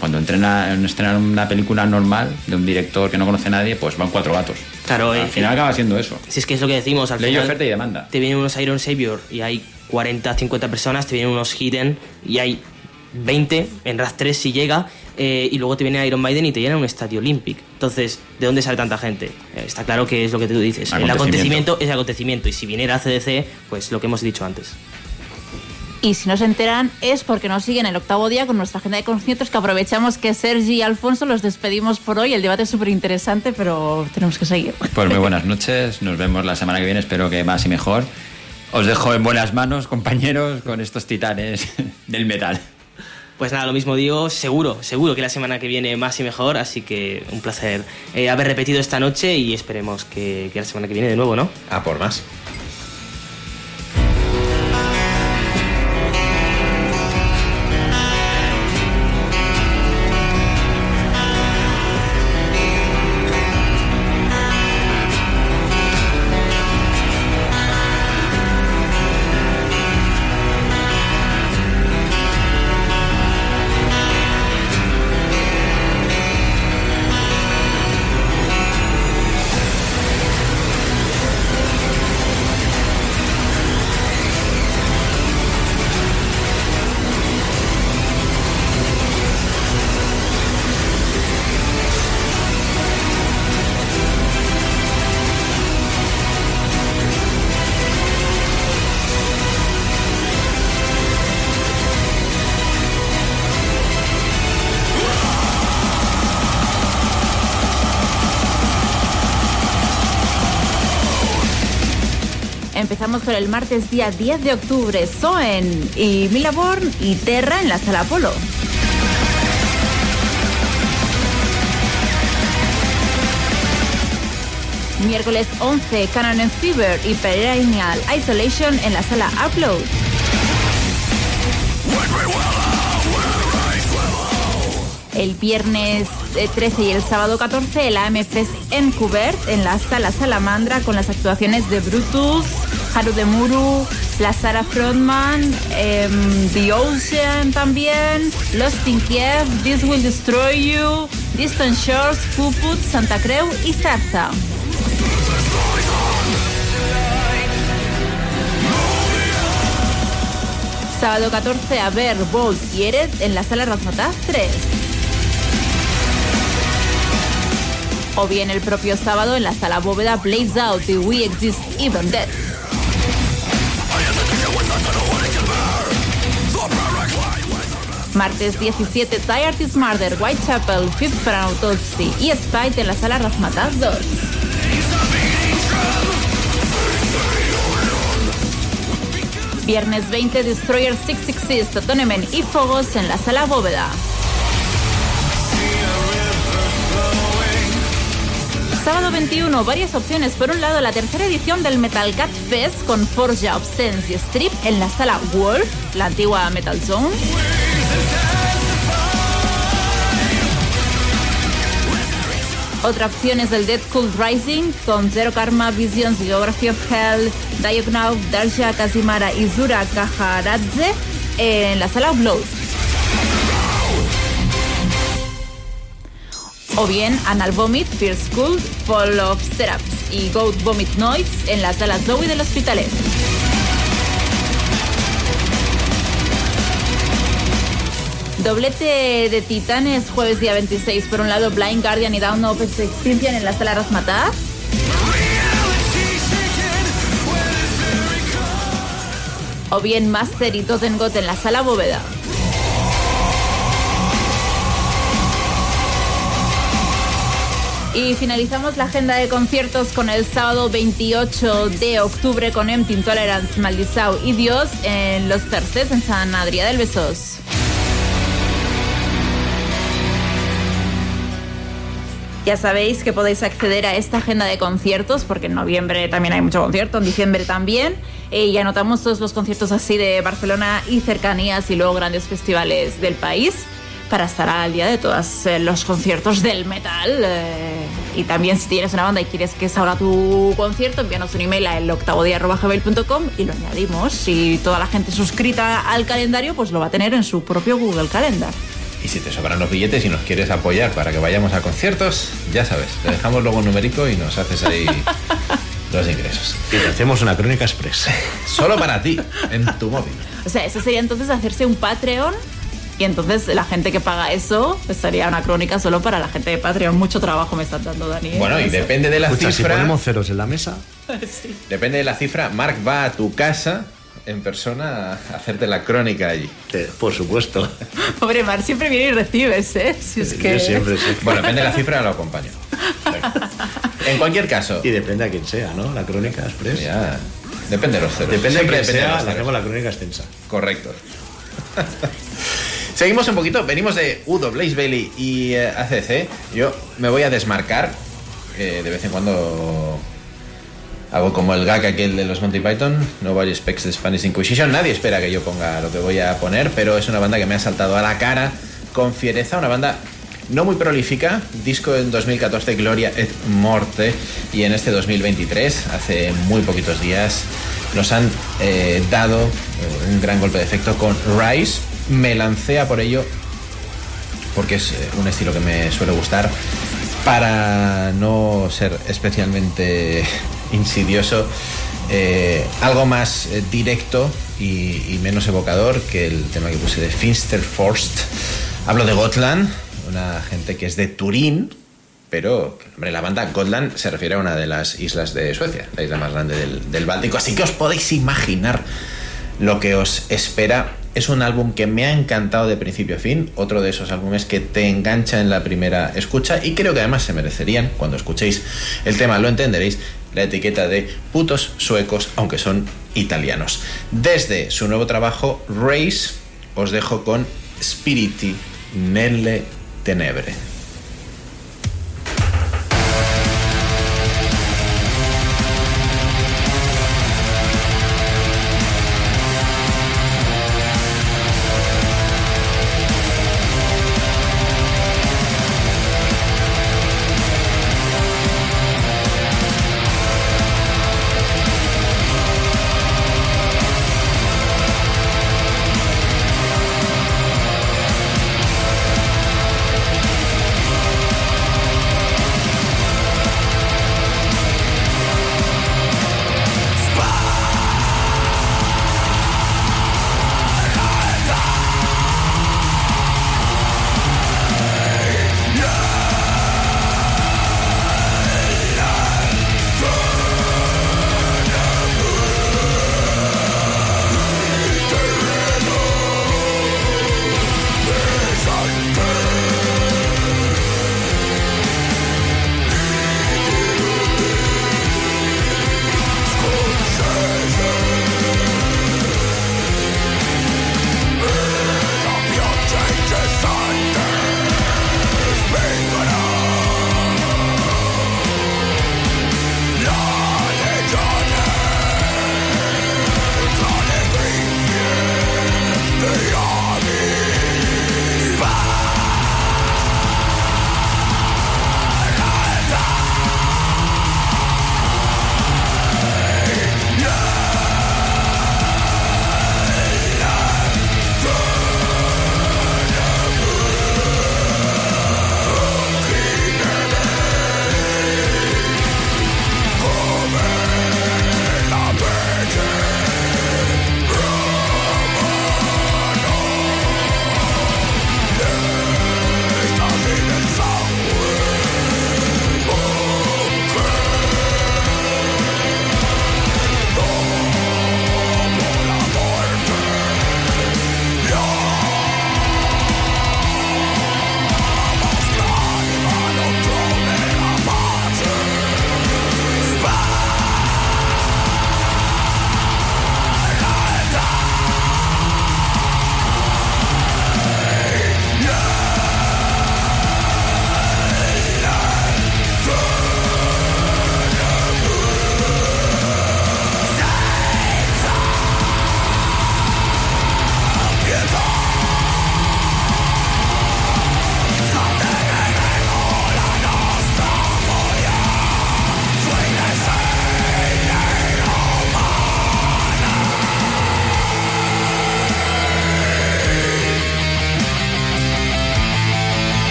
Cuando entrena- estrenan una película normal de un director que no conoce a nadie, pues van cuatro gatos. Claro, Al eh, final acaba siendo eso. Si es que es lo que decimos, al Ley, final. oferta y demanda. Te vienen unos Iron Savior y hay 40, 50 personas, te vienen unos Hidden y hay 20 en RAS 3 si llega, eh, y luego te viene Iron Maiden y te llena un estadio Olympic. Entonces, ¿de dónde sale tanta gente? Eh, está claro que es lo que tú dices. El Acontecimiento. es acontecimiento, y si viniera CDC, pues lo que hemos dicho antes. Y si no se enteran es porque nos siguen el octavo día con nuestra agenda de conciertos que aprovechamos que Sergi y Alfonso los despedimos por hoy. El debate es súper interesante, pero tenemos que seguir. Pues muy buenas noches, nos vemos la semana que viene, espero que más y mejor. Os dejo en buenas manos, compañeros, con estos titanes del metal. Pues nada, lo mismo digo, seguro, seguro que la semana que viene más y mejor, así que un placer eh, haber repetido esta noche y esperemos que, que la semana que viene de nuevo, ¿no? A por más. El martes día 10 de octubre, Soen y Milaborn y Terra en la sala Apolo. Miércoles 11, Canon and Fever y Perennial Isolation en la sala Upload. El viernes eh, 13 y el sábado 14, el AM Fest en Cubert en la sala Salamandra con las actuaciones de Brutus, Haru de Muru, la Sara Frontman, em, The Ocean también, Lost in Kiev, This Will Destroy You, Distant Shores, Puput, Santa Creu y Zarza. Sábado 14 a ver Bolt y en la sala Razmataz 3. O bien el propio sábado en la sala bóveda Blaze Out y We Exist Even Dead. Martes 17 Die Artist Murder, Whitechapel, Fifth for Autopsy y Spite en la sala Razmataz 2. Viernes 20 Destroyer 666, Totonemen y Fogos en la sala bóveda. Sábado 21, varias opciones. Por un lado, la tercera edición del Metal Cat Fest con Forja, Obscence y Strip en la sala Wolf, la antigua Metal Zone. Otra opción es el Dead Cult Rising con Zero Karma, Visions, Geography of Hell, Diagnau, Darsha Kazimara y Zura Kaharadze en la sala Upload. O bien Anal Vomit, Fierce School, Fall of Setups y Goat Vomit Noise en la sala Zoe del Hospitalet. Doblete de Titanes, jueves día 26. Por un lado, Blind Guardian y Down of Extinction en la sala Razmataz. O bien Master y Totengot en la sala Bóveda. Y finalizamos la agenda de conciertos con el sábado 28 de octubre con Empty Intolerance, Maldizao y Dios en Los Terces en San Adrià del Besós. Ya sabéis que podéis acceder a esta agenda de conciertos porque en noviembre también hay mucho concierto, en diciembre también. Eh, y anotamos todos los conciertos así de Barcelona y cercanías y luego grandes festivales del país para estar al día de todos eh, los conciertos del metal. eh, y también si tienes una banda y quieres que salga tu concierto, envíanos un email a eloctavodia.gmail.com y lo añadimos. Si toda la gente suscrita al calendario, pues lo va a tener en su propio Google Calendar. Y si te sobran los billetes y nos quieres apoyar para que vayamos a conciertos, ya sabes, te dejamos luego un numerico y nos haces ahí los ingresos. Y te hacemos una crónica express. Solo para ti, en tu móvil. O sea, eso sería entonces hacerse un Patreon y entonces la gente que paga eso pues sería una crónica solo para la gente de Patreon. Mucho trabajo me están dando, Dani. ¿eh? Bueno, y Eso. depende de la Escucha, si cifra. ponemos ceros en la mesa, Sí. Depende de la cifra, Mark va a tu casa en persona a hacerte la crónica allí. por supuesto. Pobre Mar, siempre viene y recibes, ¿eh? Si es que... Yo siempre sí. Bueno, depende de la cifra, lo acompaño. En cualquier caso, Y depende a quién sea, ¿no? La crónica express. ya, depende de los ceros. Depende Siempre de quién depende de sea, los le ceros. hacemos la crónica extensa. Correcto. Seguimos un poquito, venimos de Udo, Blaze Bailey y eh, ACC. Yo me voy a desmarcar. eh, de vez en cuando hago como el gag aquel de los Monty Python. Nobody expects the Spanish Inquisition. Nadie espera que yo ponga lo que voy a poner, pero es una banda que me ha saltado a la cara con fiereza. Una banda no muy prolífica. Disco en 2014, Gloria et Morte. Y en este 2023, hace muy poquitos días, nos han eh, dado un gran golpe de efecto con Rise. Me lancé a por ello porque es eh, un estilo que me suele gustar. Para no ser especialmente insidioso, eh, algo más eh, directo y, menos evocador que el tema que puse de Finster Forst. Hablo de Gotland, una gente que es de Turín, pero hombre, la banda Gotland se refiere a una de las islas de Suecia, la isla más grande del, del Báltico, así que os podéis imaginar lo que os espera. Es un álbum que me ha encantado de principio a fin, otro de esos álbumes que te engancha en la primera escucha y creo que además se merecerían, cuando escuchéis el tema lo entenderéis, la etiqueta de putos suecos, aunque son italianos. Desde su nuevo trabajo, Race, os dejo con Spiriti nelle tenebre.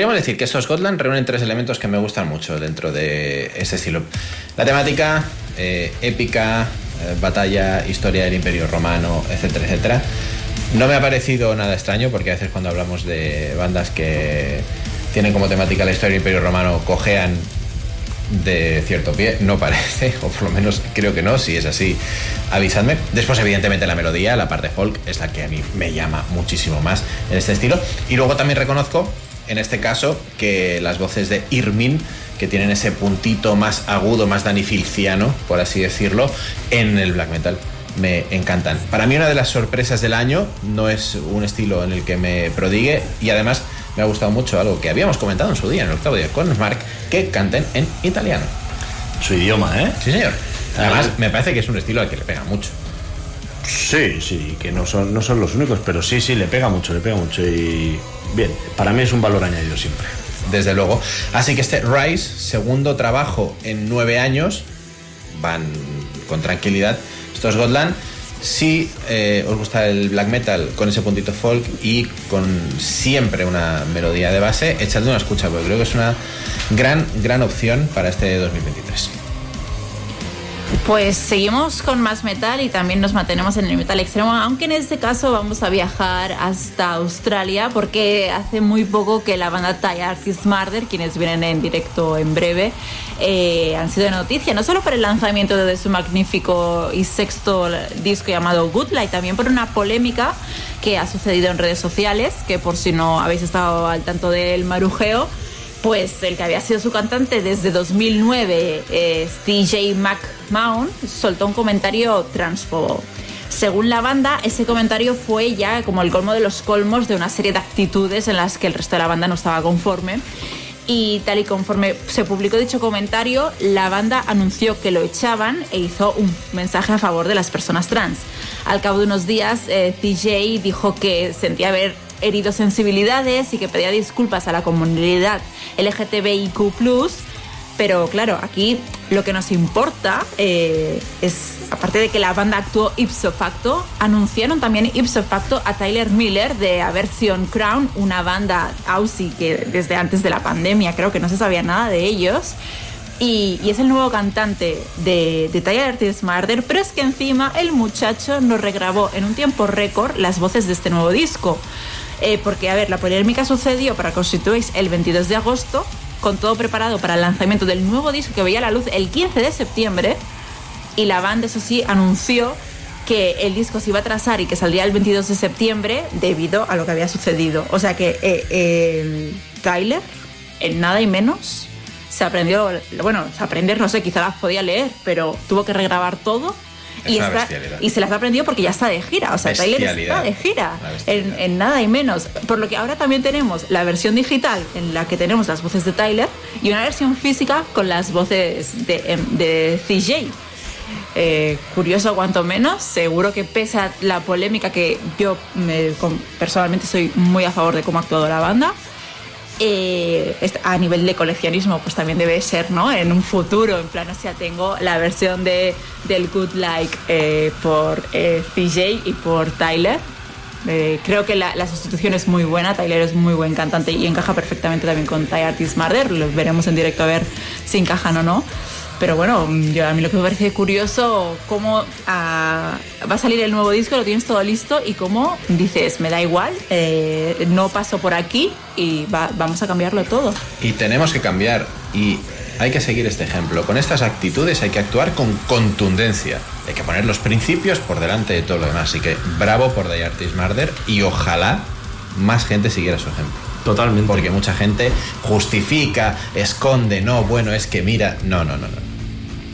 Podríamos decir que estos Scotland reúnen tres elementos que me gustan mucho dentro de este estilo. La temática eh, épica, eh, batalla, historia del Imperio Romano, etcétera, etcétera. No me ha parecido nada extraño porque a veces cuando hablamos de bandas que tienen como temática la historia del Imperio Romano cojean de cierto pie, no parece, o por lo menos creo que no, si es así, avisadme. Después, evidentemente, la melodía, la parte folk, es la que a mí me llama muchísimo más en este estilo. Y luego también reconozco, en este caso, que las voces de Irmin, que tienen ese puntito más agudo, más danifilciano, por así decirlo, en el black metal. Me encantan. Para mí una de las sorpresas del año no es un estilo en el que me prodigue y además me ha gustado mucho algo que habíamos comentado en su día en el octavo día con Mark, que canten en italiano. Su idioma, ¿eh? Sí, señor. Además, me parece que es un estilo al que le pega mucho. Sí, sí, que no son, no son los únicos, pero sí, sí, le pega mucho, le pega mucho. Y bien, para mí es un valor añadido siempre. Desde luego. Así que este Rise, segundo trabajo en nueve años, van con tranquilidad. Estos Godland. Si eh, os gusta el black metal con ese puntito folk y con siempre una melodía de base, echadle una escucha, porque creo que es una gran, gran opción para este 2023. Pues seguimos con más metal y también nos mantenemos en el metal extremo, aunque en este caso vamos a viajar hasta Australia porque hace muy poco que la banda Thai Artist Murder, quienes vienen en directo en breve, eh, han sido noticia, no solo por el lanzamiento de su magnífico y sexto disco llamado Good Light, también por una polémica que ha sucedido en redes sociales, que por si no habéis estado al tanto del marujeo, pues el que había sido su cantante desde 2009, eh, TJ McMahon, soltó un comentario transfobo. Según la banda, ese comentario fue ya como el colmo de los colmos de una serie de actitudes en las que el resto de la banda no estaba conforme. Y tal y conforme se publicó dicho comentario, la banda anunció que lo echaban e hizo un mensaje a favor de las personas trans. Al cabo de unos días, eh, TJ dijo que sentía haber herido sensibilidades y que pedía disculpas a la comunidad LGTBIQ pero claro, aquí lo que nos importa eh, es, aparte de que la banda actuó ipso facto, anunciaron también ipso facto a Tyler Miller de Aversion Crown, una banda Aussie que desde antes de la pandemia creo que no se sabía nada de ellos. Y, es el nuevo cantante de, de Tyler Artist Murder, pero es que encima el muchacho nos regrabó en un tiempo récord las voces de este nuevo disco. Eh, porque, a ver, la polémica sucedió, para situéis, el 22 de agosto, con todo preparado para el lanzamiento del nuevo disco que veía la luz el 15 de septiembre. Y la banda, eso sí, anunció que el disco se iba a trazar y que saldría el 22 de septiembre debido a lo que había sucedido. O sea que eh, Tyler, en nada y menos, se aprendió, bueno, aprender, no sé, quizá las podía leer, pero tuvo que regrabar todo Es y, está- se las ha aprendido porque ya está de gira. O sea, Tyler está de gira. En, en nada y menos. Por lo que ahora también tenemos la versión digital en la que tenemos las voces de Tyler y una versión física con las voces de, de CJ. Eh, curioso cuanto menos, seguro que pese a la polémica que yo me- personalmente soy muy a favor de cómo ha actuado la banda, eh, a nivel de coleccionismo pues también debe ser, ¿no? En un futuro, en plan, o sea, tengo la versión de, del Good Like eh, por eh, CJ y por Tyler. Eh, creo que la, sustitución es muy buena, Tyler es muy buen cantante y encaja perfectamente también con Ty Artist Murder, lo veremos en directo a ver si encajan o no. Pero bueno, yo, a mí lo que me parece curioso, cómo ah, va a salir el nuevo disco, lo tienes todo listo y cómo dices, me da igual, eh, no paso por aquí y va- vamos a cambiarlo todo. Y tenemos que cambiar y hay que seguir este ejemplo. Con estas actitudes hay que actuar con contundencia. Hay que poner los principios por delante de todo lo demás. Así que bravo por The Artist Murder y ojalá más gente siguiera su ejemplo. Totalmente. Porque mucha gente justifica, esconde, no, bueno, es que mira, no, no, no, no.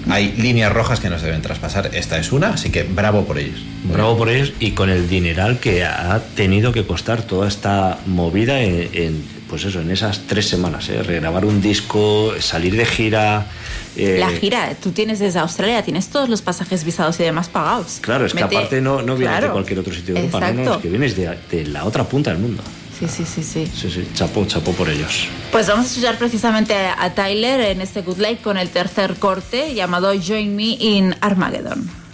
Hay líneas rojas que no se deben traspasar. Esta es una, así que bravo por ellos. Bravo por ellos y con el dineral que ha tenido que costar toda esta movida en, en, pues eso, en esas tres semanas, ¿eh? regrabar un disco, salir de gira. eh, La gira, tú tienes desde Australia, tienes todos los pasajes visados y demás pagados. Claro, es que aparte no, no vienes de cualquier otro sitio de Europa, no, no, es que vienes de, de la otra punta del mundo. Sí, sí, sí, sí. Sí, sí, chapó, chapó por ellos. Pues vamos a escuchar precisamente a Tyler en este Good Life con el tercer corte llamado Join Me in Armageddon.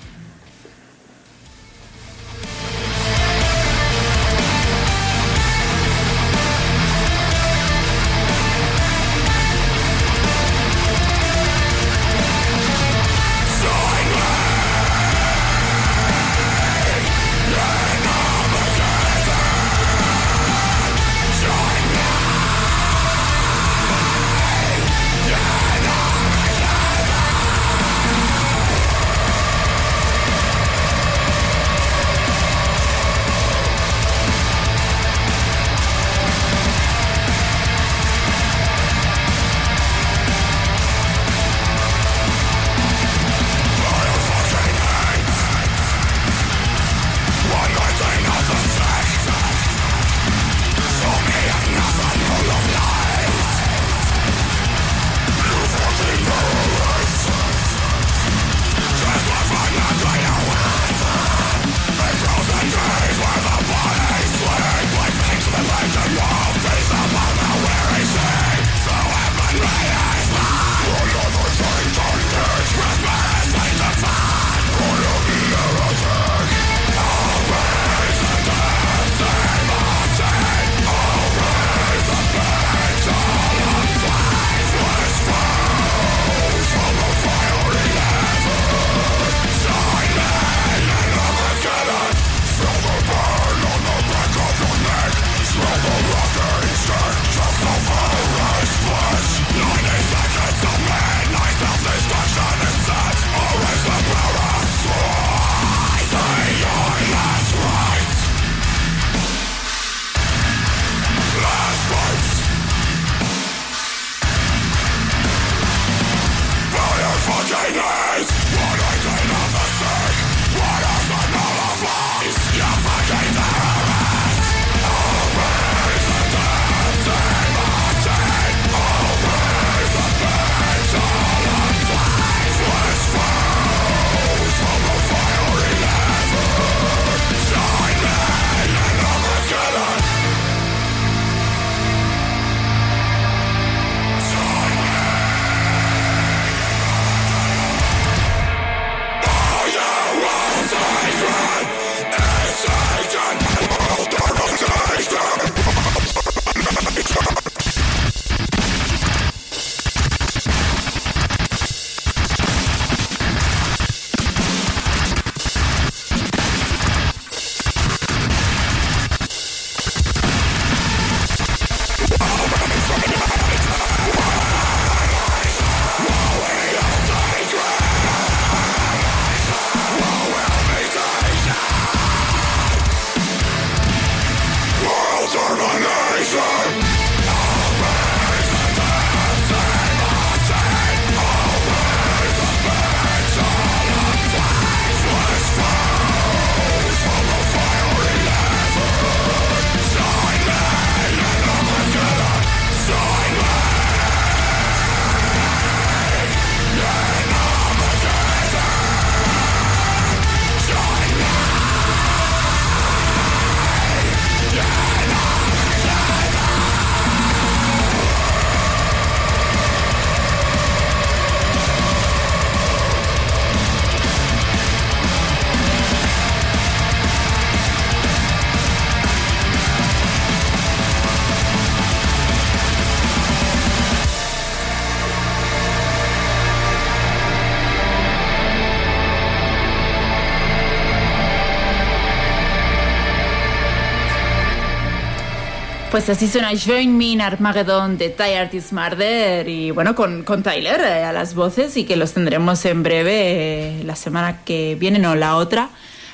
Pues así suena. Join Me in Armageddon de Ty Artist Murder y bueno, con, con Tyler eh, a las voces y que los tendremos en breve eh, la semana que viene, no la otra,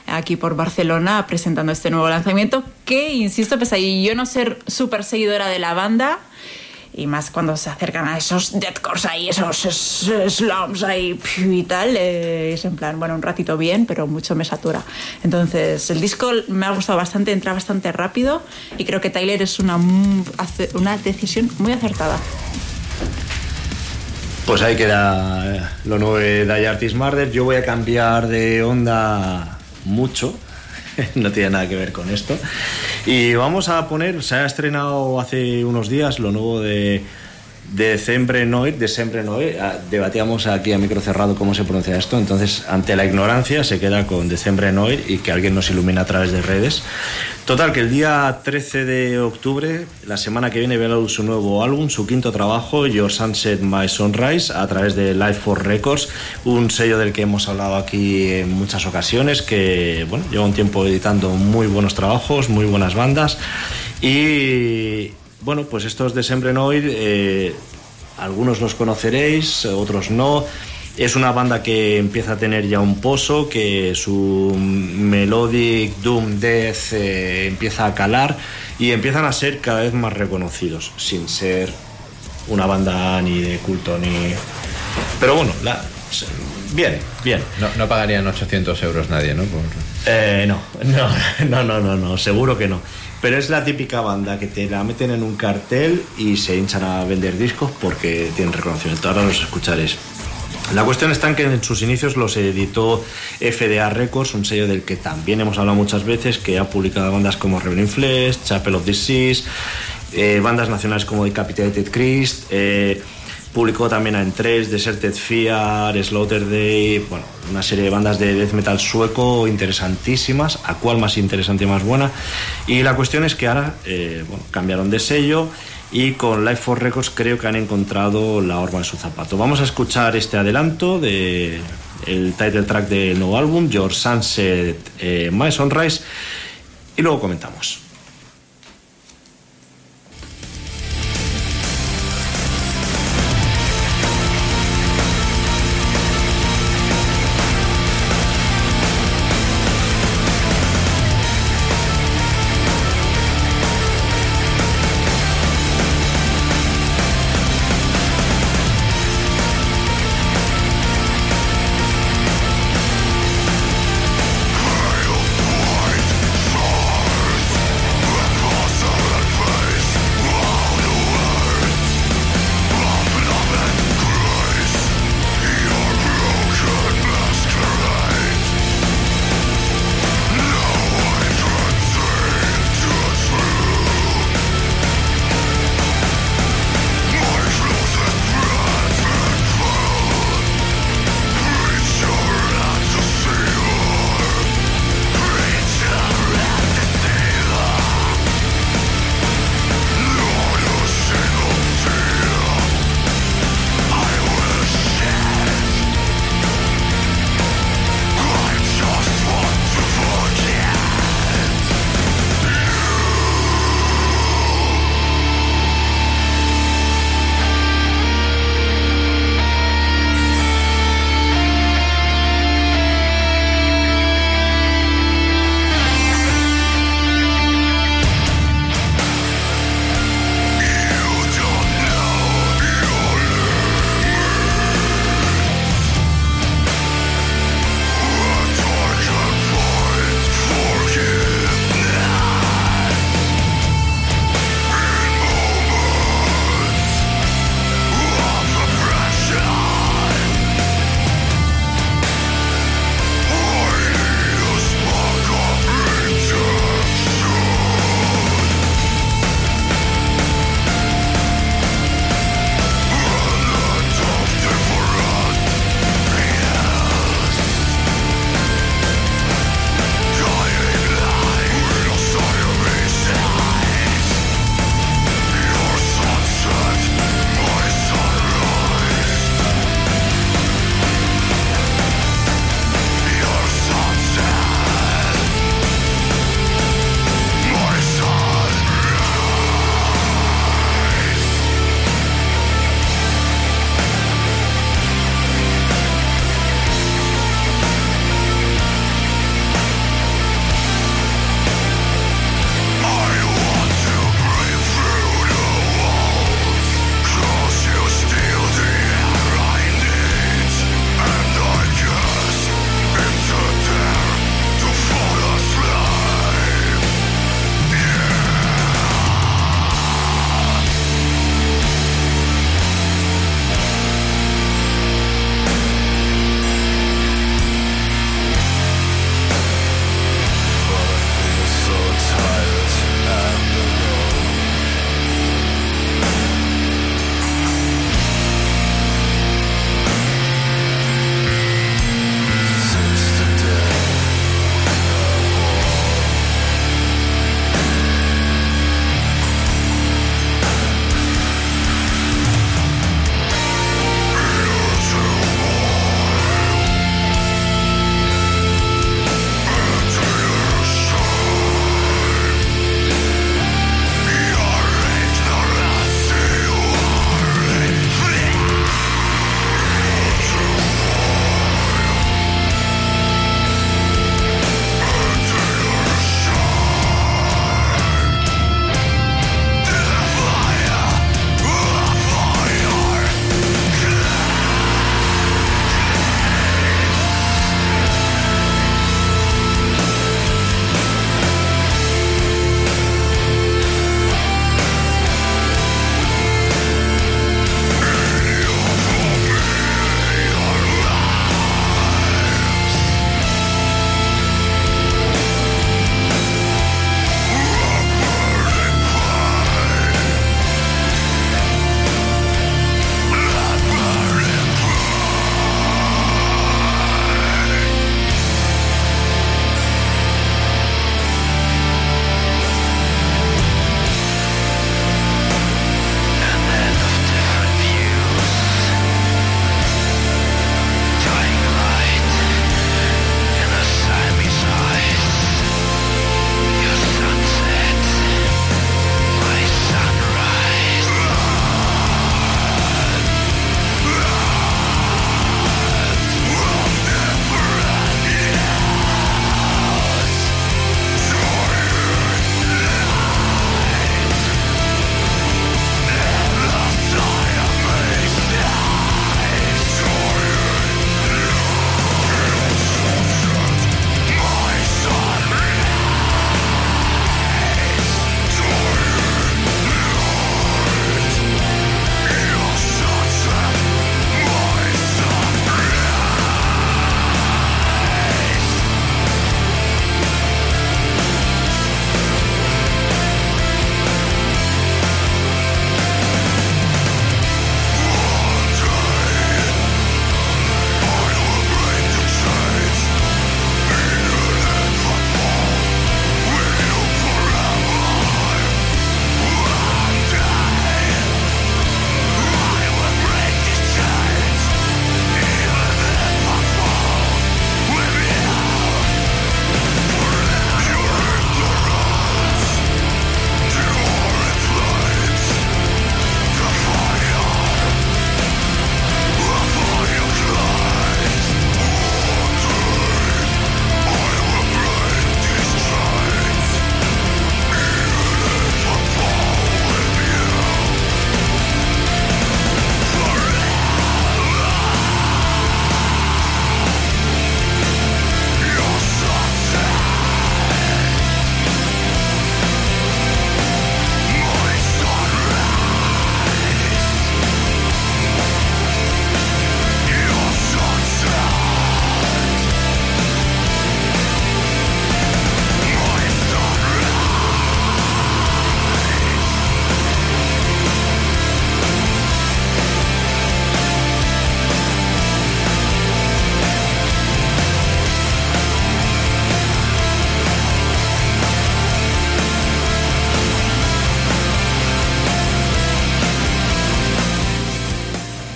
aquí por Barcelona presentando este nuevo lanzamiento que, insisto, pese a yo no ser súper seguidora de la banda, y más cuando se acercan a esos deathcores ahí, esos slums ahí y tal, es en plan, bueno, un ratito bien, pero mucho me satura. Entonces, el disco me ha gustado bastante, entra bastante rápido y creo que Tyler es una, una decisión muy acertada. Pues ahí queda eh, lo nuevo de Die Artist Murder. Yo voy a cambiar de onda mucho. No tiene nada que ver con esto. Y vamos a poner, se ha estrenado hace unos días lo nuevo de, Decembre Noir, Decembre Noir. Debatíamos aquí a micro cerrado cómo se pronuncia esto. Entonces, ante la ignorancia, se queda con Decembre Noir y que alguien nos ilumina a través de redes. Total, que el día 13 de octubre, la semana que viene, ve a la luz su nuevo álbum, su quinto trabajo, Your Sunset, My Sunrise, a través de Life for Records, un sello del que hemos hablado aquí en muchas ocasiones, que bueno, lleva un tiempo editando muy buenos trabajos, muy buenas bandas. Y bueno, pues estos de Sembre Noir, eh, algunos los conoceréis, otros no. Es una banda que empieza a tener ya un pozo, que su melodic doom death eh, empieza a calar y empiezan a ser cada vez más reconocidos, sin ser una banda ni de culto ni. Pero bueno, la... bien, bien. No, no pagarían 800 euros nadie, ¿no? Por- Eh, no, no, no, no, no, no, seguro que no. Pero es la típica banda que te la meten en un cartel y se hinchan a vender discos porque tienen reconocimiento. Ahora los escucharéis. La cuestión está en que en sus inicios los editó FDA Records, un sello del que también hemos hablado muchas veces, que ha publicado bandas como Reverend Flesh, Chapel of Disease, eh, bandas nacionales como Decapitated Christ, eh, publicó también a En3, Deserted Fear, Slaughter Day, bueno, una serie de bandas de death metal sueco interesantísimas, a cuál más interesante y más buena. Y la cuestión es que ahora eh, bueno, cambiaron de sello y con Life for Records creo que han encontrado la horma en su zapato. Vamos a escuchar este adelanto de el title track del nuevo álbum, Your Sunset, eh, My Sunrise, y luego comentamos.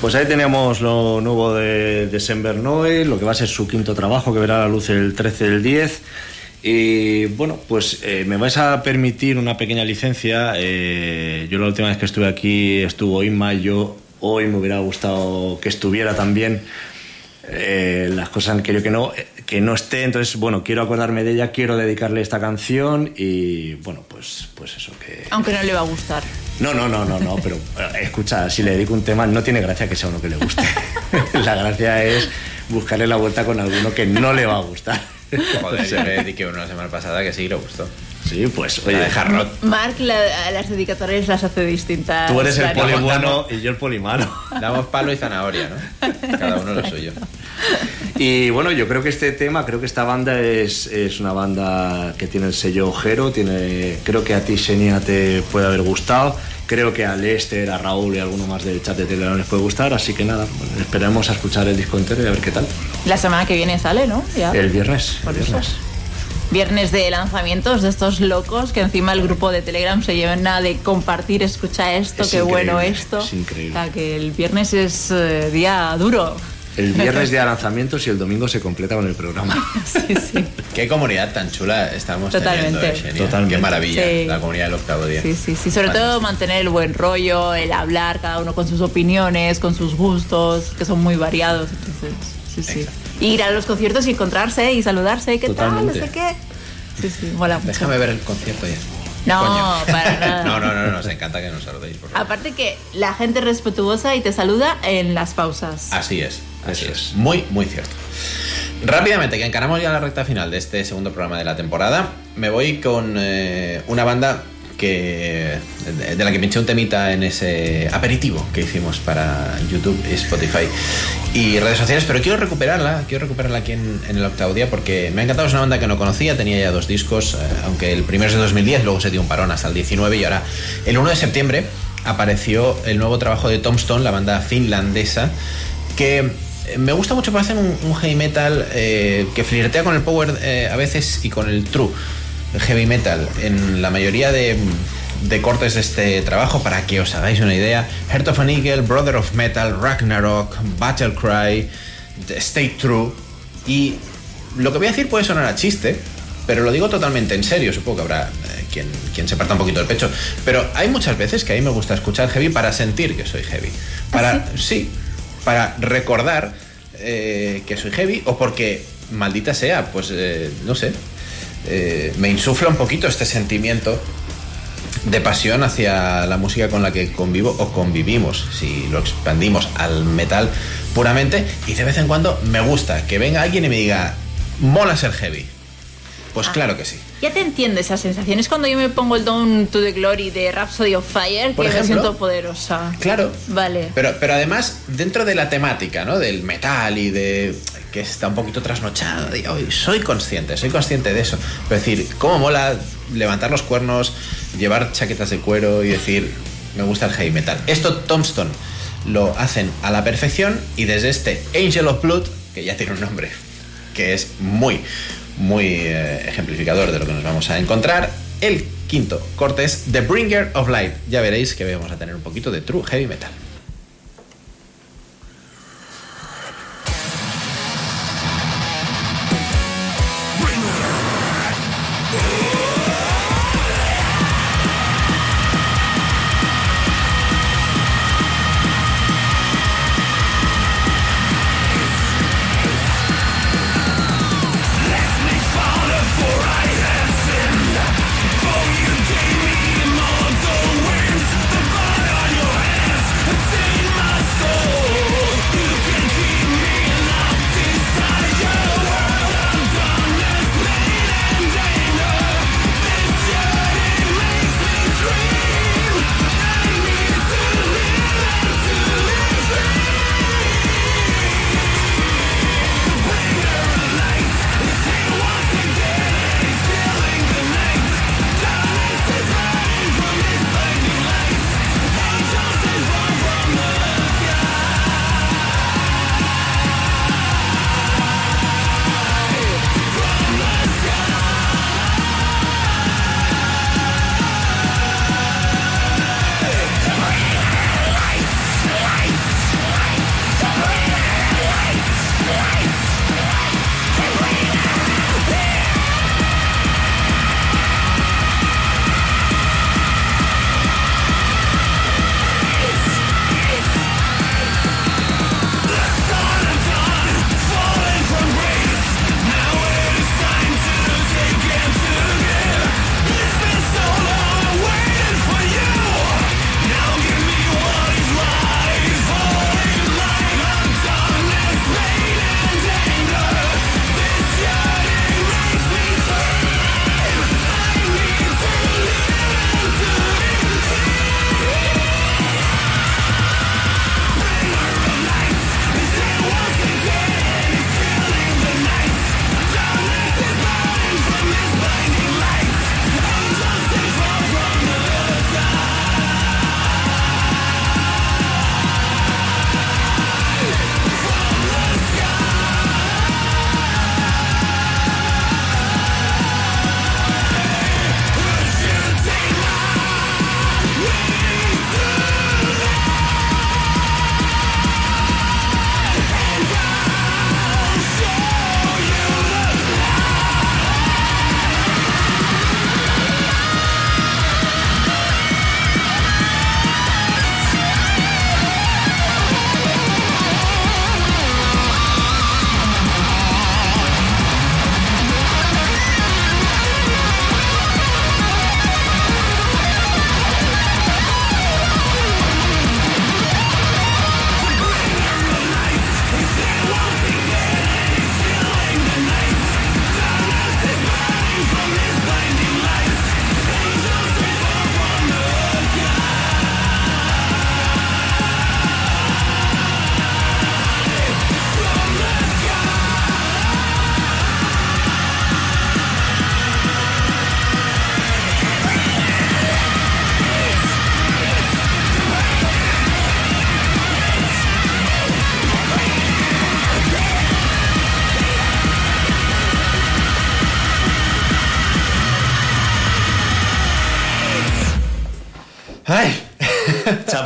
Pues ahí teníamos lo nuevo de December Noise, lo que va a ser su quinto trabajo, que verá la luz el 13 del 10. Y bueno, pues eh, me vais a permitir una pequeña licencia. Eh, yo la última vez que estuve aquí estuvo Inma yo hoy me hubiera gustado que estuviera también. Eh, las cosas han querido que no, que no esté, entonces bueno, quiero acordarme de ella, quiero dedicarle esta canción y bueno, pues, pues eso que... Aunque no le va a gustar. No, no, no, no, no, pero eh, escucha, si le dedico un tema, no tiene gracia que sea uno que le guste. la gracia es buscarle la vuelta con alguno que no le va a gustar. Joder, yo le dediqué uno la semana pasada que sí le gustó. Sí, pues Oye, Rock. Mark la- las dedicatorias las hace distintas. tú eres el poli bueno y yo el poli malo. Damos palo y zanahoria, ¿no? Cada uno lo suyo. Y bueno, yo creo que este tema, creo que esta banda es, es una banda que tiene el sello ojero, tiene, creo que a ti, Xenia, te puede haber gustado, creo que a Lester, a Raúl y a alguno más del chat de Telegram les puede gustar, así que nada, bueno, esperemos a escuchar el disco entero y a ver qué tal. La semana que viene sale, ¿no? Ya. El viernes. Por el eso. Viernes. De lanzamientos de estos locos que encima el grupo de Telegram se llena de compartir, escucha esto, Es qué bueno esto. es increíble. O sea, que el viernes es eh, día duro. El viernes de lanzamientos y el domingo se completa con el programa. Sí, sí. Qué comunidad tan chula estamos Totalmente. teniendo, eh, Xenia. Totalmente. Qué maravilla Sí. la comunidad del octavo día. Sí, sí, sí. Sobre todo mantener el buen rollo, el hablar, cada uno con sus opiniones, con sus gustos, que son muy variados. Entonces, sí, sí. Ir a los conciertos y encontrarse y saludarse, ¿qué Totalmente. tal? No sé qué. Sí, sí, mola mucho. Déjame ver el concierto ya. No, Coño. para nada. No, no, no, no, nos encanta que nos saludéis. por favor. Aparte que la gente es respetuosa y te saluda en las pausas. Así es, así Eso es. Muy, muy cierto. Rápidamente, que encaramos ya la recta final de este segundo programa de la temporada, me voy con eh, una banda de, la que me eché un temita en ese aperitivo que hicimos para YouTube y Spotify y redes sociales, pero quiero recuperarla, quiero recuperarla aquí en, el octavo día porque me ha encantado, es una banda que no conocía, tenía ya dos discos, eh, aunque el primero es de 2010, luego se dio un parón hasta el 19 y ahora el 1 de septiembre apareció el nuevo trabajo de Tombstone, la banda finlandesa, que eh, me gusta mucho porque hacen un, heavy metal eh, que flirtea con el power a veces y con el true heavy metal. En la mayoría de, de cortes de este trabajo para que os hagáis una idea Heart of an Eagle, Brother of Metal, Ragnarok, Battle Cry Stay True. Y lo que voy a decir puede sonar a chiste pero lo digo totalmente en serio. Supongo que habrá eh, quien, quien se parta un poquito el pecho. Pero hay muchas veces que a mí me gusta escuchar heavy para sentir que soy heavy. Para sí para recordar eh, que soy heavy o porque maldita sea pues eh, no sé eh, me insufla un poquito este sentimiento de pasión hacia la música con la que convivo o convivimos, si lo expandimos al metal puramente, y de vez en cuando me gusta que venga alguien y me diga, mola ser heavy. Pues Ah. claro que sí. Ya te entiendo esa sensación. Es cuando yo me pongo el Down to the Glory de Rhapsody of Fire Por que me ejemplo. siento poderosa. Claro. Vale. Pero, pero además, dentro de la temática, ¿no? Del metal y de. Que está un poquito trasnochado. "Ay, soy consciente, soy consciente de eso. Pero decir, ¿cómo mola levantar los cuernos, llevar chaquetas de cuero y decir, me gusta el heavy metal? Esto Tombstone lo hacen a la perfección y desde este Angel of Blood, que ya tiene un nombre, que es muy, muy eh, ejemplificador de lo que nos vamos a encontrar, el quinto corte es The Bringer of Light. Ya veréis que vamos a tener un poquito de true heavy metal.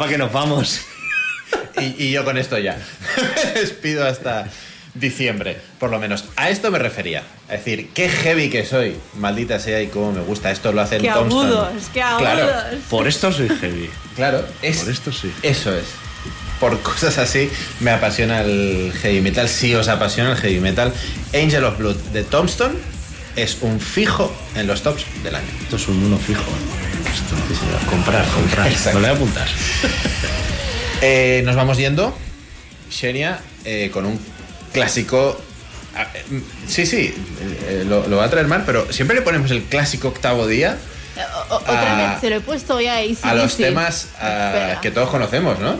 Que nos vamos. Y, y yo con esto ya. Me despido hasta diciembre, por lo menos. A esto me refería. Es decir, qué heavy que soy. Maldita sea y cómo me gusta. Esto lo hacen Qué Tombstone. agudos, qué agudos. Claro, Por esto soy heavy. claro. Es, Por esto sí. Eso es. Por cosas así me apasiona el heavy metal. Si os apasiona el heavy metal, Angel of Blood de Tombstone es un fijo en los tops del año. Esto es un uno fijo. Esto, sí, señor. Comprar, comprar. Exacto. Me lo voy a apuntar. Eh, nos vamos yendo, Xenia, eh, con un clásico. ah, eh, Sí, sí, eh, lo, lo va a traer mal, pero siempre le ponemos el clásico octavo día O- otra vez se lo he puesto ya ahí. a los temas ah, que todos conocemos, ¿no?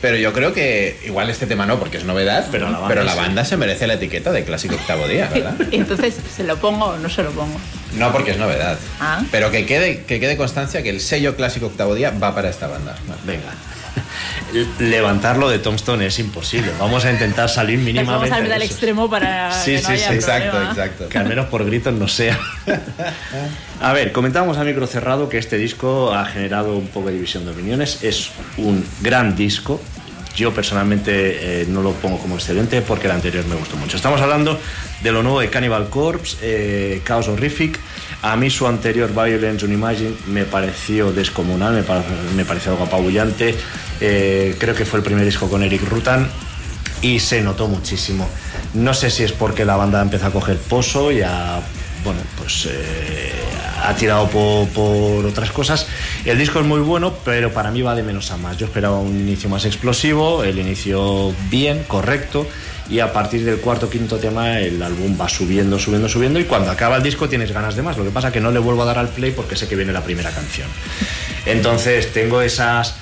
Pero yo creo que igual este tema no, porque es novedad, Pero la banda se merece la etiqueta de clásico octavo día, ¿verdad? Entonces, ¿se lo pongo o no se lo pongo? No porque es novedad. Ah. Pero que quede, que quede constancia que el sello clásico octavo día va para esta banda. Venga. Levantarlo de Tombstone es imposible. Vamos a intentar salir mínimamente. vamos a al extremo para Sí, que no sí, haya sí, Exacto, problema. exacto. Que al menos por gritos no sea. A ver, comentábamos a micro cerrado que este disco ha generado un poco de división de opiniones. Es un gran disco. Yo personalmente eh, no lo pongo como excelente porque el anterior me gustó mucho. Estamos hablando de lo nuevo de Cannibal Corpse, eh, Chaos Horrific. A mí su anterior Violence Unimagine me pareció descomunal, me, pa- me pareció algo apabullante. Eh, creo que fue el primer disco con Eric Rutan y se notó muchísimo. No sé si es porque la banda empezó a coger pozo y a, bueno, pues eh, ha tirado po- por, otras cosas. El disco es muy bueno, pero para mí va de menos a más. Yo esperaba un inicio más explosivo, el inicio bien, correcto, y a partir del cuarto quinto tema el álbum va subiendo, subiendo, subiendo, y cuando acaba el disco tienes ganas de más. Lo que pasa que no le vuelvo a dar al play porque sé que viene la primera canción. Entonces tengo esas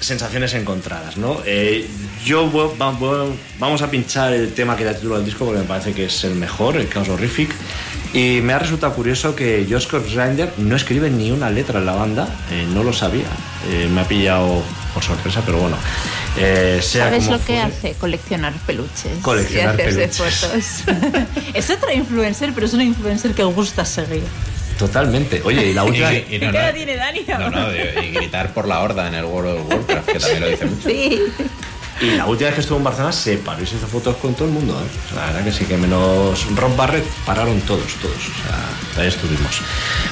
sensaciones encontradas, ¿no? Eh, yo voy- voy- vamos a pinchar el tema que da título al disco porque me parece que es el mejor, el Chaos Horrific. Y me ha resultado curioso que Josh Grinder no escribe ni una letra en la banda, eh, no lo sabía. Eh, me ha pillado por sorpresa, pero bueno. eh, sea ¿Sabes como lo que hace? Coleccionar peluches. Coleccionar y peluches. fotos. es otra influencer, pero es una influencer que gusta seguir. Totalmente. Oye, y la última. Y- y no, ¿Qué no, tiene Dani? no, no, y y gritar por la horda en el World of Warcraft, que también lo dice mucho. Sí. Y la última vez que estuvo en Barcelona se paró y se hizo fotos con todo el mundo. ¿eh? O sea, la verdad que sí, que menos Rob Barrett pararon todos, todos. O sea, ahí estuvimos.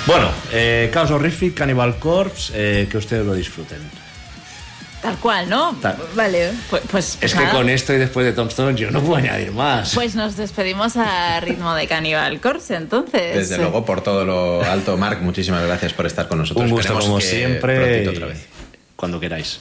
Bueno, eh, Chaos Horrific, Cannibal Corpse, eh, que ustedes lo disfruten. Tal cual, ¿no? Tal. Vale, pues, pues, Es que con esto y después de Tombstone yo no puedo añadir más. Pues nos despedimos a ritmo de Cannibal Corpse, entonces. Desde luego, por todo lo alto, Marc, muchísimas gracias por estar con nosotros. Un gusto Esperemos como siempre. otra vez. Cuando queráis.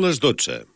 les 12.